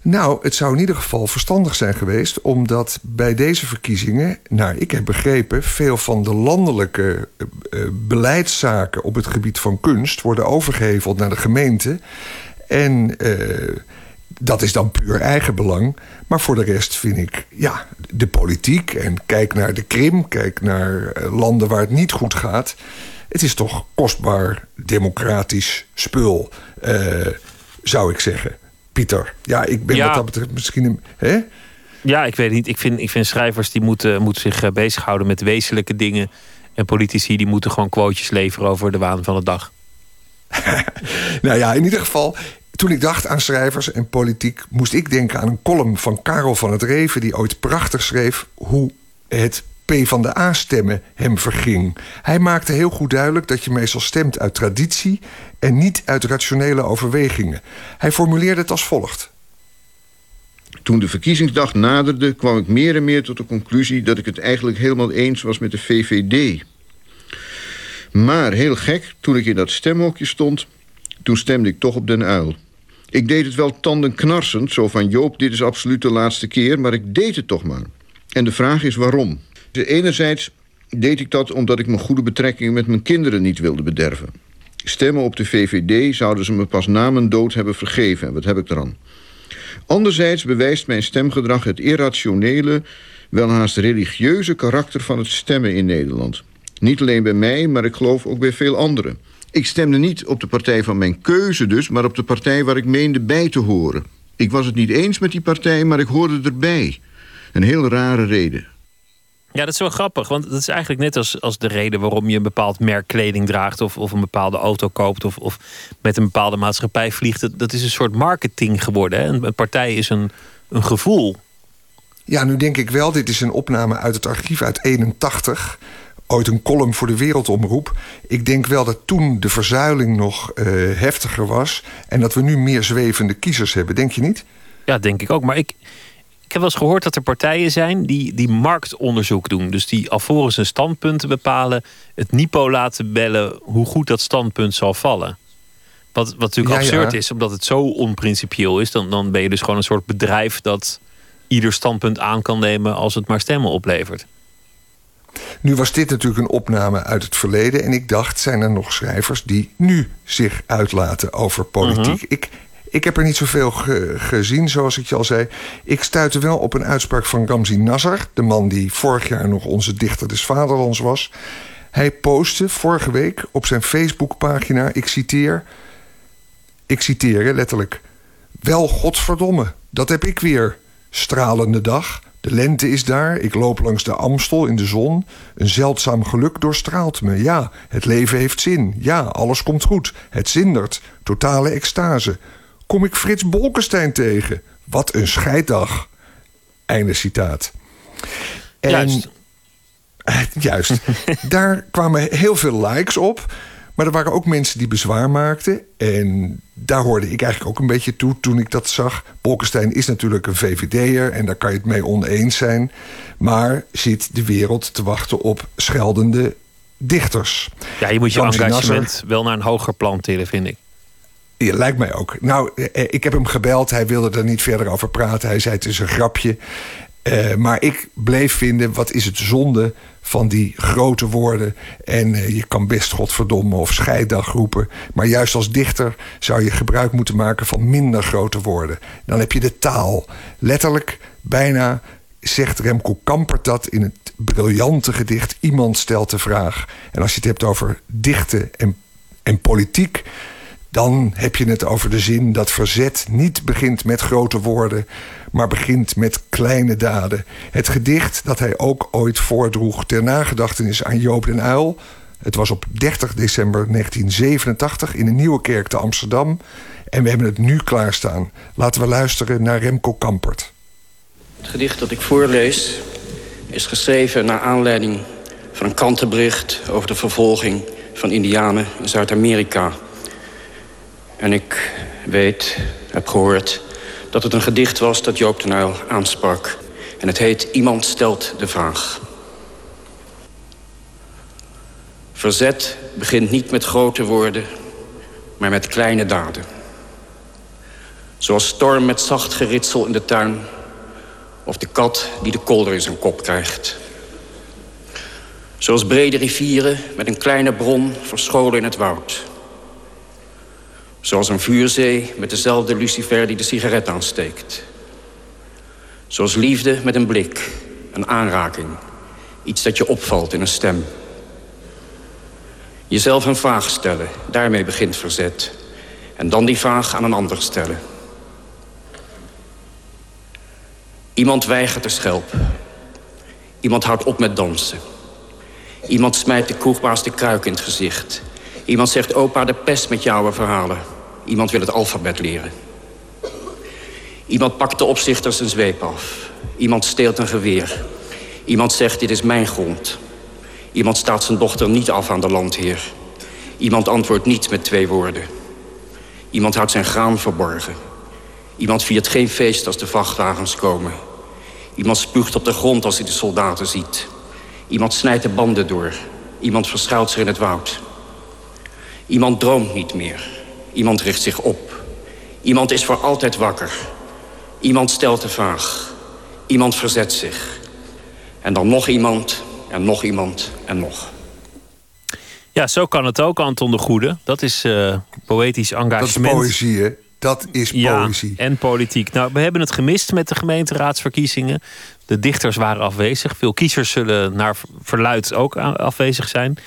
R: Nou, het zou in ieder geval verstandig zijn geweest, omdat bij deze verkiezingen, naar ik heb begrepen, veel van de landelijke eh, eh, beleidszaken op het gebied van kunst worden overgeheveld naar de gemeente. En eh, dat is dan puur eigenbelang. Maar voor de rest vind ik, ja, de politiek en kijk naar de Krim, kijk naar landen waar het niet goed gaat. Het is toch kostbaar democratisch spul, zou ik zeggen. Pieter, ja, ik ben
D: Ja.
R: wat dat betreft misschien een. Hè?
D: Ja, ik weet niet. Ik vind, ik vind schrijvers die moeten, moeten zich eh, bezighouden met wezenlijke dingen. En politici die moeten gewoon quotejes leveren over de waan van de dag.
R: Nou ja, in ieder geval, toen ik dacht aan schrijvers en politiek, moest ik denken aan een column van Karel van het Reven, die ooit prachtig schreef hoe het P van de A-stemmen hem verging. Hij maakte heel goed duidelijk dat je meestal stemt uit traditie en niet uit rationele overwegingen. Hij formuleerde het als volgt.
S: Toen de verkiezingsdag naderde, kwam ik meer en meer tot de conclusie dat ik het eigenlijk helemaal eens was met de VVD. Maar heel gek, toen ik in dat stemhokje stond, toen stemde ik toch op Den Uil. Ik deed het wel tandenknarsend, zo van Joop, dit is absoluut de laatste keer, maar ik deed het toch maar. En de vraag is waarom. Enerzijds deed ik dat omdat ik mijn goede betrekkingen met mijn kinderen niet wilde bederven. Stemmen op de VVD zouden ze me pas na mijn dood hebben vergeven. En wat heb ik eraan? Anderzijds bewijst mijn stemgedrag het irrationele, welhaast religieuze karakter van het stemmen in Nederland. Niet alleen bij mij, maar ik geloof ook bij veel anderen. Ik stemde niet op de partij van mijn keuze dus, maar op de partij waar ik meende bij te horen. Ik was het niet eens met die partij, maar ik hoorde erbij. Een heel rare reden.
D: Ja, dat is wel grappig. Want dat is eigenlijk net als, als de reden waarom je een bepaald merk kleding draagt. Of, of een bepaalde auto koopt. Of, of met een bepaalde maatschappij vliegt. Dat, dat is een soort marketing geworden. Hè? Een, een partij is een, een gevoel.
R: Ja, nu denk ik wel, dit is een opname uit het archief uit 81. Ooit een column voor de Wereldomroep. Ik denk wel dat toen de verzuiling nog eh, heftiger was. En dat we nu meer zwevende kiezers hebben. Denk je niet?
D: Ja, denk ik ook. Maar ik, ik heb wel eens gehoord dat er partijen zijn die, die marktonderzoek doen. Dus die alvorens een standpunt bepalen, het NIPO laten bellen hoe goed dat standpunt zal vallen. Wat, wat natuurlijk
R: Ja, ja.
D: absurd is, omdat het zo onprincipieel is. Dan, dan ben je dus gewoon een soort bedrijf dat ieder standpunt aan kan nemen als het maar stemmen oplevert.
R: Nu was dit natuurlijk een opname uit het verleden. En ik dacht, zijn er nog schrijvers die nu zich uitlaten over politiek? ik, ik heb er niet zoveel ge- gezien, zoals ik je al zei. Ik stuitte wel op een uitspraak van Ramzi Nasser. De man die vorig jaar nog onze dichter des vaderlands was. Hij postte vorige week op zijn Facebookpagina, ik citeer... Ik citeer letterlijk. Wel godverdomme, dat heb ik weer. Stralende dag, de lente is daar, ik loop langs de Amstel in de zon. Een zeldzaam geluk doorstraalt me. Ja, het leven heeft zin. Ja, alles komt goed. Het zindert. Totale extase. Kom ik Frits Bolkestein tegen? Wat een scheiddag. Einde citaat. En,
D: Juist.
R: Juist. Daar kwamen heel veel likes op. Maar er waren ook mensen die bezwaar maakten. En daar hoorde ik eigenlijk ook een beetje toe toen ik dat zag. Bolkestein is natuurlijk een VVD'er en daar kan je het mee oneens zijn. Maar zit de wereld te wachten op scheldende dichters.
D: Ja, je moet je engagement
R: Nasser-
D: wel naar een hoger plan tillen, vind ik.
R: Lijkt mij ook. Nou, eh, ik heb hem gebeld. Hij wilde er niet verder over praten. Hij zei het is een grapje. Eh, maar ik bleef vinden, wat is het zonde van die grote woorden. En eh, je kan best godverdomme of scheiddag roepen. Maar juist als dichter zou je gebruik moeten maken van minder grote woorden. Dan heb je de taal. Letterlijk, bijna zegt Remco Kampert dat in het briljante gedicht... Iemand stelt de vraag. En als je het hebt over dichten en, en politiek... Dan heb je het over de zin dat verzet niet begint met grote woorden, maar begint met kleine daden. Het gedicht dat hij ook ooit voordroeg ter nagedachtenis aan Joop den Uyl. Het was op 30 december 1987 in de Nieuwe Kerk te Amsterdam. En we hebben het nu klaarstaan. Laten we luisteren naar Remco Kampert.
T: Het gedicht dat ik voorlees is geschreven naar aanleiding van een krantenbericht over de vervolging van Indianen in Zuid-Amerika. En ik weet, heb gehoord, dat het een gedicht was dat Joop de Uyl aansprak. En het heet Iemand stelt de vraag. Verzet begint niet met grote woorden, maar met kleine daden. Zoals storm met zacht geritsel in de tuin... of de kat die de kolder in zijn kop krijgt. Zoals brede rivieren met een kleine bron verscholen in het woud. Zoals een vuurzee met dezelfde lucifer die de sigaret aansteekt. Zoals liefde met een blik, een aanraking. Iets dat je opvalt in een stem. Jezelf een vraag stellen, daarmee begint verzet. En dan die vraag aan een ander stellen. Iemand weigert te schelpen. Iemand houdt op met dansen. Iemand smijt de kroegbaas de kruik in het gezicht. Iemand zegt opa de pest met jouw verhalen. Iemand wil het alfabet leren. Iemand pakt de opzichter zijn zweep af. Iemand steelt een geweer. Iemand zegt dit is mijn grond. Iemand staat zijn dochter niet af aan de landheer. Iemand antwoordt niet met twee woorden. Iemand houdt zijn graan verborgen. Iemand viert geen feest als de vrachtwagens komen. Iemand spuugt op de grond als hij de soldaten ziet. Iemand snijdt de banden door. Iemand verschuilt zich in het woud. Iemand droomt niet meer. Iemand richt zich op. Iemand is voor altijd wakker. Iemand stelt de vraag. Iemand verzet zich. En dan nog iemand, en nog iemand, en nog.
D: Ja, zo kan het ook, Anton de Goede. Dat is uh, poëtisch engagement.
R: Dat is poëzie, hè? Dat is poëzie.
D: Ja, en politiek. Nou, we hebben het gemist met de gemeenteraadsverkiezingen. De dichters waren afwezig. Veel kiezers zullen naar verluid ook afwezig zijn.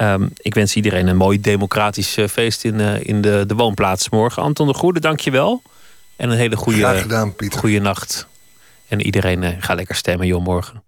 D: Um, ik wens iedereen een mooi democratisch eh, feest in, uh, in de, de woonplaats morgen. Anton de Goede, dank je wel. En een hele goede, goede nacht. En iedereen uh, ga lekker stemmen, joh, morgen.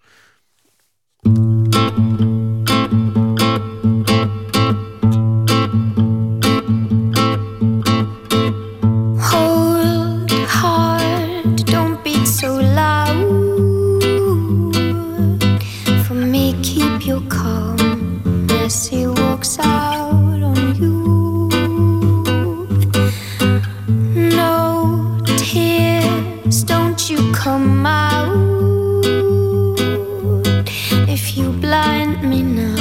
U: lips, don't you come out if you blind me
D: now.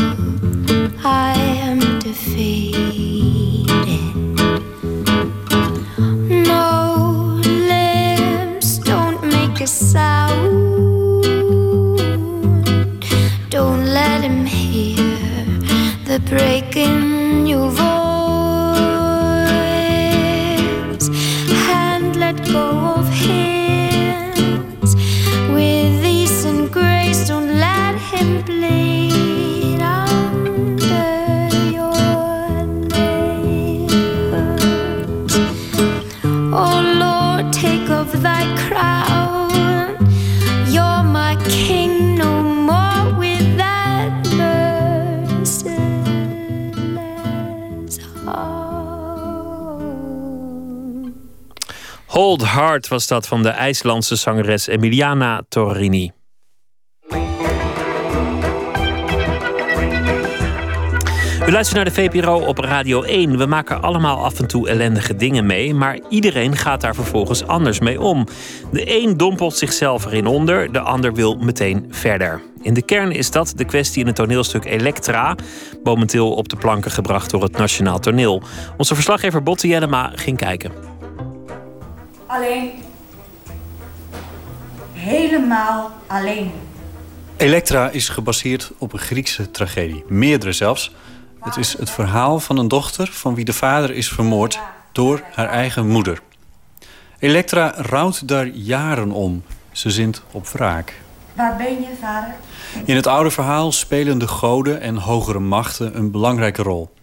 D: Hard was dat van de IJslandse zangeres Emiliana Torrini. U luistert naar de VPRO op Radio 1. We maken allemaal af en toe ellendige dingen mee, maar iedereen gaat daar vervolgens anders mee om. De een dompelt zichzelf erin onder, de ander wil meteen verder. In de kern is dat de kwestie in het toneelstuk Elektra, momenteel op de planken gebracht door het Nationaal Toneel. Onze verslaggever Botte Jellema ging kijken.
V: Alleen. Helemaal alleen.
W: Elektra is gebaseerd op een Griekse tragedie. Meerdere zelfs. Het is het verhaal van een dochter van wie de vader is vermoord door haar eigen moeder. Elektra rouwt daar jaren om. Ze zint op wraak.
V: Waar ben je, vader?
W: In het oude verhaal spelen de goden en hogere machten een belangrijke rol.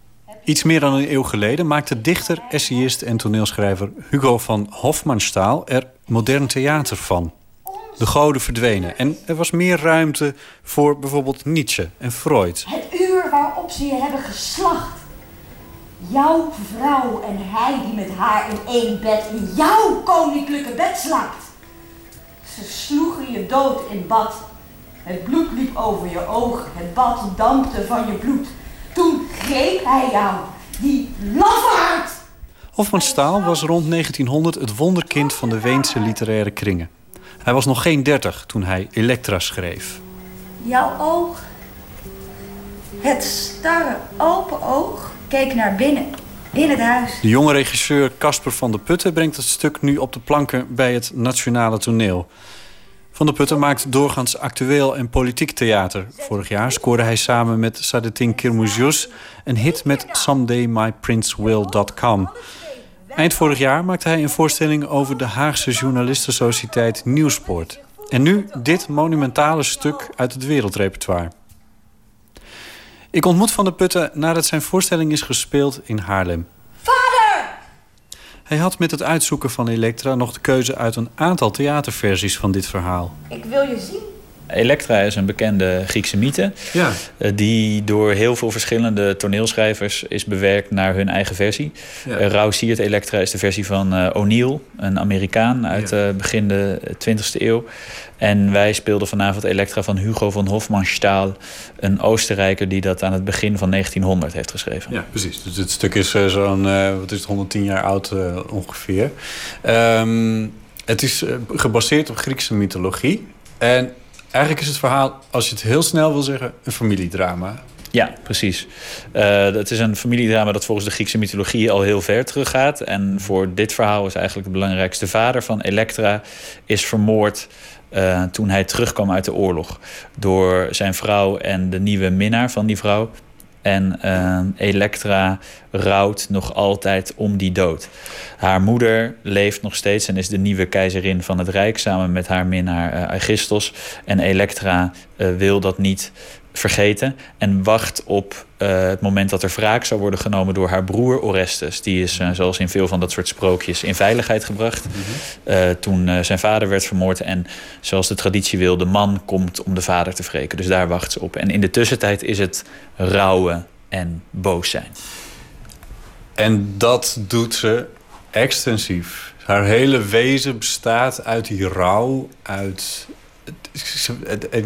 W: Iets meer dan een eeuw geleden maakte dichter, essayist en toneelschrijver Hugo van Hofmannsthal er modern theater van. De goden verdwenen en er was meer ruimte voor bijvoorbeeld Nietzsche en Freud.
V: Het uur waarop ze je hebben geslacht. Jouw vrouw en hij die met haar in één bed in jouw koninklijke bed slaapt. Ze sloegen je dood in bad. Het bloed liep over je ogen. Het bad dampte van je bloed. Toen greep hij jou. Die lafaard!
W: Hofmannsthal was rond 1900 het wonderkind van de Weense literaire kringen. Hij was nog geen dertig toen hij Elektra schreef.
V: Jouw oog, het starre open oog, keek naar binnen, in het huis.
W: De jonge regisseur Casper van der Putten brengt het stuk nu op de planken bij het Nationale Toneel. Van der Putten maakt doorgaans actueel en politiek theater. Vorig jaar scoorde hij samen met Sadetin Kirmouzious een hit met SomedayMyPrinceWill.com. Eind vorig jaar maakte hij een voorstelling over de Haagse journalistensociëteit Nieuwsport. En nu dit monumentale stuk uit het wereldrepertoire. Ik ontmoet Van der Putten nadat zijn voorstelling is gespeeld in Haarlem. Hij had met het uitzoeken van Elektra nog de keuze uit een aantal theaterversies van dit verhaal.
V: Ik wil je zien.
X: Elektra is een bekende Griekse mythe.
W: Ja.
X: eh, Die door heel veel verschillende toneelschrijvers is bewerkt naar hun eigen versie.
W: Ja.
X: Rauw Siert Elektra is de versie van eh, O'Neill, een Amerikaan uit eh, begin de 20e eeuw. En wij speelden vanavond Elektra van Hugo van Hofmannsthal, een Oostenrijker die dat aan het begin van 1900 heeft geschreven.
W: Ja, precies. Dus het stuk is eh, zo'n, eh, wat is het, 110 jaar oud eh, ongeveer. Ehm, het is eh, gebaseerd op Griekse mythologie. En eigenlijk is het verhaal, als je het heel snel wil zeggen, een familiedrama.
X: Ja, precies. Eh, het is een familiedrama dat volgens de Griekse mythologie al heel ver teruggaat. En voor dit verhaal is eigenlijk het belangrijkste. De vader van Elektra is vermoord eh, toen hij terugkwam uit de oorlog. Door zijn vrouw en de nieuwe minnaar van die vrouw. En eh, Elektra rouwt nog altijd om die dood. Haar moeder leeft nog steeds en is de nieuwe keizerin van het Rijk samen met haar minnaar eh, Aegisthos. En Elektra eh, wil dat niet vergeten en wacht op eh, het moment dat er wraak zou worden genomen door haar broer Orestes. Die is, eh, zoals in veel van dat soort sprookjes, in veiligheid gebracht. eh, toen zijn vader werd vermoord. En zoals de traditie wil, de man komt om de vader te wreken. Dus daar wacht ze op. En in de tussentijd is het rouwen en boos zijn.
W: En dat doet ze extensief. Haar hele wezen bestaat uit die rouw, uit...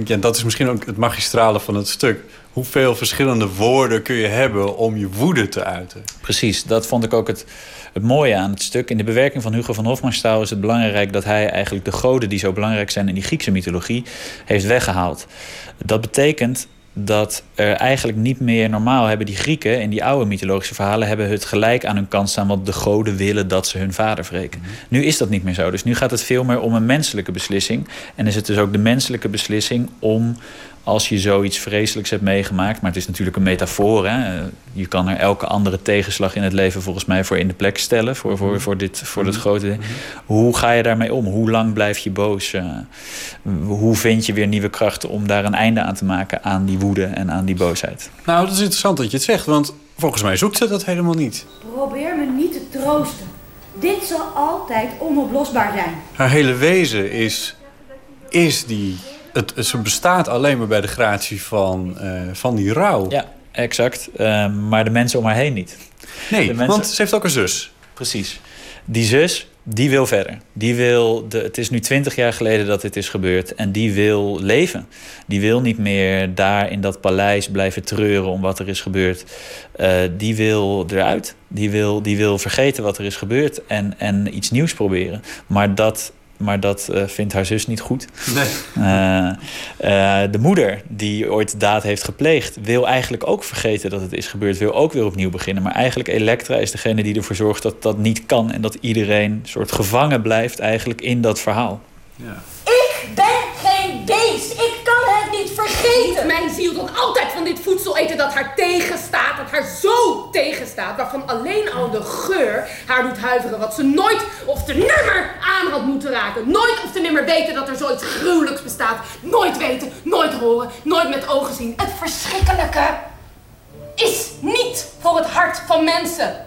W: En dat is misschien ook het magistrale van het stuk. Hoeveel verschillende woorden kun je hebben om je woede te uiten?
X: Precies, dat vond ik ook het, het mooie aan het stuk. In de bewerking van Hugo van Hofmannsthal is het belangrijk dat hij eigenlijk de goden die zo belangrijk zijn in die Griekse mythologie heeft weggehaald. Dat betekent dat er eigenlijk niet meer normaal hebben die Grieken in die oude mythologische verhalen hebben het gelijk aan hun kant staan, want de goden willen dat ze hun vader wreken. Nu is dat niet meer zo. Dus nu gaat het veel meer om een menselijke beslissing. En is het dus ook de menselijke beslissing om als je zoiets vreselijks hebt meegemaakt, maar het is natuurlijk een metafoor. Hè? Je kan er elke andere tegenslag in het leven volgens mij voor in de plek stellen, voor, voor, voor, dit, voor dit grote. Hoe ga je daarmee om? Hoe lang blijf je boos? Eh, hoe vind je weer nieuwe krachten om daar een einde aan te maken aan die woede en aan die boosheid?
W: Nou, dat is interessant dat je het zegt, want volgens mij zoekt ze dat helemaal niet.
V: Probeer me niet te troosten. Dit zal altijd onoplosbaar zijn.
W: Haar hele wezen is, is die... Het, ze bestaat alleen maar bij de gratie van, eh, van die rouw.
X: Ja, exact. Eh, maar de mensen om haar heen niet.
W: Nee,
X: mensen-
W: want ze heeft ook een zus.
X: Precies. Die zus, die wil verder. Die wil de, het is nu twintig jaar geleden dat dit is gebeurd. En die wil leven. Die wil niet meer daar in dat paleis blijven treuren om wat er is gebeurd. Eh, die wil eruit. Die wil, die wil vergeten wat er is gebeurd en, en iets nieuws proberen. Maar dat, maar dat eh, vindt haar zus niet goed.
W: Nee.
X: Eh, eh, de moeder die ooit de daad heeft gepleegd, wil eigenlijk ook vergeten dat het is gebeurd, wil ook weer opnieuw beginnen. Maar eigenlijk Elektra is degene die ervoor zorgt dat dat niet kan en dat iedereen soort gevangen blijft eigenlijk in dat verhaal.
V: Ik ben geen beest. Ik vergeten.
Y: Mijn ziel dan altijd van dit voedsel eten dat haar tegenstaat, dat haar zo tegenstaat, waarvan alleen al de geur haar doet huiveren, wat ze nooit of te nimmer aan had moeten raken. Nooit of te nimmer weten dat er zoiets gruwelijks bestaat. Nooit weten, nooit horen, nooit met ogen zien. Het verschrikkelijke is niet voor het hart van mensen.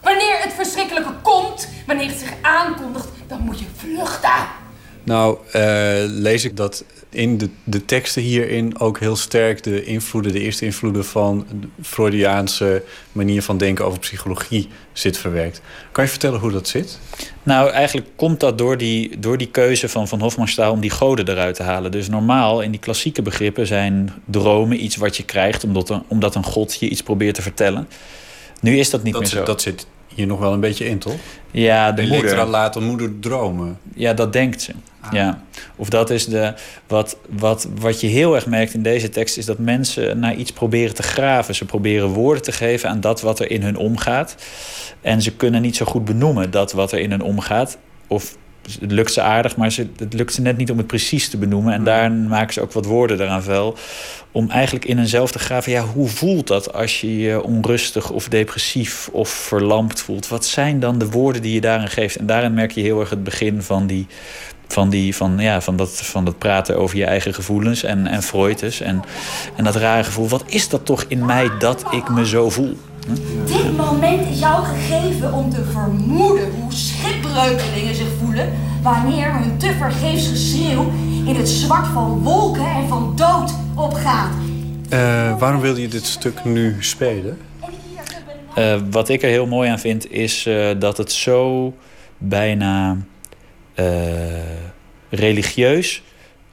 Y: Wanneer het verschrikkelijke komt, wanneer het zich aankondigt, dan moet je vluchten.
W: Nou, eh, lees ik dat in de, de teksten hierin ook heel sterk de invloeden, de eerste invloeden van de Freudiaanse manier van denken over psychologie zit verwerkt. Kan je vertellen hoe dat zit?
X: Nou, eigenlijk komt dat door die, door die keuze van Van Hofmannsthal om die goden eruit te halen. Dus normaal in die klassieke begrippen zijn dromen iets wat je krijgt omdat een, omdat een god je iets probeert te vertellen. Nu is dat niet
W: Dat
X: meer
W: zit,
X: zo.
W: dat zit hier nog wel een beetje in, toch?
X: Ja, de
W: Elektra
X: moeder.
W: laat een moeder dromen.
X: Ja, dat denkt ze. Ja. Of dat is de. Wat, wat, wat je heel erg merkt in deze tekst is dat mensen naar iets proberen te graven. Ze proberen woorden te geven aan dat wat er in hun omgaat. En ze kunnen niet zo goed benoemen dat wat er in hun omgaat. Of het lukt ze aardig, maar ze, het lukt ze net niet om het precies te benoemen. En daar maken ze ook wat woorden eraan vuil. Om eigenlijk in hunzelf te graven. Ja, hoe voelt dat als je je onrustig of depressief of verlamd voelt? Wat zijn dan de woorden die je daarin geeft? En daarin merk je heel erg het begin van die van, die, van, ja, van, dat, van dat praten over je eigen gevoelens en, en Freud dus. En, en dat rare gevoel, wat is dat toch in mij dat ik me zo voel?
V: Dit moment is jou gegeven om te vermoeden hoe schipbreukelingen zich voelen wanneer hun tevergeefs geschreeuw in het zwart van wolken en van dood opgaat.
W: Eh, waarom wilde je dit stuk nu spelen?
X: Eh, wat ik er heel mooi aan vind, is eh, dat het zo bijna religieus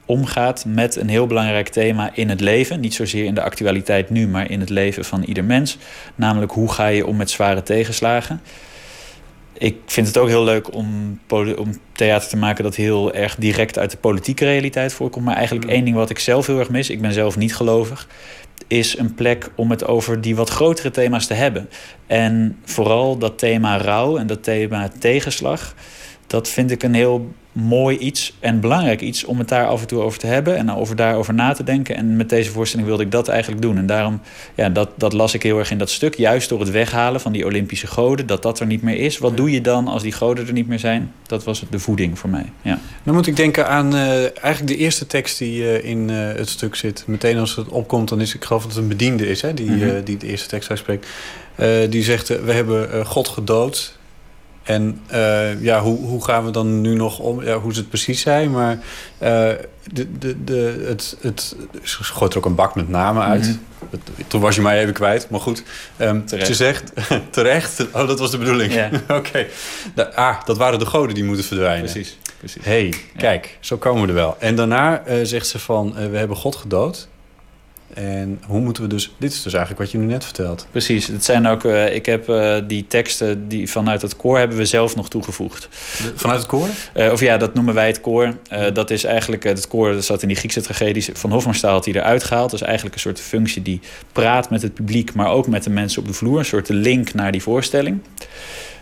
X: omgaat met een heel belangrijk thema in het leven. Niet zozeer in de actualiteit nu, maar in het leven van ieder mens. Namelijk hoe ga je om met zware tegenslagen. Ik vind het ook heel leuk om, om theater te maken dat heel erg direct uit de politieke realiteit voorkomt. Maar eigenlijk één ding wat ik zelf heel erg mis, ik ben zelf niet gelovig, is een plek om het over die wat grotere thema's te hebben. En vooral dat thema rouw en dat thema tegenslag, dat vind ik een heel mooi iets en belangrijk iets om het daar af en toe over te hebben en over daarover na te denken. En met deze voorstelling wilde ik dat eigenlijk doen. En daarom, ja, dat, dat las ik heel erg in dat stuk. Juist door het weghalen van die Olympische goden, dat dat er niet meer is. Wat doe je dan als die goden er niet meer zijn? Dat was de voeding voor mij. Ja.
W: Dan moet ik denken aan eh, eigenlijk de eerste tekst die eh, in eh, het stuk zit. Meteen als het opkomt, dan is ik geloof dat het een bediende is hè, die,
X: Mhm.
W: die de eerste tekst uitspreekt. Die zegt, we hebben God gedood. En eh, ja, hoe, hoe gaan we dan nu nog om? Ja, hoe ze het precies zijn, maar eh, de, de, de, het, het, ze gooit er ook een bak met namen uit.
X: Mhm.
W: Het- toen was je mij even kwijt, maar goed.
X: Terecht.
W: Ze zegt, terecht, oh dat was de bedoeling.
X: Ja.
W: Oké, ah, dat waren de goden die moeten verdwijnen.
X: Precies, precies.
W: hey, kijk, zo komen we er wel. En daarna eh, zegt ze van, we hebben God gedood. En hoe moeten we dus... Dit is dus eigenlijk wat je nu net vertelt.
X: Precies, het zijn ook, eh, ik heb eh, die teksten die vanuit het koor hebben we zelf nog toegevoegd.
W: Vanuit het koor?
X: Eh, of ja, dat noemen wij het koor. Eh, dat is eigenlijk, het koor dat zat in die Griekse tragedies. Van Hofmannsthal had hij eruit gehaald. Dat is eigenlijk een soort functie die praat met het publiek, maar ook met de mensen op de vloer. Een soort link naar die voorstelling.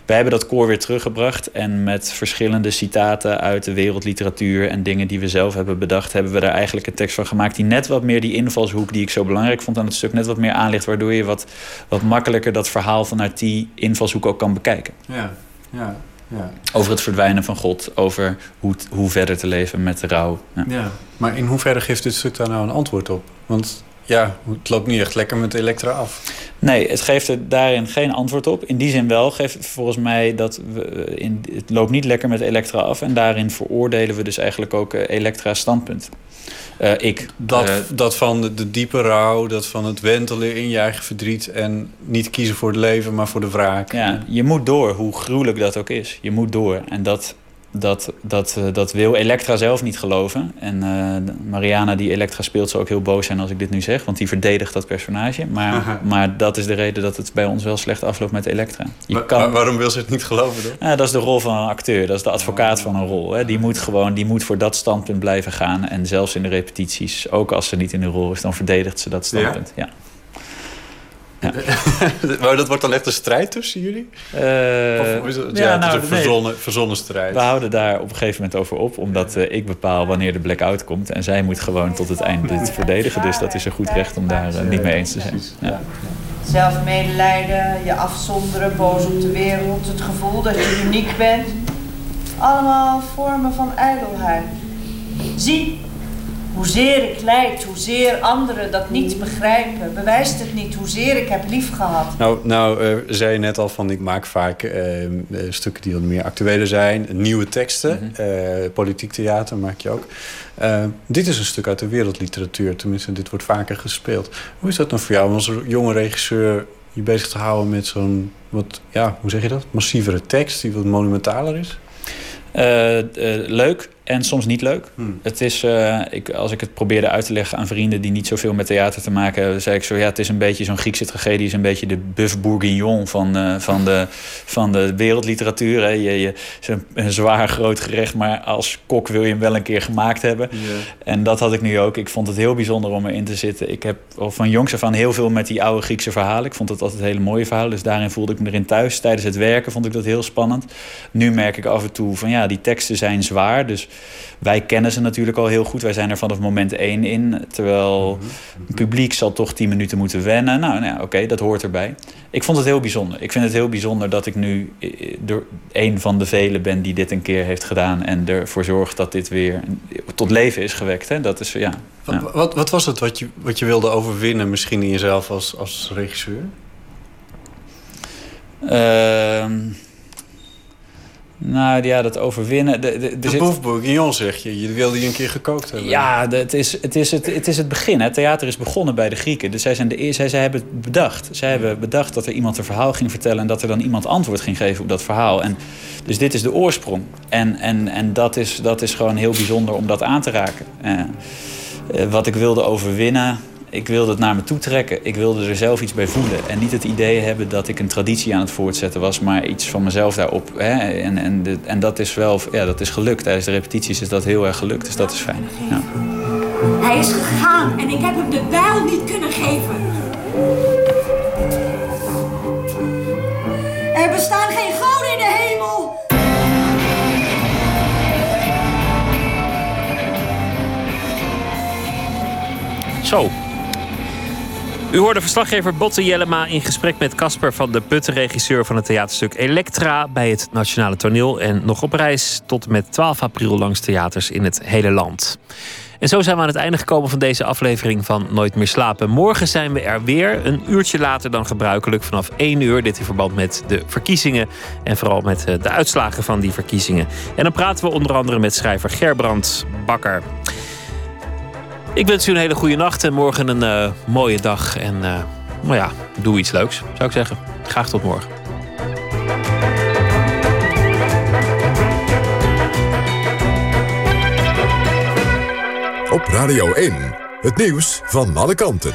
X: Wij hebben dat koor weer teruggebracht en met verschillende citaten uit de wereldliteratuur en dingen die we zelf hebben bedacht, hebben we daar eigenlijk een tekst van gemaakt die net wat meer die invalshoek die ik zo belangrijk vond aan het stuk, net wat meer aanlicht, waardoor je wat, wat makkelijker dat verhaal vanuit die invalshoek ook kan bekijken.
W: Ja, ja, ja.
X: Over het verdwijnen van God, over hoe, hoe verder te leven met de rouw. Ja.
W: Ja, maar in hoeverre geeft dit stuk daar nou een antwoord op? Want ja, het loopt niet echt lekker met Elektra af.
X: Nee, het geeft er daarin geen antwoord op. In die zin wel geeft het volgens mij dat we in, het loopt niet lekker met Elektra af. En daarin veroordelen we dus eigenlijk ook eh, Elektra's standpunt. Eh, ik.
W: Dat,
X: Eh,
W: dat van de, de diepe rouw, dat van het wentelen in je eigen verdriet... en niet kiezen voor het leven, maar voor de wraak.
X: Ja, je moet door, hoe gruwelijk dat ook is. Je moet door. En dat, dat, dat, eh, dat wil Elektra zelf niet geloven. En eh, Mariana, die Elektra speelt, zal ook heel boos zijn als ik dit nu zeg. Want die verdedigt dat personage. Maar,
W: Aha.
X: maar dat is de reden dat het bij ons wel slecht afloopt met Elektra. Je kan,
W: wa- waarom wil ze het niet geloven dan?
X: Ja, dat is de rol van een acteur. Dat is de advocaat van een rol. Hè. Die moet gewoon die moet voor dat standpunt blijven gaan. En zelfs in de repetities, ook als ze niet in de rol is, dan verdedigt ze dat standpunt. Ja.
W: maar dat wordt dan echt een strijd tussen jullie?
X: Eh,
W: of is het,
X: ja,
W: ja, het
X: nou,
W: is een
X: nee.
W: verzonnen, verzonnen strijd?
X: We houden daar op een gegeven moment over op, omdat eh, ik bepaal wanneer de blackout komt. En zij moet gewoon tot het einde dit verdedigen. Dus dat is een goed recht om daar eh, niet mee eens te zijn. Ja.
V: Zelfmedelijden, je afzonderen, boos op de wereld, het gevoel dat je uniek bent. Allemaal vormen van ijdelheid. Zie Hoezeer ik lijd, hoezeer anderen dat niet begrijpen, bewijst het niet hoezeer ik heb lief gehad.
W: Nou, nou eh, zei je net al van ik maak vaak eh, eh, stukken die wat meer actueler zijn. Nieuwe teksten. eh, politiek theater maak je ook. Dit is een stuk uit de wereldliteratuur. Tenminste, dit wordt vaker gespeeld. Hoe is dat nou voor jou om als jonge regisseur je bezig te houden met zo'n wat, ja, hoe zeg je dat? Massievere tekst die wat monumentaler is?
X: Eh, eh, leuk en soms niet leuk. Het is, eh, ik, als ik het probeerde uit te leggen aan vrienden die niet zoveel met theater te maken hebben, zei ik zo: ja, het is een beetje zo'n Griekse tragedie, is een beetje de buff bourguignon van, eh, van, de, van de wereldliteratuur. Hè. Je, je, het is een, een zwaar groot gerecht, maar als kok wil je hem wel een keer gemaakt hebben. En dat had ik nu ook. Ik vond het heel bijzonder om erin te zitten. Ik heb van jongs af aan heel veel met die oude Griekse verhalen. Ik vond het altijd hele mooie verhalen. Dus daarin voelde ik me erin thuis. Tijdens het werken vond ik dat heel spannend. Nu merk ik af en toe van ja, die teksten zijn zwaar. Dus wij kennen ze natuurlijk al heel goed. Wij zijn er vanaf moment één in. Terwijl het publiek zal toch tien minuten moeten wennen. Nou, nou ja, oké, dat hoort erbij. Ik vond het heel bijzonder. Ik vind het heel bijzonder dat ik nu eh, door een van de velen ben die dit een keer heeft gedaan. En ervoor zorgt dat dit weer tot leven is gewekt. Hè? Dat is, ja, ja.
W: Wat, wat, wat was het wat je, wat je wilde overwinnen misschien in jezelf als, als regisseur?
X: Ehm, nou ja, dat overwinnen. De, de,
W: De
X: zit-
W: bourguignon zeg je. Je wilde je een keer gekookt hebben.
X: Ja, de- het is het, is het, het is het begin. Het theater is begonnen bij de Grieken. Dus zij, zijn de, zij, zij hebben het bedacht. Zij hebben bedacht dat er iemand een verhaal ging vertellen... en dat er dan iemand antwoord ging geven op dat verhaal. En, dus dit is de oorsprong. En, en, en dat, is, dat is gewoon heel bijzonder om dat aan te raken. Eh, eh, wat ik wilde overwinnen... Ik wilde het naar me toe trekken. Ik wilde er zelf iets bij voelen. En niet het idee hebben dat ik een traditie aan het voortzetten was... maar iets van mezelf daarop. Hè? En, en, de- en dat is wel ja, dat is gelukt. Tijdens de repetities is dat heel erg gelukt. Dus dat is fijn. Ja.
V: Hij is gegaan en ik heb hem de bijl niet kunnen geven. Er bestaan geen goden in de hemel.
D: Zo. U hoorde verslaggever Botte Jellema in gesprek met Casper van de Putten, regisseur van het theaterstuk Elektra bij het Nationale Toneel. En nog op reis tot met 12 april langs theaters in het hele land. En zo zijn we aan het einde gekomen van deze aflevering van Nooit meer slapen. Morgen zijn we er weer, een uurtje later dan gebruikelijk, vanaf 1 uur. Dit in verband met de verkiezingen en vooral met eh, de uitslagen van die verkiezingen. En dan praten we onder andere met schrijver Gerbrand Bakker. Ik wens u een hele goede nacht en morgen een eh, mooie dag. En eh, nou ja, doe iets leuks, zou ik zeggen. Graag tot morgen.
B: Op Radio 1, het nieuws van alle kanten.